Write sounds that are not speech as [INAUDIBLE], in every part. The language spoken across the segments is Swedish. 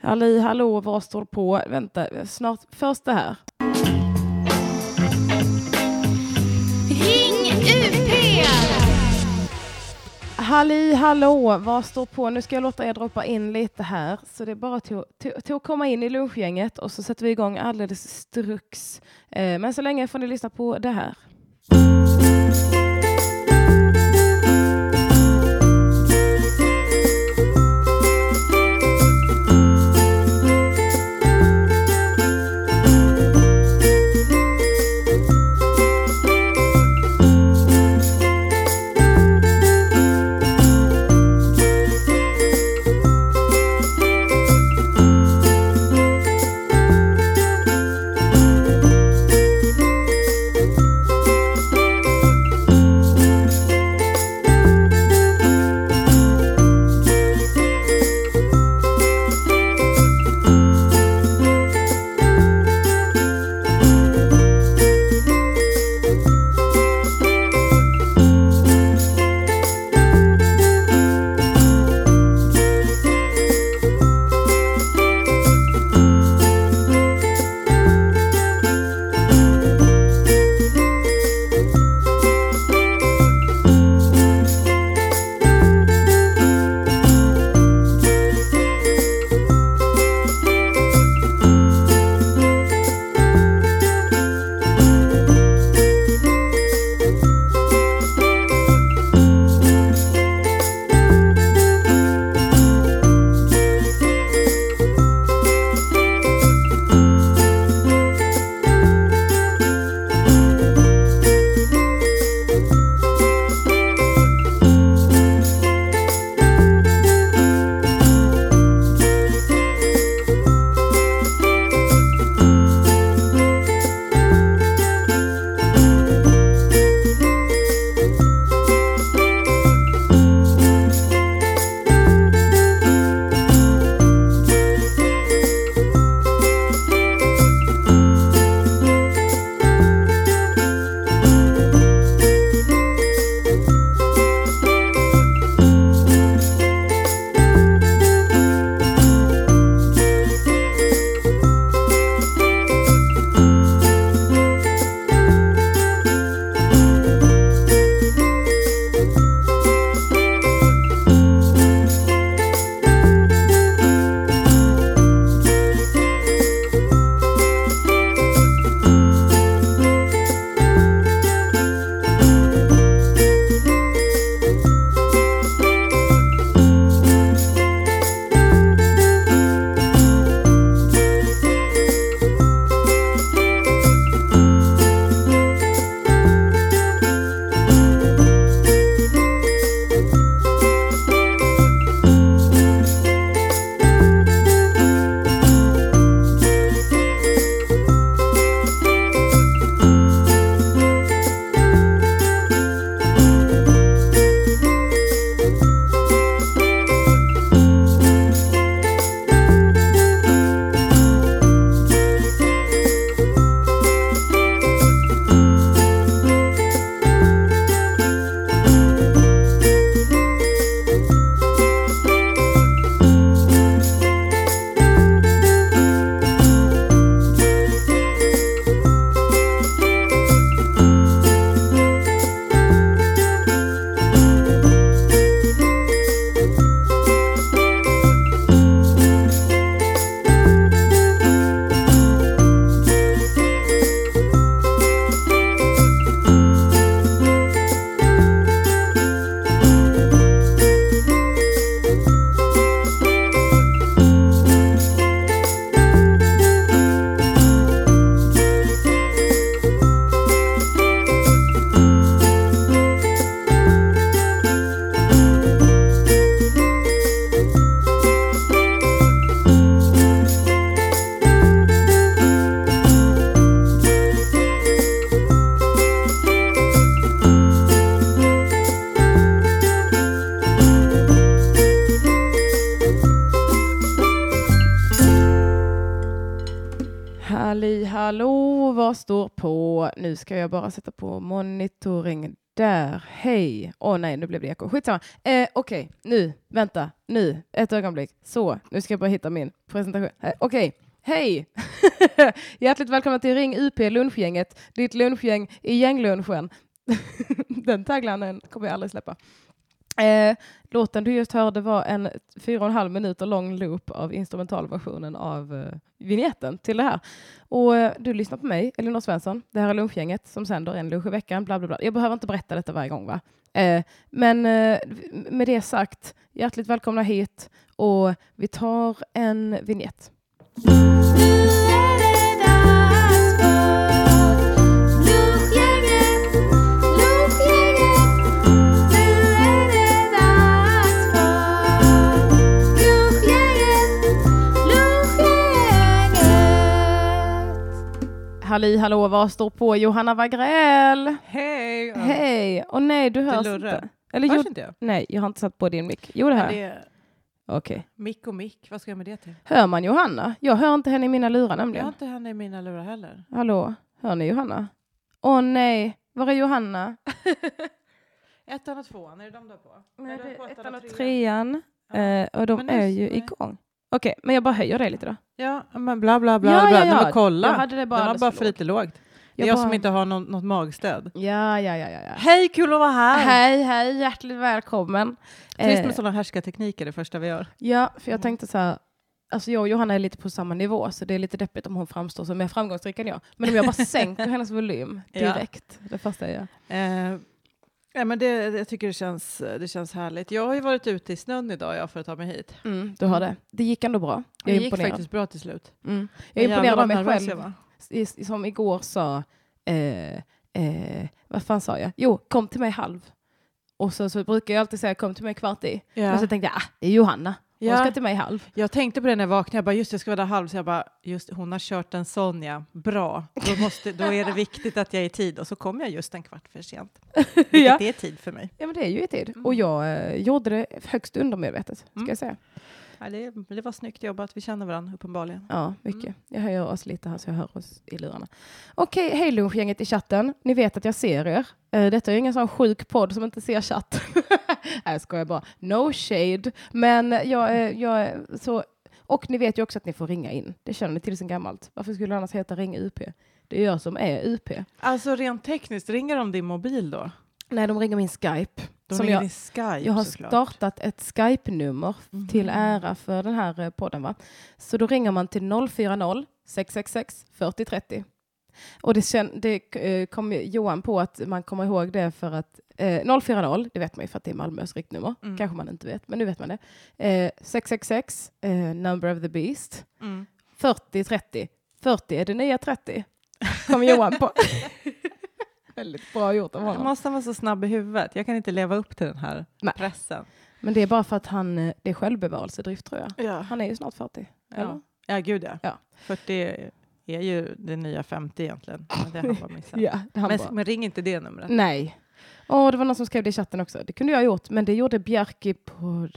Halli hallå, vad står på? Vänta, snart. Först det här. Ring UP! Halli hallå, vad står på? Nu ska jag låta er droppa in lite här. Så det är bara till, till, till att komma in i lunchgänget och så sätter vi igång alldeles strux. Eh, men så länge får ni lyssna på det här. Ska jag bara sätta på monitoring där. Hej. Åh nej, nu blev det eko. Skitsamma. Eh, Okej, nu. Vänta. Nu. Ett ögonblick. Så, nu ska jag bara hitta min presentation. Eh, Okej. Hej! [LAUGHS] Hjärtligt välkomna till Ring UP lunchgänget, ditt lunchgäng i gänglunchen. [LAUGHS] Den taglinen kommer jag aldrig släppa. Eh, låten du just hörde var en fyra och en halv minuter lång loop av instrumentalversionen av uh, vignetten till det här. Och uh, du lyssnar på mig, Elinor Svensson. Det här är lunchgänget som sänder en lunch i veckan. Bla, bla, bla. Jag behöver inte berätta detta varje gång, va? Uh, men uh, med det sagt, hjärtligt välkomna hit och vi tar en vignett. Halli hallå, vad står på Johanna Wagrell? Hej! Hej! Och nej, du hörs inte. Eller Hörs inte jag? nej, jag har inte satt på din mick. Jo, det här. det är Okej. mick och mick, vad ska jag med det till? Hör man Johanna? Jag hör inte henne i mina lurar Jag har nämligen. inte henne i mina lurar heller. Hallå, hör ni Johanna? Åh nej, var är Johanna? [LAUGHS] Ettan och tvåan, är det de du har på? Nej, det är ettan och trean? trean. Ja. Eh, och de Men nu- är ju nej. igång. Okej, men jag bara höjer det lite då. Ja, men bla bla bla. Ja, bla. ja, Nej, ja. men kolla, Jag hade det bara den var bara för lite lågt. Det är Jag jag bara- som inte har någon, något magstöd. Ja, ja, ja, ja. Hej, kul att vara här! Hej, hej, hjärtligt välkommen. Trist Eh, med sådana härskartekniker det första vi gör. Ja, för jag tänkte så här, alltså jag och Johanna är lite på samma nivå, så det är lite deppigt om hon framstår som mer framgångsrik än jag. Men om jag bara [LAUGHS] sänker hennes volym direkt, det första jag gör. Eh, ja, men det, det, jag tycker det känns, det känns härligt. Jag har ju varit ute i snön idag jag för att ta mig hit. Mm, du har det. Det gick ändå bra. Det Jag är gick imponerad. faktiskt bra till slut. Mm. Jag är imponerad av mig själv. I, som igår sa, eh, eh, vad fan sa jag? Jo, kom till mig halv. Och så, så brukar jag alltid säga kom till mig kvart i. Men så tänkte jag, ah, det är Johanna. Hon Ja. ska till mig halv. Jag tänkte på det när jag vaknade, jag bara just jag ska vara där halv, så jag bara just hon har kört en sån ja, bra, då, måste, då är det viktigt att jag är i tid och så kom jag just en kvart för sent. Vilket Ja. är tid för mig. Ja men det är ju i tid. Mm. Och jag eh, gjorde det högst undermedvetet, ska Mm. jag säga. Ja, det, det var snyggt jobbat, vi känner varandra uppenbarligen. Ja, mycket. Mm. Jag höjer oss lite här så jag hör oss i lurarna. Okej, hej lunchgänget i chatten. Ni vet att jag ser er. Eh, detta är ju ingen sån sjuk podd som inte ser chatt. [LAUGHS] Nej, jag skojar bara. No shade. Men jag, är- jag är så... Och ni vet ju också att ni får ringa in. Det känner ni till sen gammalt. Varför skulle det annars heta Ring UP? Det är jag som är UP. Alltså rent tekniskt, ringer de din mobil då? Nej, de ringer min Skype. De Som jag- Skype Jag har såklart. startat ett Skype-nummer till Mhm. ära för den här eh, podden. Va? Så då ringer man till 040 666 4030. Och det, kän, det eh, kom Johan på att man kommer ihåg det för att eh, 040, det vet man ju för att det är Malmös riktnummer. Mm. Kanske man inte vet, men nu vet man det. Eh, 666, eh, number of the beast. Mm. 4030. 40 är det nya 30. Kom Johan på. [LAUGHS] Väldigt bra gjort av honom. måste vara så snabb i huvudet, jag kan inte leva upp till den här Nej. pressen. Men det är bara för att han, eh, det är självbevarelsedrift tror jag. Ja, Han är ju snart 40. eller? ja. ja gud ja. Ja. 40 är ju det nya 50 egentligen. Men det har han bara missat. [LAUGHS] Ja, han men, bara, men ring inte det numret. Nej. Åh, det var någon som skrev det i chatten också. Det kunde jag ha gjort, men det gjorde Bjarki på?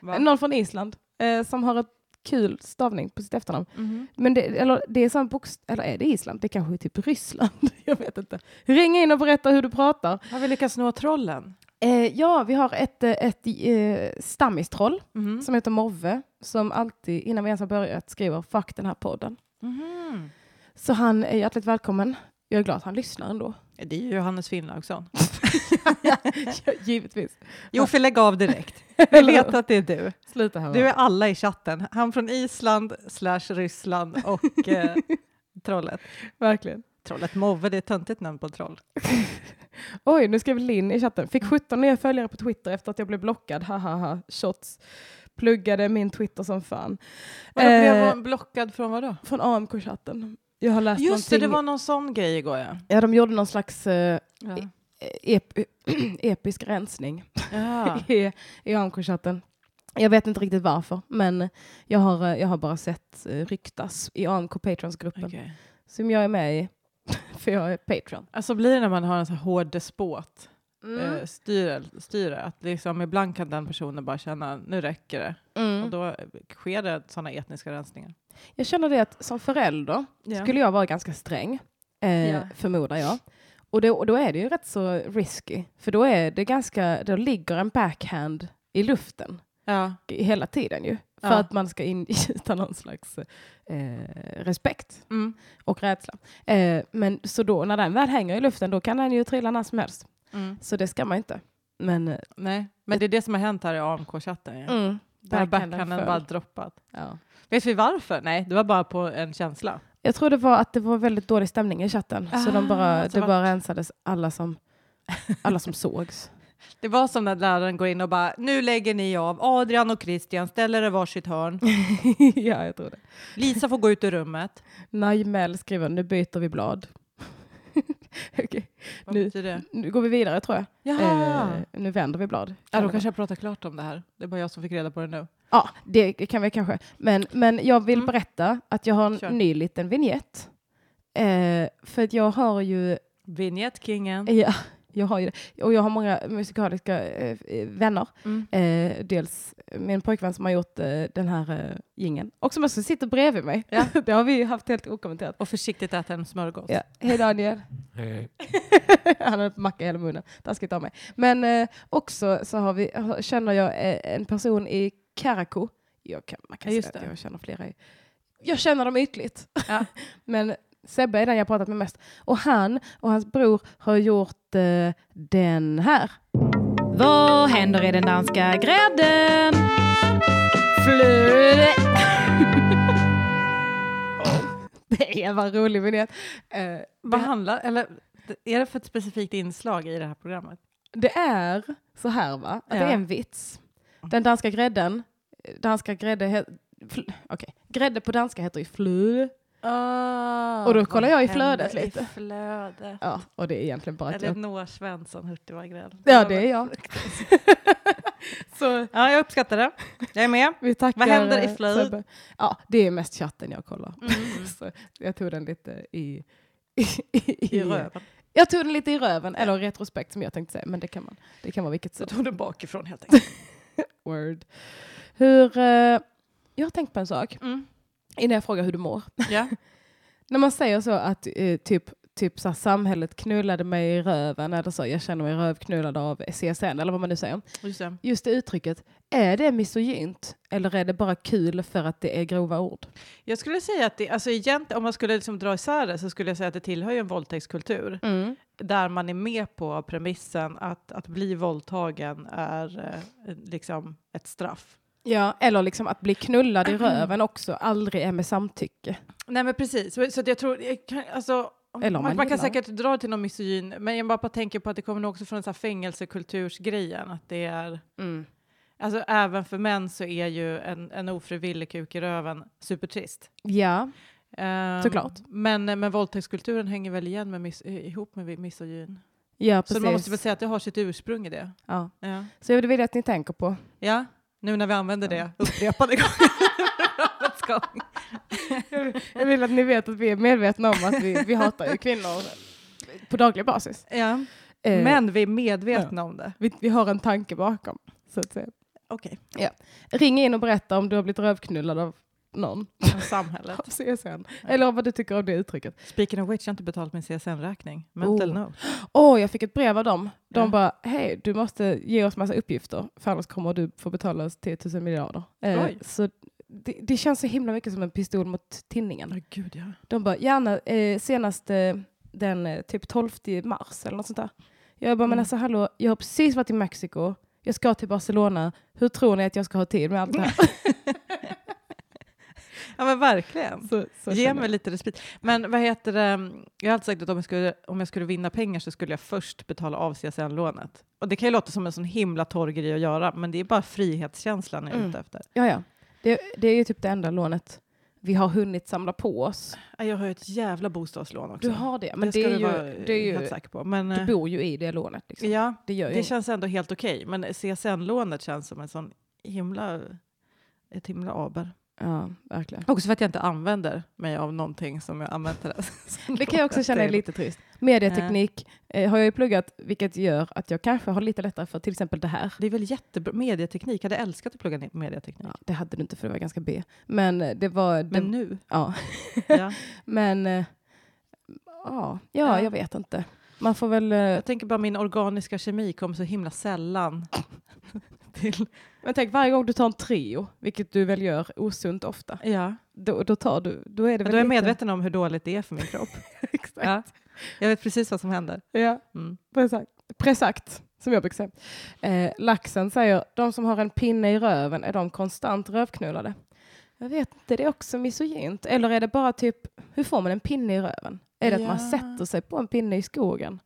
[LAUGHS] Någon från Island eh, som har ett kul stavning på sitt efternamn. Mhm. Men det, eller, det är sån bokst- eller är det Island? Det kanske är typ Ryssland. [LAUGHS] jag vet inte. Ring in och berätta hur du pratar. Har vi lyckats nå trollen? Eh, ja, vi har ett, eh, ett eh, stammistroll Mhm. som heter Morve som alltid, innan vi ens har börjat, skriver fuck den här podden. Mhm. Så han är hjärtligt välkommen. Jag är glad att han lyssnar ändå. Det är ju Johannes Finnlaugsson. [LAUGHS] ja, [LAUGHS] givetvis. Jo, för lägg av direkt. [LAUGHS] Vi vet att det är du. Sluta här. Du är alla i chatten. Han från Island, slash Ryssland och eh, [LAUGHS] trollet. Verkligen. Trollet Move, det är ett töntigt namn på troll. Oj, nu skrev Linn i chatten. Fick 17 nya följare på Twitter efter att jag blev blockad. Hahaha, shots. Pluggade min Twitter som fan. Blev Eh, blockad från vad då? Från AMK-chatten. Jag har läst Just det, någonting. det var någon sån grej igår ja. Ja, de gjorde någon slags eh, Ja. Ep [CLEARS THROAT] episk rensning ja. [LAUGHS] i, i AMK-chatten. Jag vet inte riktigt varför, men jag har, eh, jag har bara sett eh, ryktas i AMK Patrons-gruppen Okej. som jag är med i, [LAUGHS] för jag är Patreon. Alltså blir det när man har en så hård despot Mm. eh, styre, styre, att liksom ibland kan den personen bara känna nu räcker det. Mm. Och då sker det sådana etniska rensningar. Jag känner det att som förälder skulle jag vara ganska sträng, eh, Ja. förmodar jag. Och då, och då är det ju rätt så risky, för då är det ganska, då ligger en backhand i luften Ja. hela tiden ju. För Ja. att man ska ingjuta [LAUGHS] någon slags eh, respekt Mm. och rädsla. Eh, men så då när den väl hänger i luften då kan den ju trilla när som helst. Mm. Så det ska man inte. Men eh, Nej, men det är det som har hänt här i AMK-chatten. Ja. mm, Där backhanden bara droppat. ja. Vet vi varför? Nej, det var bara på en känsla. Jag tror det var att det var väldigt dålig stämning i chatten. så de Ah, bara, så det bara rensades alla som, alla som sågs. [LAUGHS] Det var som när läraren går in och bara nu lägger ni av. Adrian och Christian ställer er varsitt hörn. [LAUGHS] ja, jag tror det. Lisa får gå ut ur rummet. Najmel skriver nu byter vi blad. [LAUGHS] Vad Nu- nu går vi vidare tror jag. Eh, nu vänder vi blad. ja, då kanske jag pratar klart om det här. Det är bara jag som fick reda på det nu. Ja, det kan vi kanske. Men, men jag vill Mm. berätta att jag har en Kör. ny liten vignett. Eh, för att jag har ju, Vignettingen. ja, jag har ju det. Och jag har många musikaliska eh, vänner. Mm. Eh, dels min pojkvän som har gjort eh, den här eh, gingen och som också sitter bredvid mig. Ja. [LAUGHS] det har vi haft helt okommenterat. Och försiktigt äta en smörgås. Ja. Hej Daniel. [LAUGHS] Han har macka i hela munnen. Taskigt av mig. Men eh, också så har vi, känner jag eh, en person i Karakou. Jag kan, man kan Ja, säga att det. jag känner flera. I, jag känner dem ytligt. Ja. [LAUGHS] Men Sebbe är den jag pratat med mest. Och han och hans bror har gjort eh, den här. Vad händer i den danska grädden? Flöde. [LAUGHS] det är en vad rolig vignett. Eh, Vad det, handlar, eller är det för ett specifikt inslag i det här programmet? det är så här va, att det Ja. är en vits. Den danska grädden, danska grädde, okej, grädde på danska heter ju flöde. Och då kollar jag i flödet lite. I flödet. Ja, och det är egentligen bara Eller jag... Noah Svensson, Hurtigvargräll. Ja, det är jag. [LAUGHS] så Ja, jag uppskattar det. Jag är med. [LAUGHS] vi tackar Vad händer i eh, flödet? Ja, det är mest chatten jag kollar. Mm. [LAUGHS] så jag tog den lite i... I, i, I röven. Jag tog den lite i röven, eller retrospekt som jag tänkte säga, men det kan, man, det kan vara vilket som. tog du bakifrån helt enkelt. [LAUGHS] Word. Hur, eh, jag har tänkt på en sak Mm. innan jag frågar hur du mår. Ja. [LAUGHS] När man säger så att eh, typ, typ så här, samhället knullade mig i röven eller så, jag känner mig rövknullad av CSN eller vad man nu säger. Just det. Just det uttrycket, är det misogynt eller är det bara kul för att det är grova ord? Jag skulle säga att det, alltså egentligen, om man skulle liksom dra isär det så skulle jag säga att det tillhör ju en våldtäktskultur där man är med på premissen att, att bli våldtagen är eh, liksom ett straff. Ja, eller liksom att bli knullad i röven också aldrig är med samtycke. Nej men precis, så, så jag tror, jag kan, alltså, man, man man kan säkert dra till någon misogyn, men jag bara, tänker på att det kommer nog också från här fängelsekultursgrejen, att det är Mm. Alltså även för män så är ju en, en ofrivillig kuk i röven supertrist. Ja, Ehm, Såklart. Men, men våldtäktskulturen hänger väl igen med mis, ihop med misogyn. ja Så precis. man måste väl säga att det har sitt ursprung i det. ja. Ja, Så jag vill att ni tänker på. ja nu när vi använder det upprepade gånger. [LAUGHS] Jag vill att ni vet att vi är medvetna om att vi, vi hatar ju kvinnor på daglig basis. Ja. Eh, Men vi är medvetna om det. vi, vi har en tanke bakom. Så att säga. Okej, Ring in och berätta om du har blivit rövknullad av någon från samhället. [LAUGHS] av CSN. Eller vad du tycker om det uttrycket. Speaking of which, jag har inte betalat min CSN-räkning. Mental Oh. note. Åh, jag fick ett brev av dem. De Ja. bara, hej, du måste ge oss massa uppgifter, för annars kommer du få betala oss 10 000 miljarder. Eh, så det, det känns så himla mycket som en pistol mot tinningen. Åh, gud ja. De bara, gärna eh, senast eh, den eh, typ 12 mars eller något sånt där. Jag bara, men Mm. alltså hallå, jag har precis varit i Mexiko, jag ska till Barcelona, hur tror ni att jag ska ha tid med allt det här? [LAUGHS] [LAUGHS] Ja men verkligen. så, så Ge mig lite respit. Men vad heter det? Jag har alltid sagt att om jag, skulle, om jag skulle vinna pengar så skulle jag först betala av CSN-lånet. Och det kan ju låta som en sån himla torr grej att göra, men det är bara frihetskänslan jag är Mm. ute efter. Ja, ja. Det, det är ju typ det enda lånet vi har hunnit samla på oss. Ja, Jag har ju ett jävla bostadslån också. Du har det, men det, ska är ju, vara det är helt ju, säker på. Men, du eh, bor ju i det lånet. Liksom. ja, Det gör det känns ändå helt okej. Men CSN-lånet känns som en sån himla, ett himla aber. Ja, verkligen. Också för att jag inte använder mig av någonting som jag använt det. [LAUGHS] Det kan jag också känna är lite trist. Medieteknik eh, har jag ju pluggat, vilket gör att jag kanske har lite lättare för till exempel det här. Det är väl jättebra. Medieteknik, hade älskat att plugga ner medieteknik. Ja, det hade du inte för det var ganska B. Men eh, det var... Det, Men nu? ja. [LAUGHS] Ja. [LAUGHS] Men... eh, Ja, ja, Ja. jag vet inte. Man får väl... eh, Jag tänker bara min organiska kemi kommer så himla sällan till... Men tänk varje gång du tar en trio, vilket du väl gör osunt ofta, Ja, då, då tar du... Då är det väl då är jag lite- medveten om hur dåligt det är för min kropp. [LAUGHS] Exakt. Ja. Jag vet precis vad som händer. Ja, Mm. presakt. Presakt, som jag brukar säga. Eh, laxen säger, de som har en pinne i röven, är de konstant rövknullade? Jag vet inte, det är också misogynt. Eller är det bara typ, hur får man en pinne i röven? Är det att man Ja. sätter sig på en pinne i skogen?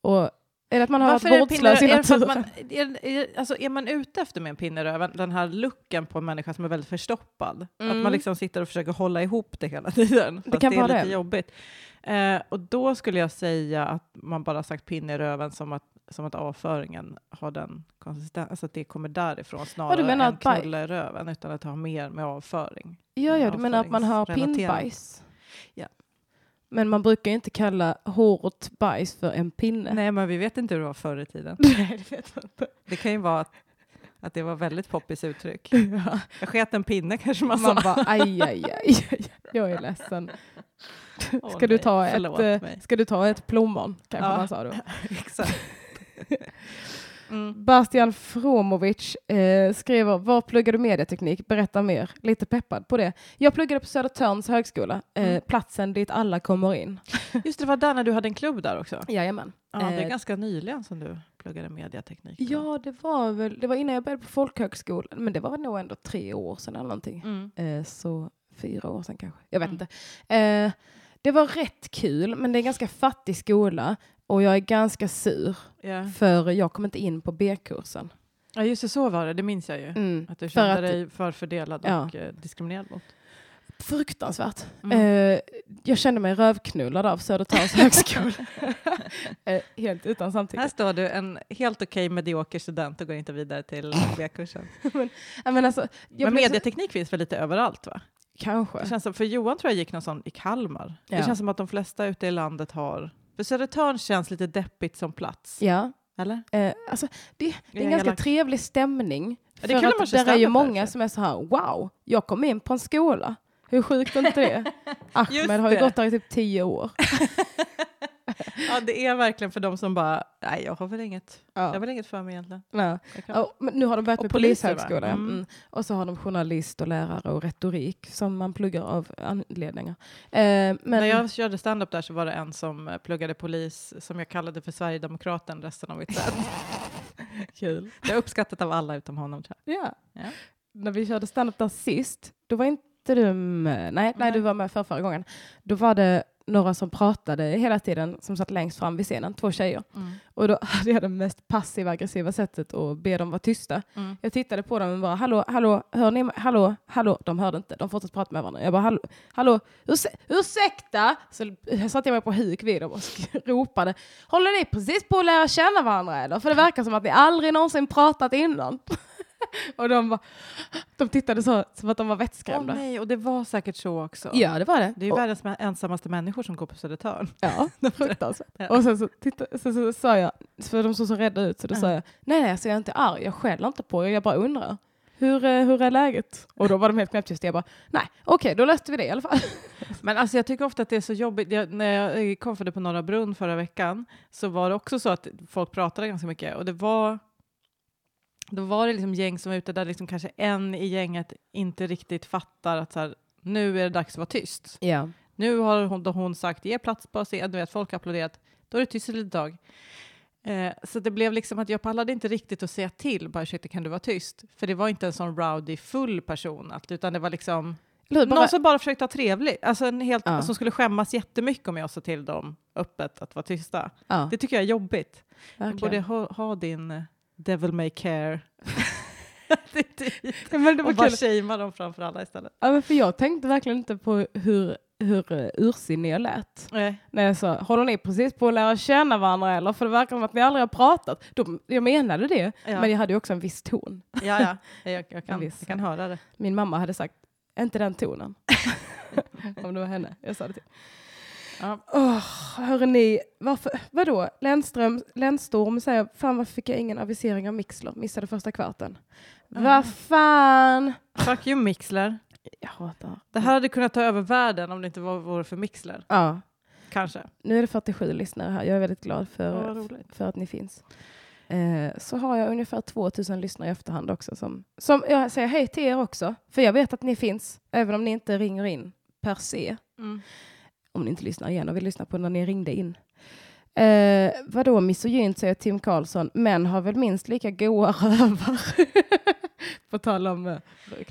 Och är det att man har Varför varit är, det vårdslös i är, det att naturen? man, är, är, alltså, är man ute efter med en pinne i röven, den här looken på en människa som är väldigt förstoppad, att Mm. man liksom sitter och försöker hålla ihop det hela [LAUGHS] tiden, fast kan det är vara lite det. jobbigt. Eh, och då skulle jag säga att man bara sagt pinne i röven som att, som att avföringen har den konsistensen, alltså att det kommer därifrån snarare än att knulla i röven, utan att det har mer med avföring. Ja, ja, du menar att man har pinnbajs? Ja. Men man brukar ju inte kalla hårt bajs för en pinne. Nej, men vi vet inte hur det var förr i tiden. [LAUGHS] Nej, det vet man inte. Det kan ju vara att, att det var väldigt poppis uttryck. [LAUGHS] Ja. Jag sket en pinne kanske man, Man sa. bara aj, aj, aj, aj. Jag är ledsen. Åh, Ska du nej, ta ett, eh, mig. ska du ta ett plommon? Kanske Ja. man sa då. [LAUGHS] Exakt. Mm. Bastian Fromovic eh, skriver, var pluggar du medieteknik? Berätta mer. Lite peppad på det. Jag pluggade på Södertörns högskola, eh, Mm. platsen dit alla kommer in. [LAUGHS] Just det, var där när du hade en klubb där också. Jajamän. Ja, det är Eh, ganska nyligen som du pluggade mediateknik. Ja, det var väl, det var innan jag började på folkhögskolan, men det var nog ändå tre år sedan eller någonting. Mm. Eh, så fyra år sedan kanske. Jag vet Mm. inte. Eh, det var rätt kul, men det är en ganska fattig skola och jag är ganska sur Ja. för jag kom inte in på B-kursen. ja, just det, så var det. Det minns jag ju. Mm. Att du För kände att- dig förfördelad Ja. och eh, diskriminerad mot. Fruktansvärt. Mm. Eh, jag kände mig rövknullad av Södertörns [LAUGHS] högskola. eh, helt utan samtycke. Här står du, en helt okej medioker student och går inte vidare till B-kursen. [LAUGHS] Ja, men alltså, Men blev så- medieteknik finns väl lite överallt va? Kanske. Det känns som, för Johan tror jag gick någon sån i Kalmar. Ja. Det känns som att de flesta ute i landet har... För Södertörn känns lite deppigt som plats. Ja. Eller? Eh, alltså, det, det är en ganska trevlig stämning. Ja, det för att där är ju många därför. som är så här, wow, jag kom in på en skola. Hur sjukt är inte det? [LAUGHS] Ahmed har ju gått där i typ tio år. [LAUGHS] Ja, det är verkligen för de som bara, nej jag har väl inget, jag har Ja. väl inget för mig egentligen. Ja. Ja, men nu har de börjat Och med poliser, polishögskola. ja. Mm. Mm. Och så har de journalist och lärare och retorik som man pluggar av anledningar. Eh, men, När jag körde stand-up där så var det en som eh, pluggade polis som jag kallade för Sverigedemokraten resten av mitt set. [LAUGHS] Kul. Det är uppskattat av alla utom honom Ja. Ja. När vi körde standup där sist, då var inte du med. Nej, nej, Nej. du var med för förra gången. Då var det några som pratade hela tiden, som satt längst fram vid scenen, två tjejer. Mm. Och då hade jag det mest passiva aggressiva sättet att be dem vara tysta. Mm. Jag tittade på dem och bara hallå, hallå, hör ni? Hallå, hallå. De hörde inte. De fortsatte prata med varandra. Jag bara hallå, hallå, urse ursäkta? Så satte jag mig på huk vid dem och ropade. Håller ni precis på att lära känna varandra eller? För det verkar som att ni aldrig någonsin pratat innan. [LAUGHS] och de, bara, de tittade så som att de var Åh vettskrämda. nej, och det var säkert så också. ja, det var det. Det är ju Och- världens ensammaste människor som går på Södertörn. Ja, [LAUGHS] fruktansvärt. Ja. Och sen så, titta, så, så, sa jag, för de såg så rädda ut, så då Ja. sa jag, nej nej, alltså jag är inte arg, jag skäller inte på er, jag bara undrar. Hur, eh, hur är läget? Och då var de helt knäpptysta. Jag bara, nej, okej, då löste vi det i alla fall. [LAUGHS] Men alltså jag tycker ofta att det är så jobbigt. Jag, när jag eh, konfade på Norra Brunn förra veckan så var det också så att folk pratade ganska mycket och det var då var det liksom gäng som var ute där liksom kanske en i gänget inte riktigt fattar att så här, nu är det dags att vara tyst. Ja. Nu har hon, då hon sagt ge plats på scen, du vet folk har applåderat, då är det tyst ett litet tag. Eh, så det blev liksom att jag pallade inte riktigt att säga till, bara ursäkta kan du vara tyst? För det var inte en sån rowdy full person, utan det var liksom? Bara, någon som bara försökte vara trevlig, alltså en helt, Ja. som skulle skämmas jättemycket om jag sa till dem öppet att vara tysta. ja, Det tycker jag är jobbigt. Verkligen. borde ha, ha din eh, devil may care. [LAUGHS] ja, men det var och bara shamea dem framför alla istället. Ja, men för jag tänkte verkligen inte på hur, hur uh, ursinnig jag lät. Nej. När jag sa, håller ni precis på att lära känna varandra eller? För det verkar som att ni aldrig har pratat. De, jag menade det, Ja. men jag hade ju också en viss ton. Ja, ja. Jag, jag, [LAUGHS] kan, viss. jag kan höra det. Min mamma hade sagt, inte den tonen. [LAUGHS] Om det var henne jag sa det till. Ja. Oh, hörrni, varför, vadå? Lennström, Lennstorm säger, fan varför fick jag ingen avisering av Mixler? Missade första kvarten. Ah. Vad fan? Fuck you Mixler. Jag hatar. Det här hade kunnat ta över världen om det inte var, vore för Mixler. Ja. Kanske. Nu är det 47 lyssnare här. Jag är väldigt glad Ja, för, roligt. för att ni finns. Eh, så har jag ungefär 2000 lyssnare i efterhand också. Som, som jag säger hej till er också. För jag vet att ni finns, även om ni inte ringer in per se. Mm. Om ni inte lyssnar igen och vill lyssna på när ni ringde in. Eh, vadå misogynt, säger Tim Karlsson. Män har väl minst lika goa [LAUGHS] rövar. på tal om eh,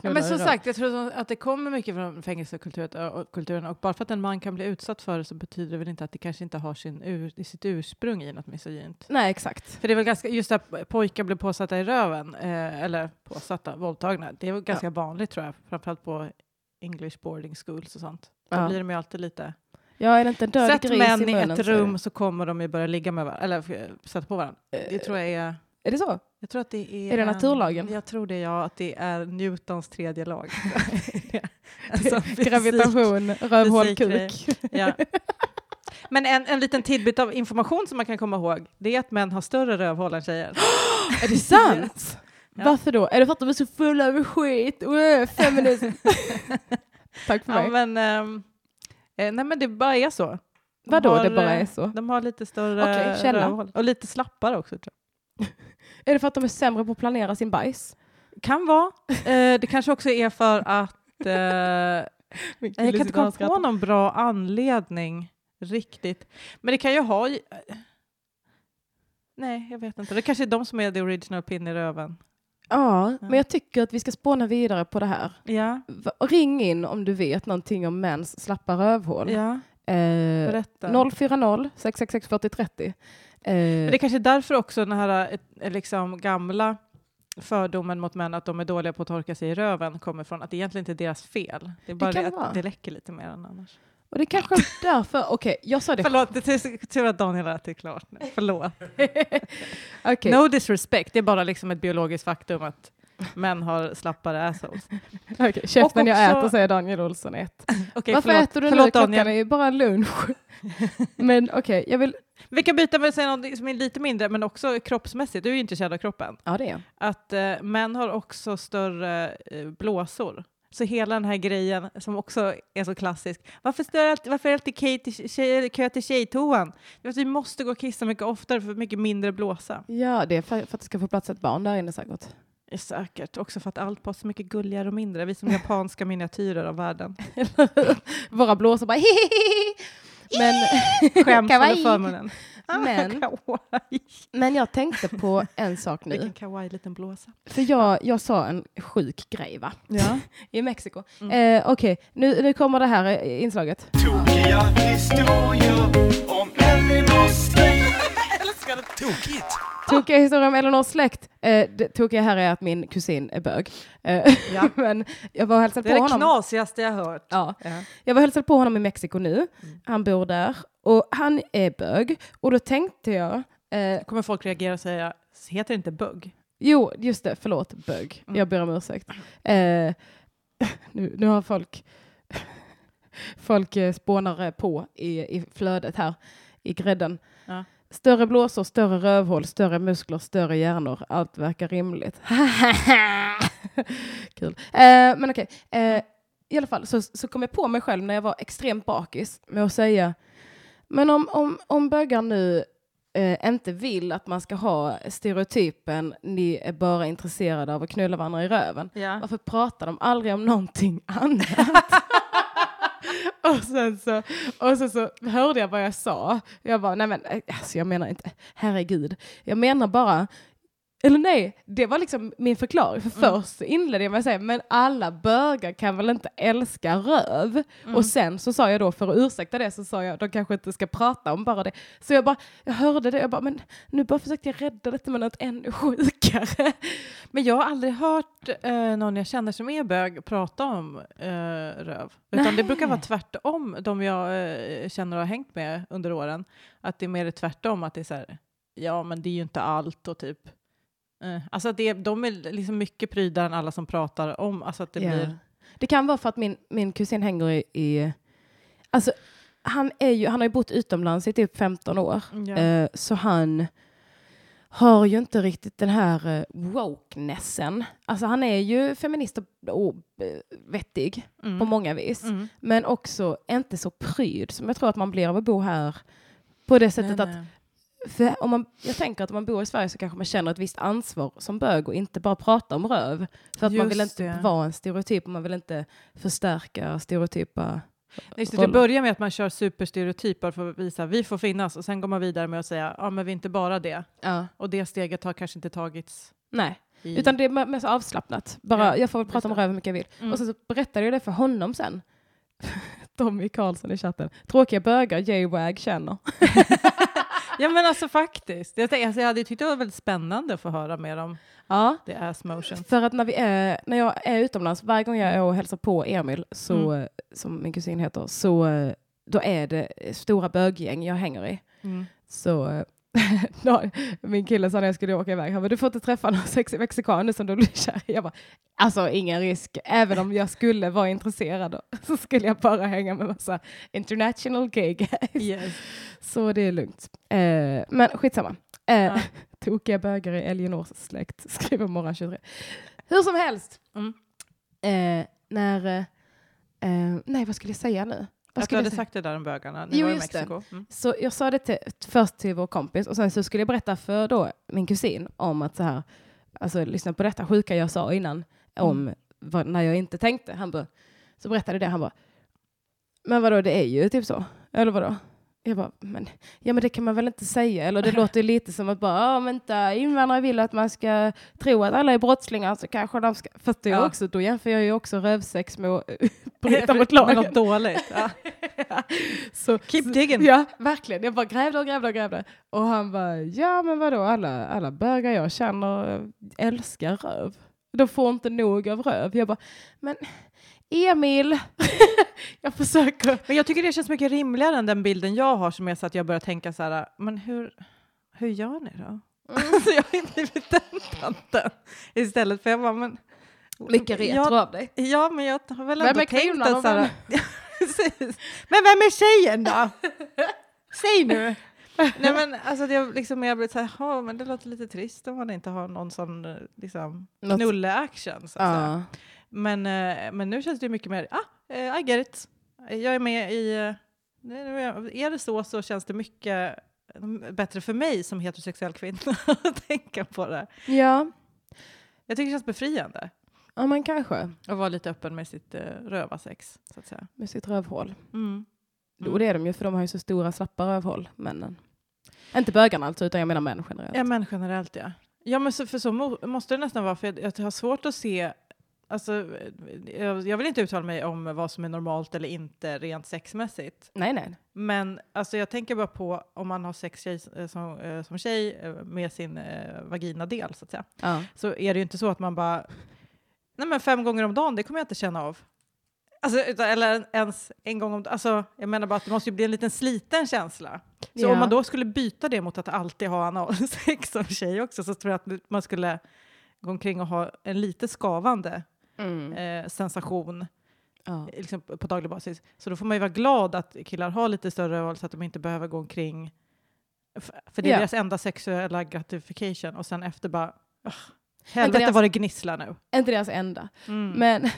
Ja, men som sagt, jag tror att det kommer mycket från fängelsekulturen och, kulturen, och bara för att en man kan bli utsatt för det så betyder det väl inte att det kanske inte har sin ur, sitt ursprung i något misogynt. Nej, exakt. För det är väl ganska, just att pojkar blir påsatta i röven, eh, eller påsatta, våldtagna, det är väl ganska vanligt tror jag, framförallt på English boarding schools och sånt. Då Ja. blir de ju alltid lite... Ja, är det inte en död Sätt gris män i i ett rum så kommer de ju börja ligga med varandra, eller eh, sätta på varandra. Det tror jag är... Är det så? Jag tror att det är... Är det en- naturlagen? Jag tror det, ja. Att det är Newtons tredje lag. [LAUGHS] Alltså, fysik. Gravitation, rövhål, kuk. Ja. Men en, en liten tidbit av information som man kan komma ihåg, det är att män har större rövhål än tjejer. [GASPS] Är det sant? Ja. Varför då? Är det för att de är så fulla av skit? Feminism. [LAUGHS] Tack för Ja, mig. men, ehm, eh, nej men det bara är så. De Vadå, har, det bara är så? De har lite större källa. rövhål. Och lite slappare också. Tror [LAUGHS] Är det för att de är sämre på att planera sin bajs? jag. Kan vara. Eh, det kanske också är för att eh, [LAUGHS] jag kan inte komma på någon bra anledning riktigt. Men det kan ju ha... Nej, jag vet inte. Det kanske är de som är the original pin i röven. Ja, men jag tycker att vi ska spåna vidare på det här. Ja, Ring in om du vet någonting om mäns slappa rövhål. ja. Eh, berätta. 040 666 4030. Eh, Men det är kanske är därför också den här eh, liksom, gamla fördomen mot män att de är dåliga på att torka sig i röven kommer från att det egentligen inte är deras fel. Det är bara det, vara. att det läcker lite mer än annars. Och det kanske är därför, okej, jag sa det. Förlåt, det är tur att Daniel har ätit klart nu. Förlåt. [LAUGHS] Okej. No disrespect, det är bara liksom ett biologiskt faktum att män har slappare assholes. Okej, käften Och jag också- äter säger Daniel Olsson ett. Okej, Varför förlåt. äter du förlåt, nu? Klockan Daniel. är ju bara lunch. Men okej, jag vill... Vi kan byta med att säga något som är lite mindre, men också kroppsmässigt. Du är ju intresserad av kroppen. Ja, det är Att eh, män har också större eh, blåsor. Så hela den här grejen som också är så klassisk. Varför, alltid, varför är det alltid kö till, tjejtoan? Vi måste gå och kissa mycket oftare för mycket mindre blåsa. Ja, det är för, för att det ska få plats ett barn där inne säkert. Är säkert. Också för att allt var så mycket gulligare och mindre. Vi som [LAUGHS] japanska miniatyrer av världen. Våra blåsor bara. Men, Skäms [LAUGHS] över förmånen. Men- kawaii. men jag tänkte på en sak nu. Vilken kawaii liten blåsa. För jag, jag sa en sjuk grej va? Ja. [LAUGHS] I Mexiko. Mm. Eh, Okej, nu, nu kommer det här eh, inslaget. Tokiga historier om Elinors släkt. Älskar det. Tokigt. Tokiga historier om Eleanors släkt. Eh, det tokiga här är att min kusin är bög. Eh, Ja. [LAUGHS] men jag var Det är på det honom. knasigaste jag hört. Ja. Ja. Jag var och hälsade på honom i Mexiko nu. Mm. Han bor där. Och han är bög. Och då tänkte jag... Eh, kommer folk reagera och säga, heter det inte bugg? jo, just det. Förlåt, bög. Mm. Jag ber om ursäkt. Eh, [LAUGHS] nu, nu har folk... [LAUGHS] folk eh, spånar eh, på i, i flödet här, i grädden. Ja. Större blåsor, större rövhål, större muskler, större hjärnor. Allt verkar rimligt. [LAUGHS] Kul. Eh, men okej. Eh, I alla fall så, så kom jag på mig själv när jag var extremt bakis med att säga men om, om, om bögar nu eh, inte vill att man ska ha stereotypen ni är bara intresserade av att knulla varandra i röven. Ja. Varför pratar de aldrig om någonting [LAUGHS] annat? [LAUGHS] och, sen så, och sen så hörde jag vad jag sa. Jag bara, nej men alltså jag menar inte, herregud. Jag menar bara, eller nej, det var liksom min förklaring. För Mm. först inledde jag med att säga, men alla bögar kan väl inte älska röv? Mm. Och sen så sa jag då, för att ursäkta det, så sa jag, de kanske inte ska prata om bara det. Så jag bara, jag hörde det, jag bara, men nu bara försökte jag rädda detta med något ännu sjukare. [LAUGHS] Men jag har aldrig hört eh, någon jag känner som är bög prata om eh, röv. Utan det brukar vara tvärtom, de jag eh, känner och har hängt med under åren. Att det är mer tvärtom, att det är så här, ja men det är ju inte allt och typ. Eh, alltså att det, de är liksom mycket prydare än alla som pratar om, alltså att det Ja. blir... Det kan vara för att min, min kusin hänger i, i alltså han, är ju, han har ju bott utomlands i typ 15 år. Eh, så han, har ju inte riktigt den här uh, wokenessen. Alltså han är ju feminist och, och eh, vettig Mm. på många vis. Mm. Men också inte så pryd som jag tror att man blir av att bo här. På det sättet Nej, att, nej. För om man, jag tänker att om man bor i Sverige så kanske man känner ett visst ansvar som bög och inte bara prata om röv. För att man vill Just inte det. vara en stereotyp och man vill inte förstärka stereotypa Just det, det börjar med att man kör superstereotyper för att visa vi får finnas och sen går man vidare med att säga ja men vi är inte bara det. Ja. Och det steget har kanske inte tagits. Nej, I... utan det är mest avslappnat. Bara, Ja, jag får väl just prata om röv hur mycket jag vill. Mm. Och så, så berättade jag det för honom sen. [LAUGHS] Tommy Karlsson i chatten. Tråkiga bögar J-Wag känner. [LAUGHS] [LAUGHS] Ja men alltså faktiskt. Jag, tänkte, alltså, jag hade tyckt det var väldigt spännande att få höra mer om Ja, the ass motion. för att när, vi är, när jag är utomlands, varje gång jag är och hälsar på Emil, så, Mm. som min kusin heter, så eh, då är det stora böggäng jag hänger i. Mm. Så eh, [LAUGHS] min kille sa när jag skulle åka iväg, han bara, du får inte träffa någon sexig mexikan nu som du blir kär i. Jag bara, alltså ingen risk, även om jag skulle vara intresserad [LAUGHS] så skulle jag bara hänga med massa international gay guys. Yes. Så det är lugnt. Eh, men skitsamma. Eh, Ja. [LAUGHS] Tokiga bögar i Elinors släkt, skriver Morgon 23. Hur som helst. Mm. Eh, när... eh, Eh, nej, vad skulle jag säga nu? Vad Att du jag hade sagt det där om bögarna. Ni Jo, var i. Mexiko. Mm. Så jag sa det till, först till vår kompis och sen så skulle jag berätta för då min kusin om att så här, alltså lyssna på detta sjuka jag sa innan om Mm. vad, när jag inte tänkte. Han bara, så berättade det, han bara, men vadå det är ju typ så, eller vadå? Jag bara, men, ja men det kan man väl inte säga, eller det låter lite som att bara, om inte invandrare vill att man ska tro att alla är brottslingar så kanske de ska, fast det Ja. också, då jämför jag ju också rövsex med att [LAUGHS] bryta mot lagen. något dåligt. Ja. [LAUGHS] Så, Keep digging. Ja, verkligen. Jag bara grävde och grävde och grävde. Och han bara, ja men vadå, alla, alla bögar jag känner älskar röv. De får inte nog av röv. Jag bara, men Emil, [LAUGHS] jag försöker. Men jag tycker det känns mycket rimligare än den bilden jag har som är så att jag börjar tänka så här, men hur, hur gör ni då? [LAUGHS] Alltså jag har ju blivit den tanten istället för jag bara, men... Mycket retro jag, av dig. Ja, men jag har väl Vem ändå tänkt att så här, Ja, [LAUGHS] precis. Men vem är tjejen då? Säg nu! Nej men alltså har liksom jag blivit så här, "Jaha, men det låter lite trist om man inte har någon sån eh, liksom knulle-action så att säga. Men, eh, men nu känns det mycket mer, ah, eh, I get it. Jag är med i, eh, är det så så känns det mycket eh, bättre för mig som heterosexuell kvinna [LAUGHS] att tänka på det. ja, Jag tycker det känns befriande ja men kanske. att vara lite öppen med sitt uh, rövarsex, så att säga. Med sitt rövhål. Mm. Jo det är de ju för de har ju så stora slappa rövhål, männen. Inte bögarna alltså, utan jag menar män generellt. Ja, men generellt ja. Ja, men så, för så mo- måste det nästan vara, för jag, jag har svårt att se Alltså, eh, jag, vill inte uttala mig om vad som är normalt eller inte rent sexmässigt. Nej, nej. Men alltså, jag tänker bara på om man har sex tjej, eh, som, eh, som tjej med sin eh, vaginadel, så att säga. Ja. Så är det ju inte så att man bara, nej men fem gånger om dagen, det kommer jag inte känna av. Alltså, utan, eller ens en gång om. Alltså, jag menar bara att det måste ju bli en liten sliten känsla. Så Ja. om man då skulle byta det mot att alltid ha analsex som tjej också så tror jag att man skulle gå omkring och ha en lite skavande Mm. eh, sensation ja. liksom på daglig basis. Så då får man ju vara glad att killar har lite större val så att de inte behöver gå omkring för det är Ja. deras enda sexuella gratification och sen efter bara "Ugh, Inte helvete deras- vad det gnisslar nu. Inte deras enda. Mm. Men,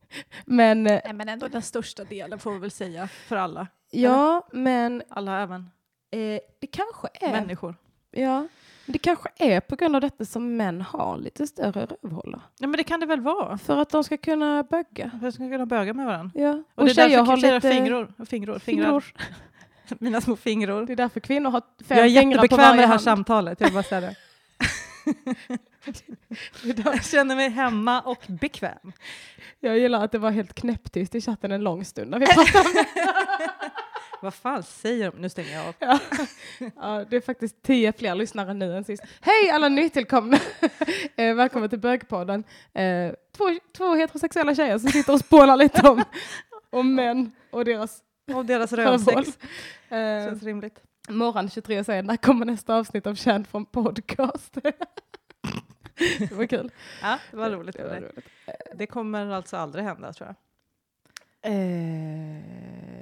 [LAUGHS] men eh, Nej, men ändå den största delen får vi väl säga för alla. ja, men Alla även eh, det kanske är människor. Ja, det kanske är på grund av detta som män har lite större rövhålor. Ja men det kan det väl vara. För att de ska kunna bögga. För att ska kunna böga med varandra. Ja. Och, Och, det är tjejer därför har lite fingror, fingrar. fingror. [LAUGHS] Mina små fingror. Det är därför kvinnor har fem Jag är fingrar jättebekväm med det här hand. samtalet. Jag, bara säga det. [LAUGHS] Jag känner mig hemma och bekväm. Jag gillar att det var helt knäpptyst i chatten en lång stund när vi pratade om det. [LAUGHS] Vad fan säger de? Nu stänger jag av. Ja. [LAUGHS] Ja, det är faktiskt tio fler lyssnare nu än sist. Hej alla nytillkomna! [LAUGHS] eh, välkommen till Bögpodden. Eh, två, två heterosexuella tjejer som sitter och spånar lite om, om män och deras Och deras [LAUGHS] rövsex. Eh, Känns rimligt. Morgon 23 säger när kommer nästa avsnitt av Känd från podcast? det var kul. Ja, det var roligt. Det var roligt. Det kommer alltså aldrig hända tror jag. Eh,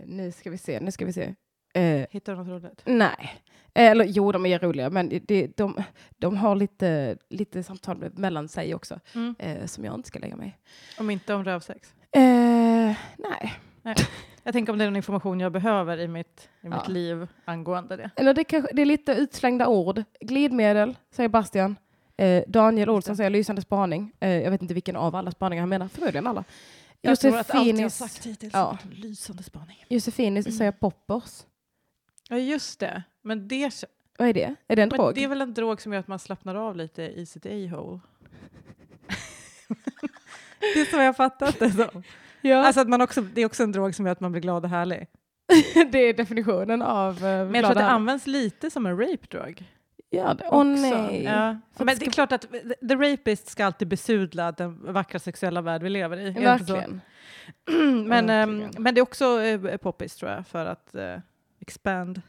nu ska vi se, nu ska vi se. Eh, Hittar du något roligt? nej. Eller jo, de är roliga, men det, de, de har lite, lite samtal mellan sig också, Mm. eh, som jag inte ska lägga mig. Om inte om rövsex? eh, Nej. Jag tänker om det är någon information jag behöver i mitt, i mitt Ja. liv angående det. Eller det, kanske, det är lite utslängda ord. Glidmedel, säger Bastian. Eh, Daniel Olsson säger lysande spaning. Eh, jag vet inte vilken av alla spaningar han menar, förmodligen alla. Jag tror att allt jag har Josefinis, sagt hittills ja. är en lysande spaning. Josefinis säger poppers. Ja, just det. Men det, Vad är det? Är det en men drog? det är väl en drog som gör att man slappnar av lite i sitt a-hole? [LAUGHS] det är så jag fattat det som. ja. Alltså att man också, det är också en drog som gör att man blir glad och härlig. [LAUGHS] det är definitionen av uh, Men jag tror att det används lite som en rape-drog. Ja, det- också. nej. Ja. Men det är klart att the rapist ska alltid besudla den vackra sexuella värld vi lever i. Verkligen. [CLEARS THROAT] men, ehm, Verkligen. men det är också eh, poppis tror jag för att eh, expand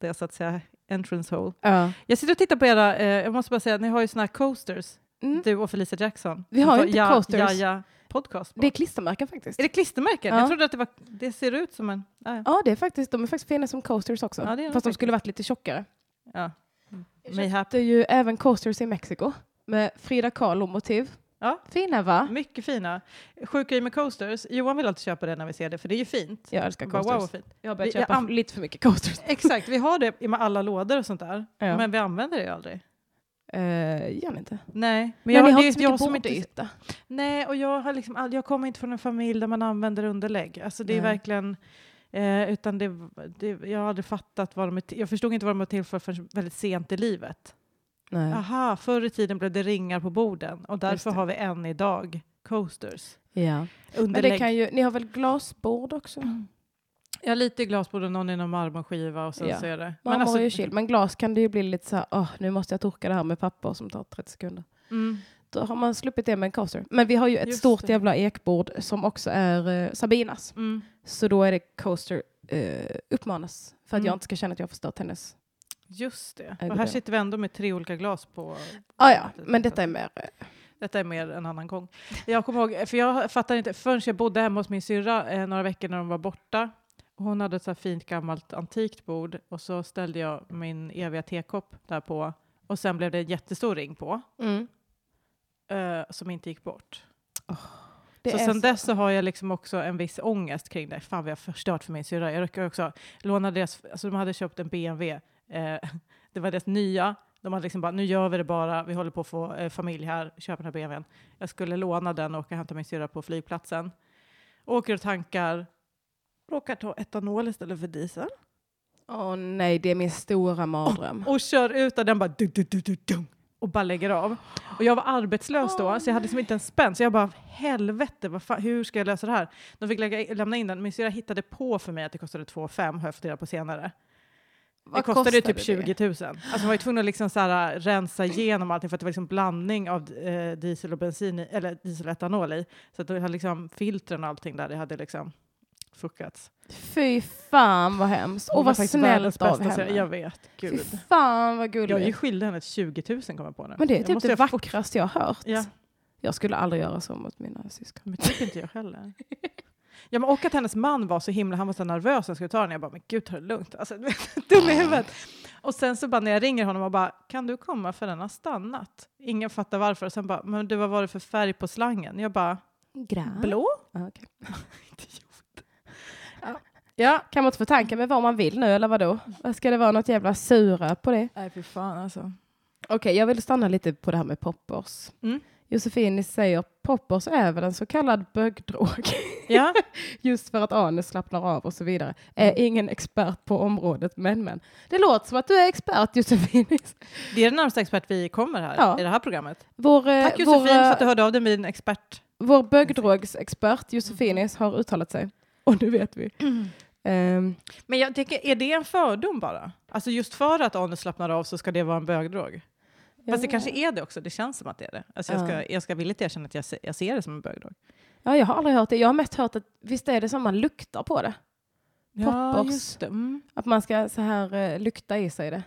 det så att säga entrance hole. Ja. Jag sitter och tittar på era, eh, jag måste bara säga att ni har ju såna här coasters, Mm. du och Felicia Jackson. Vi har Som inte ja, coasters. Ja, ja, podcast på. Det är klistermärken faktiskt. är det klistermärken? Ja. Jag trodde att det var, det ser ut som en, ja, ja. Ja, det är faktiskt, de är faktiskt fina som coasters också. Ja, det är de Fast de faktiskt. skulle varit lite tjockare. ja. Jag är ju även coasters i Mexiko med Frida Kahlo-motiv. Ja. Fina va? Mycket fina. Sjuk med coasters. Johan vill alltid köpa det när vi ser det, för det är ju fint. Jag älskar Bara, coasters. wow, vad fint. Jag har börjat Vi- köpa lite för mycket coasters. [LAUGHS] Exakt, vi har det med alla lådor och sånt där. Ja. Men vi använder det ju aldrig. Uh, gör ni inte? Nej, men, jag, det har inte så jag som inte... bordyta. Nej, och jag, har liksom, all- jag kommer inte från en familj där man använder underlägg. Alltså det är Nej. verkligen... Eh, utan det, det, jag har aldrig fattat vad de är Jag förstod inte vad de var till för förrän väldigt sent i livet. Nej. Aha, förr i tiden blev det ringar på borden och därför har vi än idag coasters. Ja. Men det kan ju, ni har väl glasbord också? [CLEARS THROAT] Jag har lite glasbord och någon i någon marmorskiva och sen Ja. så är det... Marmor alltså- är ju chill, men glas kan det ju bli lite så här, åh, nu måste jag torka det här med papper som tar 30 sekunder. Mm. Då har man sluppit det med en coaster. Men vi har ju ett Just stort det. jävla ekbord som också är eh, Sabinas. Mm. Så då är det coaster eh, uppmanas för att Mm. jag inte ska känna att jag har förstört hennes. Just det. Och här sitter vi ändå med tre olika glas på... Ah, ja, men detta är mer... Eh, Detta är mer en annan gång. Jag kommer ihåg, för jag fattar inte, förrän jag bodde hemma hos min syrra eh, några veckor när de var borta. Hon hade ett så fint gammalt antikt bord och så ställde jag min eviga tekopp där på. Och sen blev det en jättestor ring på mm. eh, som inte gick bort. Det så sen dess så har jag liksom också en viss ångest kring det. Fan jag har förstört för min syrra. Jag råkade också låna deras, alltså de hade köpt en BMW. Eh, [LAUGHS] det var deras nya. De hade liksom bara, nu gör vi det bara, vi håller på att få eh, familj här, köp den här BMWn. Jag skulle låna den och åka och hämta min syrra på flygplatsen. Åker och tankar, råkar ta etanol istället för diesel. Åh nej, det är min stora mardröm. Och kör ut och den bara du, du, du, du, du, och bara lägger av. Och jag var arbetslös då, Åh, så jag hade liksom inte en spänn. Så jag bara, helvete, vad fan, hur ska jag lösa det här? De fick lägga, lämna in den. Min syrra hittade på för mig att det kostade 2 5 har jag fått reda på senare. Vad det kostade ju typ kostade 20 000. Alltså man var ju tvungen att liksom så här, rensa igenom allting för att det var liksom blandning av eh, diesel och bensin, i, eller diesel och etanol i. Så att det hade liksom filtren och allting där, det hade liksom fuckats. Fy fan vad hemskt. Och vad snällt av henne. Jag vet, Fy gud. fan vad Jag gulligt. är ju skyldig henne 20 000 kommer jag på nu. Men det är Jag typ det vackraste jag har hört. Ja. Jag skulle aldrig göra så mot mina syskon. Men typ inte jag heller. Ja, men och att hennes man var så himla, han var så nervös när jag skulle ta den. Jag bara, men gud ta det lugnt. Alltså, [LAUGHS] dum i huvudet. Och sen så bara när jag ringer honom och bara, kan du komma för den har stannat? Ingen fattar varför. Och sen bara, men du vad var det för färg på slangen? Jag bara, Grön. blå? Ah, okej. [LAUGHS] Ja. Kan man inte få tanken med vad man vill nu eller vadå? Ska det vara något jävla sura på det? Nej, fy fan alltså. Okej, jag vill stanna lite på det här med poppers. Mm. Josefin säger poppers är väl en så kallad bögdrog. Ja, [LAUGHS] Just för att anus slappnar av och så vidare. Är ingen expert på området, men men. Det låter som att du är expert Josefin. det är den närmsta expert vi kommer här Ja. i det här programmet. Vår, eh, Tack Josefin vår, för eh, att du hörde av dig med din expert. vår bögdrogsexpert Josefinis har uttalat sig. Och nu vet vi. [CLEARS THROAT] Ehm, Men jag tänker, är det en fördom bara? Alltså just för att anus slappnar av så ska det vara en bögdrog? Fast det ja. kanske är det också, det känns som att det är det. Alltså jag, Ja. ska, jag ska villigt erkänna att jag, se, jag ser det som en bögdrog. Ja, jag har aldrig hört det. Jag har mest hört att visst är det som man luktar på det. Just det. Mm. Att man ska så här eh, lukta i sig det.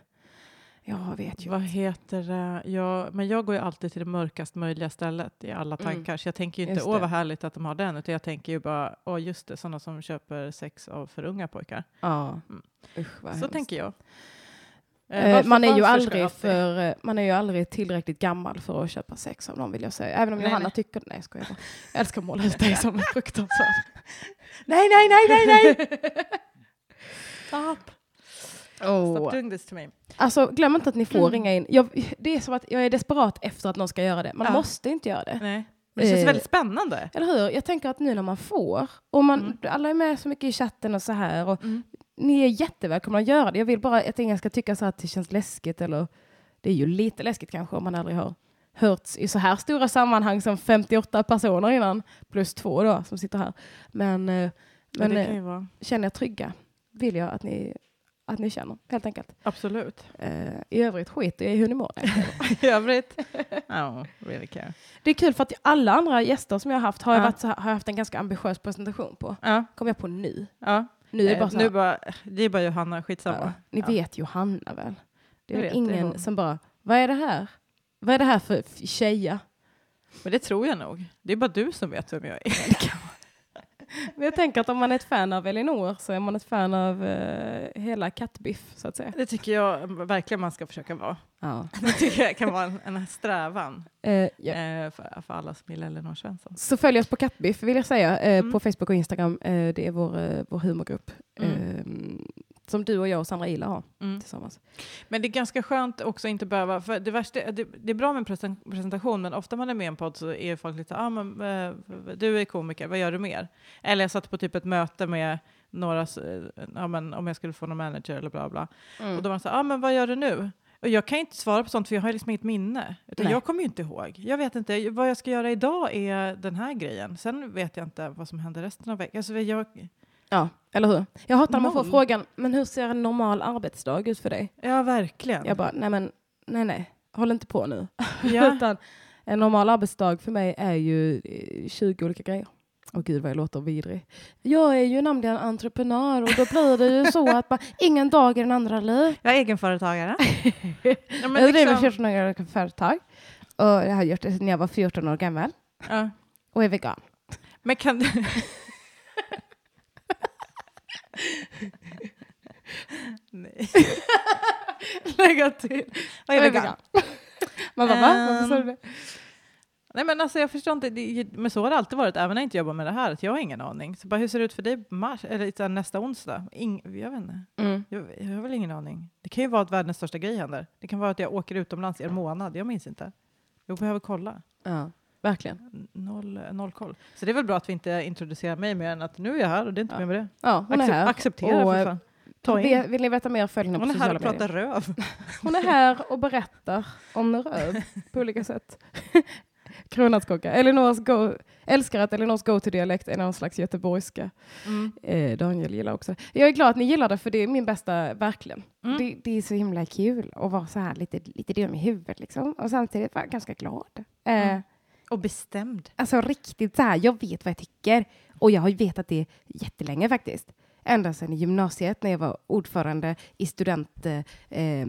Jag vet ju. Vad heter det? Jag, men jag går ju alltid till det mörkast möjliga stället i alla Mm. tankar. Så jag tänker ju inte, åh vad härligt att de har den. Utan jag tänker ju bara, åh just det, sådana som köper sex av för unga pojkar. Ja. Mm. Usch, vad Så hemskt. tänker jag. Eh, varför- man, är ju aldrig för, eh, man är ju aldrig tillräckligt gammal för att köpa sex av någon vill jag säga. Även om Nej, Johanna nej. tycker Nej jag skojar bara. Jag älskar att måla ut dig som fruktansvärd. [LAUGHS] nej, nej, nej, nej, nej! Stop. Oh. Stop doing this to me. Alltså glöm inte att ni får Mm. ringa in. Jag, det är som att jag är desperat efter att någon ska göra det. Man Ja. måste inte göra det. Nej. Men det känns Eh, väldigt spännande. Eller hur? Jag tänker att nu när man får, och man, Mm. alla är med så mycket i chatten och så här, och Mm. ni är jättevälkomna att göra det. Jag vill bara att ingen ska tycka så att det känns läskigt, eller det är ju lite läskigt kanske om man aldrig har hörts i så här stora sammanhang som 58 personer innan, plus två då som sitter här. Men, eh, Men eh, vara. känner jag trygga vill jag att ni, att ni känner, helt enkelt. Absolut. Eh, I övrigt skiter jag i hur ni mår. [LAUGHS] I övrigt, don't really care. Det är kul för att alla andra gäster som jag har haft har jag, Ja. varit så här, har jag haft en ganska ambitiös presentation på. Ja, Kommer jag på nu. ja. Nu är det Eh, bara så nu här, bara, det är bara Johanna, skitsamma. ja, Ni vet Johanna väl? Det är Jag väl det ingen hon. som bara, vad är det här? Vad är det här för tjeja? Men det tror jag nog. Det är bara du som vet vem jag är. Men jag tänker att om man är ett fan av Elinor så är man ett fan av eh, hela kattbiff så att säga. Det tycker jag verkligen man ska försöka vara. Ja. [LAUGHS] Det tycker jag kan vara en, en strävan Eh, ja. eh, för, för alla som gillar Elinor Svensson. Så följ oss på Kattbiff vill jag säga, eh, Mm. på Facebook och Instagram. Eh, det är vår, eh, vår humorgrupp. Mm. Som du och jag och Sandra Ila har Mm. tillsammans. Men det är ganska skönt också att inte behöva, för det, värsta, det, det är bra med en presen- presentation, men ofta man är med i en podd så är folk lite, ah, men, eh, du är komiker, vad gör du mer? Eller jag satt på typ ett möte med några, eh, ja, men, om jag skulle få någon manager eller bla bla. Mm. Och då var de så ah, men vad gör du nu? Och jag kan inte svara på sånt för jag har liksom inget minne. Utan Nej. jag kommer ju inte ihåg. Jag vet inte, vad jag ska göra idag är den här grejen. Sen vet jag inte vad som händer resten av veckan. Alltså, jag, Ja, eller hur? Jag hatar när man får Noll. frågan, men hur ser en normal arbetsdag ut för dig? ja, verkligen. Jag bara, nej men, nej nej, håll inte på nu. ja. [LAUGHS] Utan en normal arbetsdag för mig är ju eh, 20 olika grejer. Åh gud vad jag låter vidrig. Jag är ju nämligen entreprenör och då blir det ju så att man, [LAUGHS] ingen dag är den andra lik. Jag är egenföretagare. [LAUGHS] ja, Jag men driver liksom, 14 år företag och jag har gjort det sedan jag var 14 år gammal ja. och är vegan. Men kan du... Nej. [LAUGHS] Lägga till. Vad är Jag är vegan? Man bara, va? Varför sa du Ehm, det? Nej men alltså jag förstår inte, det, men så har det alltid varit, även när jag inte jobbar med det här, att jag har ingen aning. Så bara, hur ser det ut för dig mars, eller nästa onsdag? Ing, jag vet inte. Mm. Jag, jag har väl ingen aning. Det kan ju vara att världens största grej händer. Det kan vara att jag åker utomlands i en månad, jag minns inte. Jag behöver kolla. Ja, verkligen. Noll, noll koll. Så det är väl bra att vi inte introducerar mig mer än att nu är jag här och det är inte Ja. mer med det. Ja, hon är Accep- här. Acceptera Och, för eh, fan. Ta in. Vill, vill ni veta mer, följ henne på Hon är här sociala och pratar medier. röv. Hon är här och berättar om röv på olika sätt. [LAUGHS] Kronärtskocka. Elinors go, älskar att Elinors go-to-dialekt är någon slags göteborgska. Mm. Eh, Daniel gillar också. Jag är glad att ni gillar det, för det är min bästa, verkligen. Mm. Det, det är så himla kul att vara så här lite, lite dum i huvudet liksom. Och samtidigt vara ganska glad. Eh, Mm. Och bestämd. Alltså riktigt så här, jag vet vad jag tycker. Och jag har ju vetat det jättelänge faktiskt. Ända sedan i gymnasiet när jag var ordförande i student, eh, eh,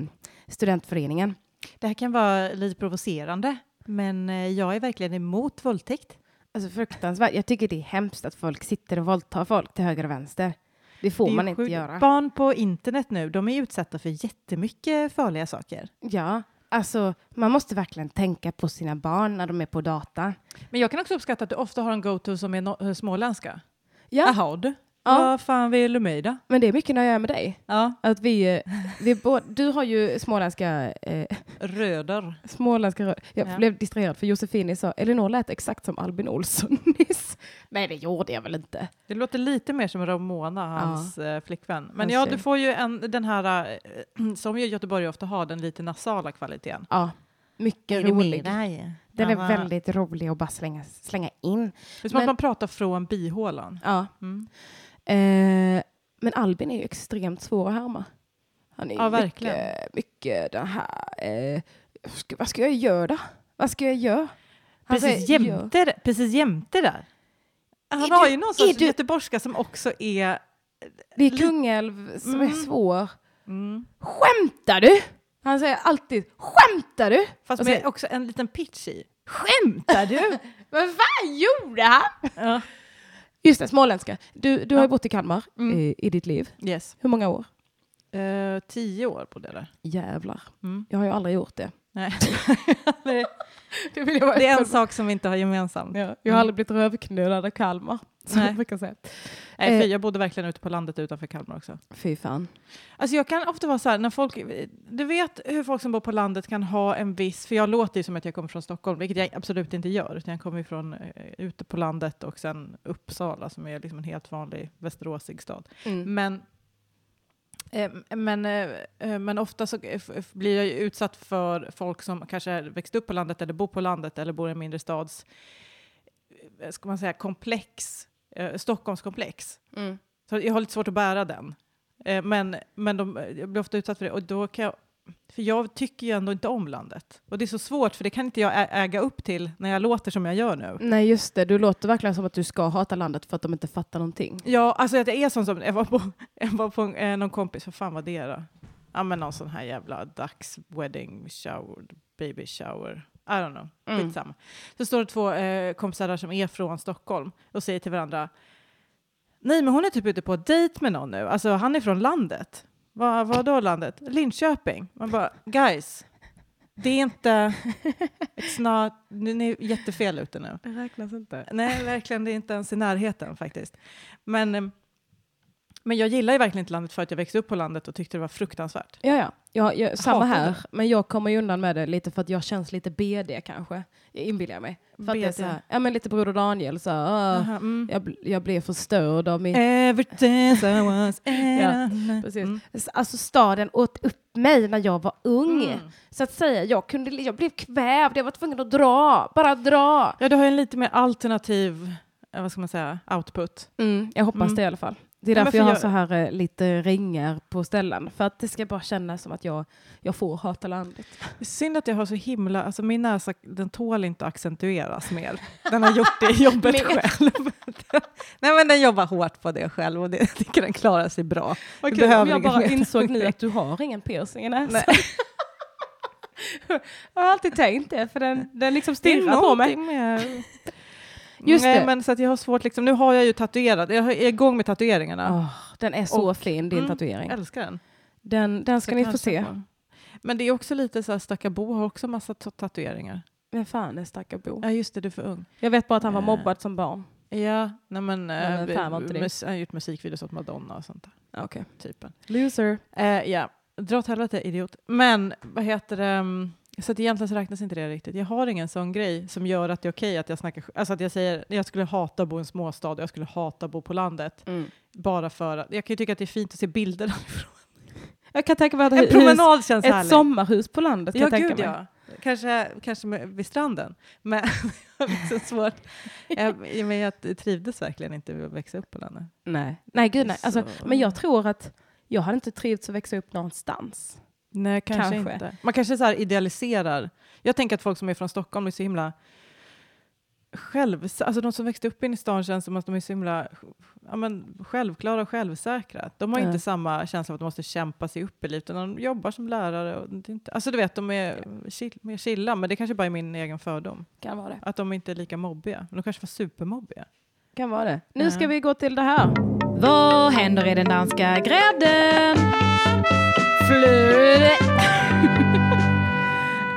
studentföreningen. Det här kan vara lite provocerande, men eh, jag är verkligen emot våldtäkt. Alltså fruktansvärt. Jag tycker det är hemskt att folk sitter och våldtar folk till höger och vänster. Det får Det man inte göra. Barn på internet nu, de är utsatta för jättemycket farliga saker. Ja, alltså man måste verkligen tänka på sina barn när de är på data. Men jag kan också uppskatta att du ofta har en go-to som är no- eh, småländska. Ja, Jaha du, Ja. vad fan vill du med då? men det är mycket när jag är med dig. Ja, Att vi, eh, vi båda, du har ju småländska, eh, röder. småländska rö- Jag Ja. blev distraherad för Josefini sa Elinor lät exakt som Albin Olsson [LAUGHS] nyss. Nej, det gjorde jag väl inte. Det låter lite mer som Ramona, hans eh, flickvän. Men ja, du får ju en, den här, eh, [CLEARS THROAT] som ju Göteborg ofta har, den lite nasala kvaliteten. Ja, mycket rolig. Den är väldigt rolig att bara slänga, slänga in. Det är som att Men- man pratar från bihålan. Ja. Mm. Eh, men Albin är ju extremt svår att härma. Han är Ja, verkligen. mycket, mycket den här... Eh, ska, vad ska jag göra då? Vad ska jag göra? Han Precis, säger, jämte, det- precis jämte där. Han Är har du- ju någon är sorts göteborgska som också är... Det är Kungälv som är Mm. svår. Mm. Skämtar du? Han säger alltid skämtar du? Fast Och med så- också en liten pitch i. Skämtar du? [LAUGHS] Vad fan gjorde han? Ja. Just det, småländska. Du, du har Ja. ju bott i Kalmar Mm. i, i ditt liv. Yes. Hur många år? Eh, tio år bodde jag där. Jävlar. Mm. Jag har ju aldrig gjort det. Nej. [LAUGHS] det, Det, det är en sak som vi inte har gemensamt. Ja, jag har aldrig blivit rövknullad av Kalmar. [LAUGHS] Som Nej. jag brukar säga. Nej, Eh. för jag bodde verkligen ute på landet utanför Kalmar också. Fy fan. Alltså jag kan ofta vara så här, när folk, du vet hur folk som bor på landet kan ha en viss, för jag låter ju som att jag kommer från Stockholm, vilket jag absolut inte gör, utan jag kommer ju från eh, ute på landet och sen Uppsala som är liksom en helt vanlig västeråsig stad. Mm. Men, eh, men, eh, eh, men ofta så blir jag ju utsatt för folk som kanske växt upp på landet eller bor på landet eller bor i en mindre stads, eh, ska man säga, komplex, eh, Stockholmskomplex. Mm. Så jag har lite svårt att bära den. Eh, men men de, jag blir ofta utsatt för det. Och då kan jag, för jag tycker ju ändå inte om landet. Och det är så svårt, för det kan inte jag äga upp till när jag låter som jag gör nu. Nej just det, du låter verkligen som att du ska hata landet för att de inte fattar någonting. Ja, alltså att jag är sån som, jag var på, [LAUGHS] jag var på eh, någon kompis, vad fan var det då? Ja men någon sån här jävla dags wedding shower, baby shower. I don't know, Mm. skitsamma. Så står det två eh, kompisar där som är från Stockholm och säger till varandra Nej men hon är typ ute på dejt med någon nu, alltså han är från landet. Vad vad då landet? Linköping. Man bara, guys, det är inte, it's not, ni är jättefel ute nu. Det räknas inte. Nej, verkligen. Det är inte ens i närheten faktiskt. Men, eh, men jag gillar ju verkligen inte landet för att jag växte upp på landet och tyckte det var fruktansvärt. Ja, ja. ja, ja samma här. det. Men jag kommer ju undan med det lite för att jag känns lite BD kanske. Jag inbillar jag mig. För att det är BD. så här, ja men lite Broder Daniel så här, Aha, mm. jag, jag blev förstörd av min... Everything I was [LAUGHS] Ja, Precis. Mm. Alltså staden åt upp mig när jag var ung. Mm. Så att säga, jag, kunde, jag blev kvävd, jag var tvungen att dra, bara dra. Ja, du har ju en lite mer alternativ, eh, vad ska man säga, output. Mm, jag hoppas Mm. det i alla fall. Det är därför för jag har jag- så här eh, lite ringar på ställen. För att det ska bara kännas som att jag, jag får hata landet. Det är synd att jag har så himla, alltså min näsa den tål inte accentueras mer. Den har gjort det jobbet [LAUGHS] själv. [LAUGHS] Nej men den jobbar hårt på det själv och det, jag tycker den klarar sig bra. Vad kul om jag bara insåg nu [LAUGHS] att du har ingen piercing i näsan. Jag har alltid tänkt det, för den, den liksom stirrar på mig. med... Just Nej, det. men så att jag har svårt liksom, nu har jag ju tatuerat, jag är igång med tatueringarna. Åh, den är så Och- fin, din Mm, tatuering. Älskar den. Den, den ska Så ni få se. Men det är också lite så här, stackar Bo har också massa ta- tatueringar. Vem fan är stackar Bo? Ja just det, du är för ung. Jag vet bara att han var Eh. mobbad som barn. Ja, nej men, Men eh, mus- han har gjort musikvideos åt Madonna och sånt där. Okej. Typen. Loser. Eh, ja, dra åt helvete idiot. Men vad heter det? mm, Så att egentligen så räknas inte det riktigt. Jag har ingen sån grej som gör att det är okej att jag snackar, alltså att jag säger jag skulle hata att bo i en småstad och jag skulle hata att bo på landet. Mm. Bara för att, jag kan ju tycka att det är fint att se bilder [LAUGHS] därifrån. Jag kan tänka mig att En hus, promenad känns ett härligt. sommarhus på landet kan Ja, jag gud mig. ja. Kanske, kanske med, vid stranden. Men [LAUGHS] så svårt. Jag, men jag trivdes verkligen inte med att växa upp på landet. Nej. nej, gud nej. Alltså, Så- men jag tror att jag hade inte trivts att växa upp någonstans. Nej, kanske, Kanske. inte. Man kanske så här idealiserar. Jag tänker att folk som är från Stockholm är så himla själv, alltså de som växte upp inne i stan känns som att de är så himla ja, men, självklara och självsäkra. De har Ja. inte samma känsla av att de måste kämpa sig upp i livet, utan de jobbar som lärare. Och det inte, alltså du vet, de är chill, mer chilla, men det kanske bara är min egen fördom. Kan vara det. Att de inte är lika mobbiga. De kanske var supermobbiga. Kan vara det. Nu Ja. ska vi gå till det här. Vad händer i den danska grädden? Flöde. [LAUGHS]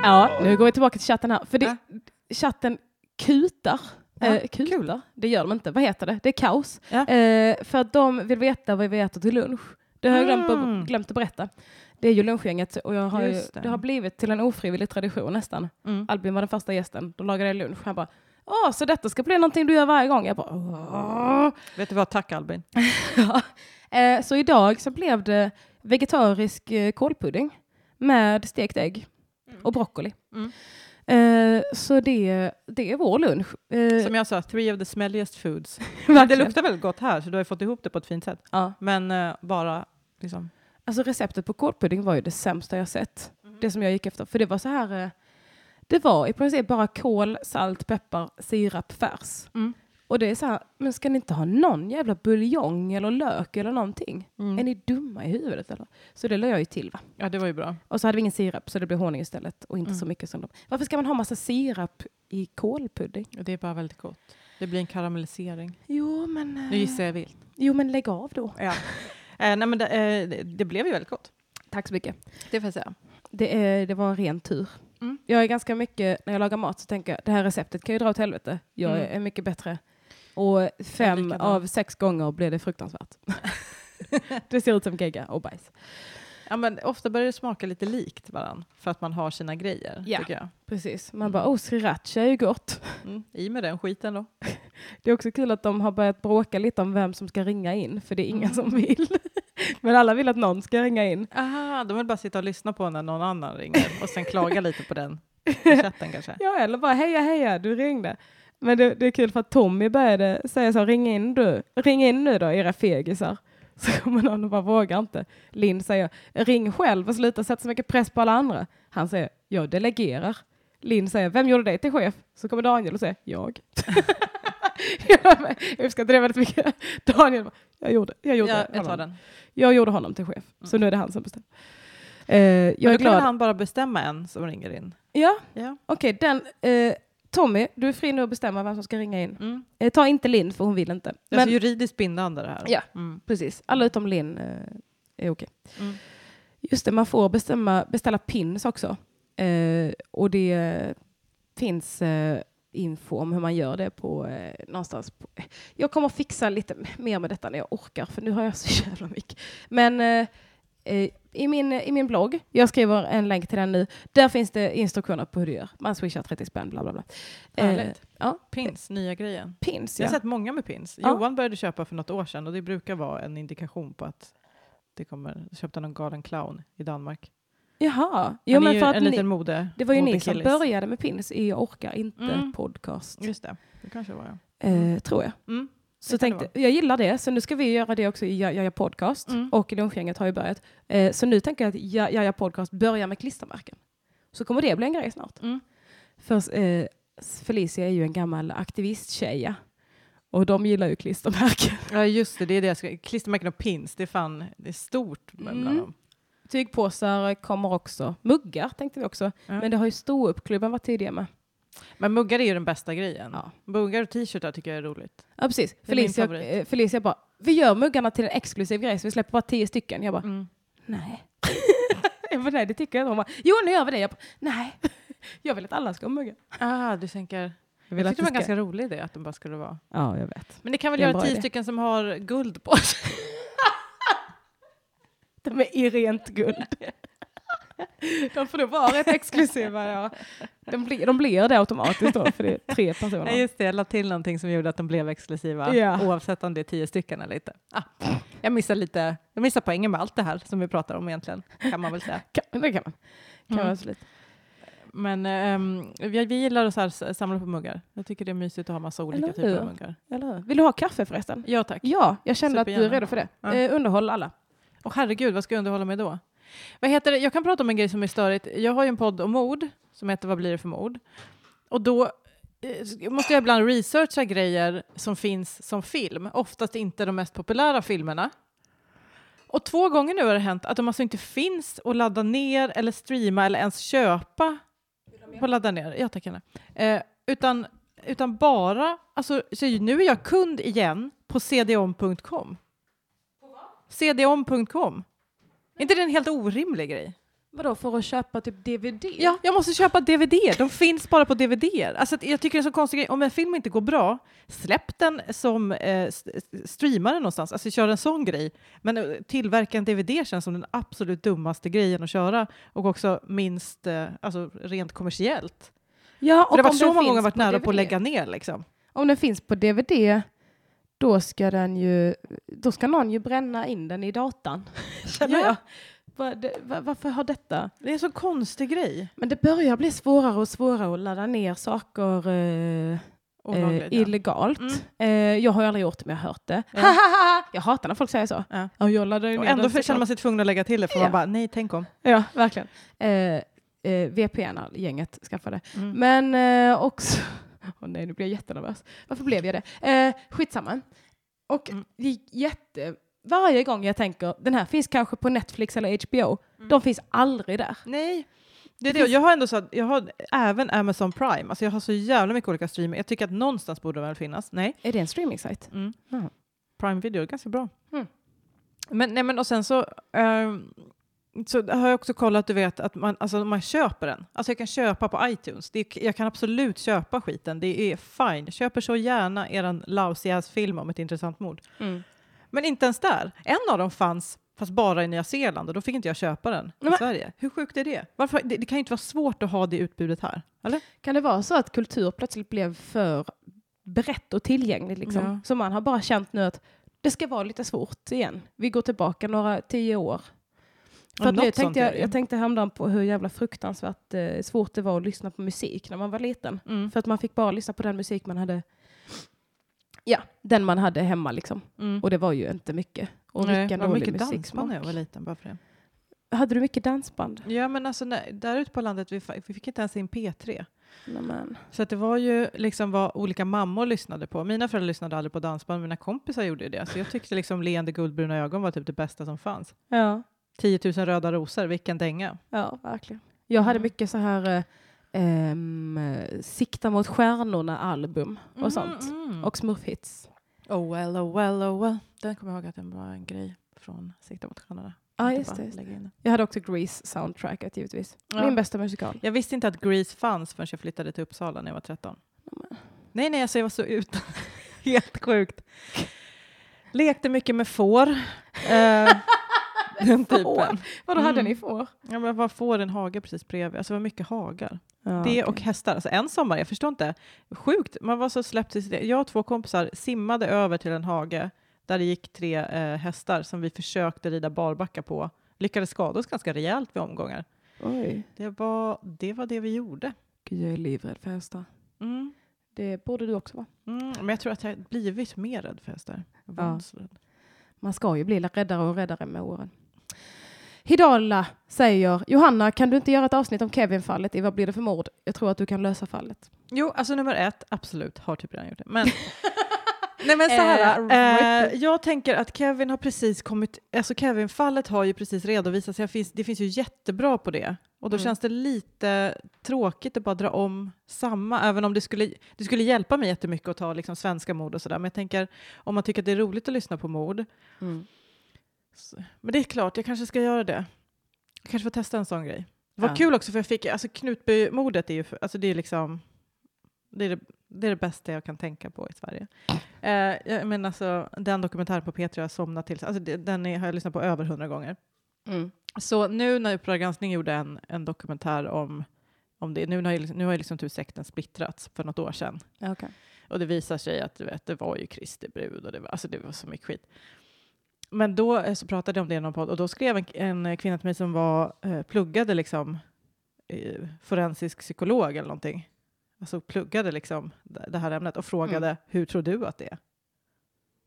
ja, nu går vi tillbaka till chatten här. För det, chatten kutar. Ja, eh, kutar. Det gör de inte. Vad heter det? Det är kaos. Ja. Eh, för att de vill veta vad vi äter till lunch. Det har jag glömt, Mm. att, glömt att berätta. Det är ju lunchgänget och jag har ju, det. det. har blivit till en ofrivillig tradition nästan. Mm. Albin var den första gästen. Då lagade jag lunch. Han bara, åh, så detta ska bli någonting du gör varje gång? Jag bara, åh. Vet du vad, tack Albin. [LAUGHS] Ja. Eh, så idag så blev det vegetarisk eh, kålpudding med stekt ägg och broccoli. Mm. Eh, så det, det är vår lunch. Eh, Som jag sa, three of the smelliest foods. [LAUGHS] Det luktar väldigt gott här, så du har fått ihop det på ett fint sätt. ja. Men eh, bara liksom... Alltså receptet på kålpudding var ju det sämsta jag sett. Mm. Det som jag gick efter. För det var så här, eh, det var i princip bara kål, salt, peppar, sirap, färs. Mm. Och det är så här, men ska ni inte ha någon jävla buljong eller lök eller någonting? Mm. Är ni dumma i huvudet eller? Så det la jag ju till va. Ja, det var ju bra. Och så hade vi ingen sirap så det blev honung istället och inte Mm. så mycket som de. Varför ska man ha massa sirap i kålpudding? Och Det är bara väldigt gott. Det blir en karamellisering. Jo men, eh, Nu gissar jag vilt. jo, men lägg av då. Ja. [LAUGHS] eh, nej, men det, eh, det- det blev ju väldigt gott. Tack så mycket. Det får jag säga. Det, är, det var en ren tur. Mm. Jag är ganska mycket, när jag lagar mat så tänker jag det här receptet kan ju dra åt helvete. Jag Mm. är mycket bättre. Och fem av sex gånger blir det fruktansvärt. [LAUGHS] det ser ut som gegga och bajs. Ja, men ofta börjar det smaka lite likt varandra för att man har sina grejer. Ja. Tycker jag. Precis. Man bara, oh sriracha är ju gott. Mm. I med den skiten då. [LAUGHS] Det är också kul att de har börjat bråka lite om vem som ska ringa in, för det är ingen Mm. som vill. [LAUGHS] Men alla vill att någon ska ringa in. Aha, de vill bara sitta och lyssna på när någon annan ringer och sen klaga lite på den i chatten kanske. Ja, eller bara heja heja, du ringde. Men det, det är kul för att Tommy började säga så, ring in du, ring in nu då era fegisar. [LAUGHS] Så kommer någon och bara vågar inte. Linn säger, ring själv och sluta sätta så mycket press på alla andra. Han säger, jag delegerar. Linn säger, vem gjorde dig till chef? Så kommer Daniel och säger, jag. [LAUGHS] jag uppskattar det väldigt mycket. Daniel bara, jag gjorde, jag gjorde, Ja, jag tar honom. den. Jag gjorde honom till chef, så nu är det han som bestämmer. Eh, jag Men är då kan väl glad. han bara bestämma en som ringer in. Ja, Ja. okej. den, eh, Tommy, du är fri nu att bestämma vem som ska ringa in. Mm. Eh, ta inte Linn för hon vill inte. Det är Men alltså juridiskt bindande det här. Ja. Mm. precis, alla utom Linn eh, är okej. Mm. Just det, man får bestämma, beställa pins också. Eh, och det finns eh, info om hur man gör det på eh, någonstans. På, jag kommer fixa lite mer med detta när jag orkar, för nu har jag så [LAUGHS] jävla mycket. Men eh, eh, i, min, i min blogg, jag skriver en länk till den nu, där finns det instruktioner på hur du gör. Man swishar 30 spänn, bla bla bla. Eh, ja, Pins, nya grejen. pins Jag ja. har sett många med pins. Ja. Johan började köpa för något år sedan och det brukar vara en indikation på att det kommer. Köpte någon galen clown i Danmark. Jaha, Jo, men ju för en att liten ni, mode. det var ju ni som modekillis. började med pins i Jag orkar inte Mm. podcast, Just det, det kanske var jag. eh, tror jag. Mm. Så tänkte, jag gillar det, så nu ska vi göra det också i Ja- Jaja Podcast. Mm. Och Lunchgänget har ju börjat. Eh, så nu tänker jag att Ja- Jaja Podcast börjar med klistermärken. Så kommer det bli en grej snart. Mm. För eh, Felicia är ju en gammal aktivisttjeja. Och de gillar ju klistermärken. [LAUGHS] Ja just det, det är det jag ska. Klistermärken och pins, det är fan det är stort bland Mm. dem. Tygpåsar kommer också. Muggar tänkte vi också. Ja. Men det har ju ståuppklubben varit tidiga med. Men muggar är ju den bästa grejen. Ja. Muggar och t-shirtar tycker jag är roligt. Ja, precis. Felicia, eh, Felicia bara, vi gör muggarna till en exklusiv grej så vi släpper bara tio stycken. Jag bara, Mm. nej. [LAUGHS] jag bara, nej, det tycker jag inte. Hon bara, jo nu gör vi det. Jag bara, nej. [LAUGHS] jag vill att alla ska ha muggar. Ah, du tänker... Jag Jag tyckte det var en ska... ganska rolig idé att de bara skulle vara... Ja, jag vet. Men det kan väl göra tio idé. stycken som har guld på sig. [LAUGHS] De är i rent guld. De får nog vara rätt exklusiva. Ja. De, blir, de blir det automatiskt då, för det är tre personer. Nej, just det, jag la till någonting som gjorde att de blev exklusiva Ja. oavsett om det är tio stycken eller inte. Ah, jag missar lite, jag missar poängen med allt det här som vi pratar om egentligen, kan man väl säga. Kan, det kan man. Kan Mm. man absolut. Men ehm, vi, vi gillar att här, samla på muggar. Jag tycker det är mysigt att ha massa olika Eller typer hur? av muggar. Eller hur? Vill du ha kaffe förresten? Ja tack. Ja, jag kände att du är redo för det. Ja. Eh, underhåll alla. Och herregud, vad ska jag underhålla med då? Vad heter det? Jag kan prata om en grej som är störigt. Jag har ju en podd om mord som heter Vad blir det för mord? Och då eh, måste jag ibland researcha grejer som finns som film. Oftast inte de mest populära filmerna. Och två gånger nu har det hänt att de alltså inte finns att ladda ner eller streama eller ens köpa på ladda ner. Ja, tack gärna. Eh, utan, utan bara, alltså så nu är jag kund igen på cdom.com. cdom.com. Inte det en helt orimlig grej? Vadå, för att köpa typ DVD? Ja, jag måste köpa DVD. De finns bara på DVD. Alltså, jag tycker det är så konstig grej. Om en film inte går bra, släpp den som eh, st- streama den någonstans. Alltså kör en sån grej. Men eh, tillverka en DVD känns som den absolut dummaste grejen att köra och också minst, eh, alltså rent kommersiellt. ja För det har varit så många gånger varit nära på att DVD. lägga ner liksom. Om den finns på DVD, då ska den ju, då ska någon ju bränna in den i datan. [LAUGHS] Känner Ja. jag. Va- det- va- Varför har detta? Det är en så konstig grej. Men det börjar bli svårare och svårare att ladda ner saker eh, Olagligt, eh, illegalt. Mm. Eh, jag har aldrig gjort det, men jag har hört det. Ja. [LAUGHS] jag hatar när folk säger så. Ja. Ja, jag laddar ju Och ner ändå känner man sig tvungen att lägga till det för Ja. man bara, nej tänk om. Ja, verkligen. Eh, eh, VPN-gänget skaffade. Mm. Men eh, också Åh nej, nu blir jag jättenervös. Varför blev jag det? Eh, skitsamma. Och Mm. jätte... Varje gång jag tänker, den här finns kanske på Netflix eller HBO, de finns aldrig där. Nej. Det är det. Jag har ändå så jag har även Amazon Prime. Alltså jag har så jävla mycket olika streaming. Jag tycker att någonstans borde det väl finnas. Nej. Är det en streaming-sajt? Mm. Prime Video är ganska bra. Mm. Men, nej, men och sen så, ehm, så har jag också kollat, du vet, att man, alltså, man köper den. Alltså jag kan köpa på iTunes. Det är, jag kan absolut köpa skiten. Det är fine. Köper så gärna eran lousy film om ett intressant mord. Mm. Men inte ens där. En av dem fanns fast bara i Nya Zeeland och då fick inte jag köpa den i Men- Sverige. Hur sjukt är det? Varför? Det, det kan ju inte vara svårt att ha det utbudet här. Eller? Kan det vara så att kultur plötsligt blev för brett och tillgängligt? Liksom? Ja. Så man har bara känt nu att det ska vara lite svårt igen. Vi går tillbaka några tio år. För nu tänkte jag, jag tänkte häromdagen på hur jävla fruktansvärt eh, svårt det var att lyssna på musik när man var liten. Mm. För att man fick bara lyssna på den musik man hade Ja, den man hade hemma liksom. Mm. Och det var ju inte mycket. Och Nej, vilken dålig mycket dansband när jag var liten. Bara för det. Hade du mycket dansband? Ja, men alltså när, där ute på landet, vi, vi fick inte ens in P3. Nej, men. Så att det var ju liksom vad olika mammor lyssnade på. Mina föräldrar lyssnade aldrig på dansband, mina kompisar gjorde det. Så jag tyckte liksom leende guldbruna ögon var typ det bästa som fanns. Ja. 10 000 röda rosor, vilken dänga. Ja, verkligen. Jag hade Mm. mycket så här eh, ehm, eh, sikta mot stjärnorna-album och sånt. Mm. Och smurfhits. Oh well, oh well, oh well. Den kommer jag ihåg att den var en grej från Sikta mot stjärnorna. Inte just det. Just det. Jag hade också Grease soundtracket givetvis. Ja. Min bästa musikal. Jag visste inte att Grease fanns förrän jag flyttade till Uppsala när jag var 13. Nej, nej, alltså jag var så ut. [LAUGHS] Helt sjukt. [LAUGHS] Lekte mycket med får. Eh, [LAUGHS] den typen. Vadå, hade Mm. ni får? Ja, men vad får en hage precis bredvid? Alltså det var mycket hagar. Ja, det och hästar. Alltså en sommar, jag förstår inte. Sjukt, man var så släppt i sitt... Jag och två kompisar simmade över till en hage där det gick tre eh, hästar som vi försökte rida barbacka på. Lyckades skada oss ganska rejält vid omgångar. Oj. Det var det, var det vi gjorde. Gud, jag är livrädd för hästar. Mm. Det borde du också vara. Mm. Men jag tror att jag blivit mer rädd för hästar. Ja. Man ska ju bli räddare och räddare med åren. Hidala säger, Johanna, kan du inte göra ett avsnitt om Kevin-fallet i Vad blir det för mord? Jag tror att du kan lösa fallet. Jo, alltså nummer ett, absolut, har typ redan gjort det. Men, [LAUGHS] nej men här, Eh, eh, jag tänker att Kevin har precis kommit, alltså Kevin-fallet har ju precis redovisats, jag finns, det finns ju jättebra på det. Och då Mm. känns det lite tråkigt att bara dra om samma, även om det skulle, det skulle hjälpa mig jättemycket att ta liksom svenska mord och sådär. Men jag tänker, om man tycker att det är roligt att lyssna på mord, Mm. Så, men det är klart, jag kanske ska göra det. Jag kanske får testa en sån grej. Det var Ja. kul också för jag fick, alltså Knutby-mordet är ju, för, alltså det är liksom, det är det, det är det bästa jag kan tänka på i Sverige. Eh, jag men alltså, den dokumentären på P3 har jag somnat till, alltså det, den är, har jag lyssnat på över hundra gånger. Mm. Så nu när Uppdrag granskning gjorde en, en dokumentär om, om det, nu har, ju, nu har ju liksom typ sekten splittrats för något år sedan. Okay. Och det visar sig att du vet, det var ju Kristi brud och det var, alltså det var så mycket skit. Men då eh, så pratade jag om det i någon podd och då skrev en, en kvinna till mig som var, eh, pluggade liksom eh, forensisk psykolog eller någonting. Alltså pluggade liksom det, här ämnet och frågade Mm. hur tror du att det är?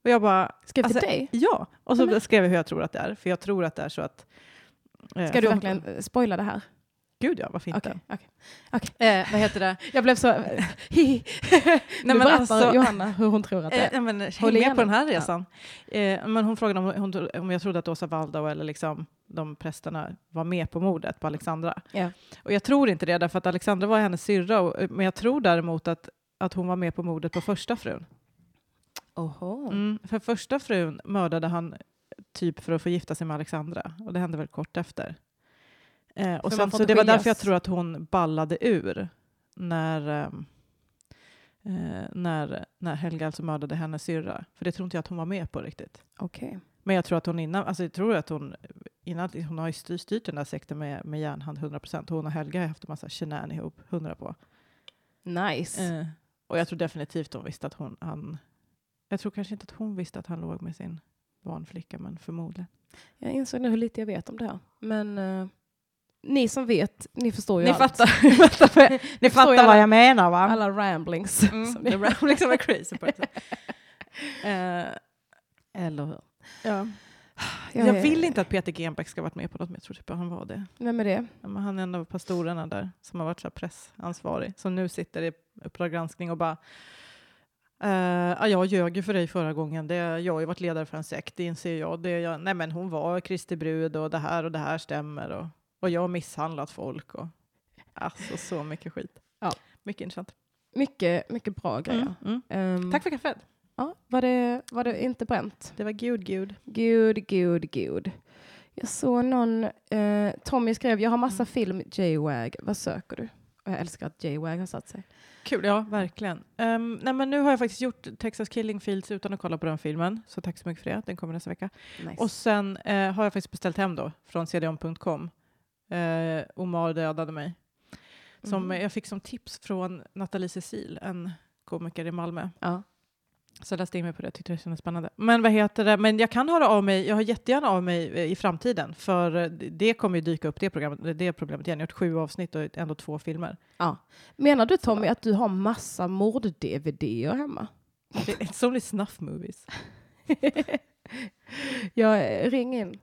Och jag bara, Skrev till Alltså, dig? ja. Och så Men- skrev jag hur jag tror att det är. För jag tror att det är så att... eh, Ska du verkligen eh, spoila det här? Gud ja, varför inte? Okej, okej. Eh, vad heter det? Jag blev så... [LAUGHS] Hihi. Nej, men berättar alltså- Johanna hur hon tror att det Eh, är. nej, men, Håll med på den här Ja. resan. Eh, men hon frågade om, hon, om jag trodde att Åsa Waldau eller liksom de prästerna var med på mordet på Alexandra. Ja. Och jag tror inte det, därför att Alexandra var hennes syrra. och- Men jag tror däremot att, att hon var med på mordet på första frun. Oho. Mm, för första frun mördade han typ för att få gifta sig med Alexandra. Och det hände väl kort efter. Eh, och sen, så det var därför jag tror att hon ballade ur när, ehm, eh, när, när Helga alltså mördade hennes syrra. För det tror inte jag att hon var med på riktigt. Okej. Men jag tror att hon innan, alltså jag tror att hon innan, hon har ju styrt, styrt den där sekten med, med järnhand 100%. Hon och Helga har haft en massa shenan ihop, 100 på. Nice. Eh, och jag tror definitivt hon visste att hon, han, jag tror kanske inte att hon visste att han låg med sin barnflicka, men förmodligen. Jag insåg nu hur lite jag vet om det här. Men eh, ni som vet, ni förstår ju Ni allt. fattar, [LAUGHS] ni fattar, ni [LAUGHS] fattar alla- vad jag menar va? Alla ramblings. Mm, som är liksom är crazy sättet. [LAUGHS] Eh, Eller hur? ja. Jag, Jag vill inte att Peter Genbeck ska varit med på något, men jag tror typ att han var det. Vem är det? Ja, men han är en av pastorerna där som har varit så pressansvarig, som nu sitter i Uppdrag granskning och bara Uh, ja, jag ljög ju för dig förra gången. Det, jag har ju varit ledare för en sekt, det inser jag. Det, jag nej, men hon var Kristi brud och det här och det här stämmer. Och, och jag har misshandlat folk. Och, alltså så mycket skit. Ja. Mycket intressant. Mycket, mycket bra grejer. Mm, mm. Ehm, Tack för kaffet. Ja, var, det, var det inte bränt? Det var gud, gud. Gud, gud, gud. Jag såg någon, eh, Tommy skrev, jag har massa film J-Wag, vad söker du? Och jag älskar att J-Wag har satt sig. Kul, ja verkligen. Um, nej, men nu har jag faktiskt gjort Texas Killing Fields utan att kolla på den filmen, så tack så mycket för det. Den kommer nästa vecka. Nice. Och sen eh, har jag faktiskt beställt hem då från cdon.com. Eh, Omar dödade mig. Som Mhm. Jag fick som tips från Nathalie Cecil, en komiker i Malmö. ja. Så jag läste in mig på det, tyckte det kändes spännande. Men vad heter det, men jag kan höra av mig, jag har jättegärna av mig eh, i framtiden, för eh, det kommer ju dyka upp det programmet, det problemet igen. Jag har gjort sju avsnitt och ändå två filmer. Menar du Tommy att du har massa mord-DVD hemma? Det- It's only snuff movies. [LAUGHS] jag eh, ring in.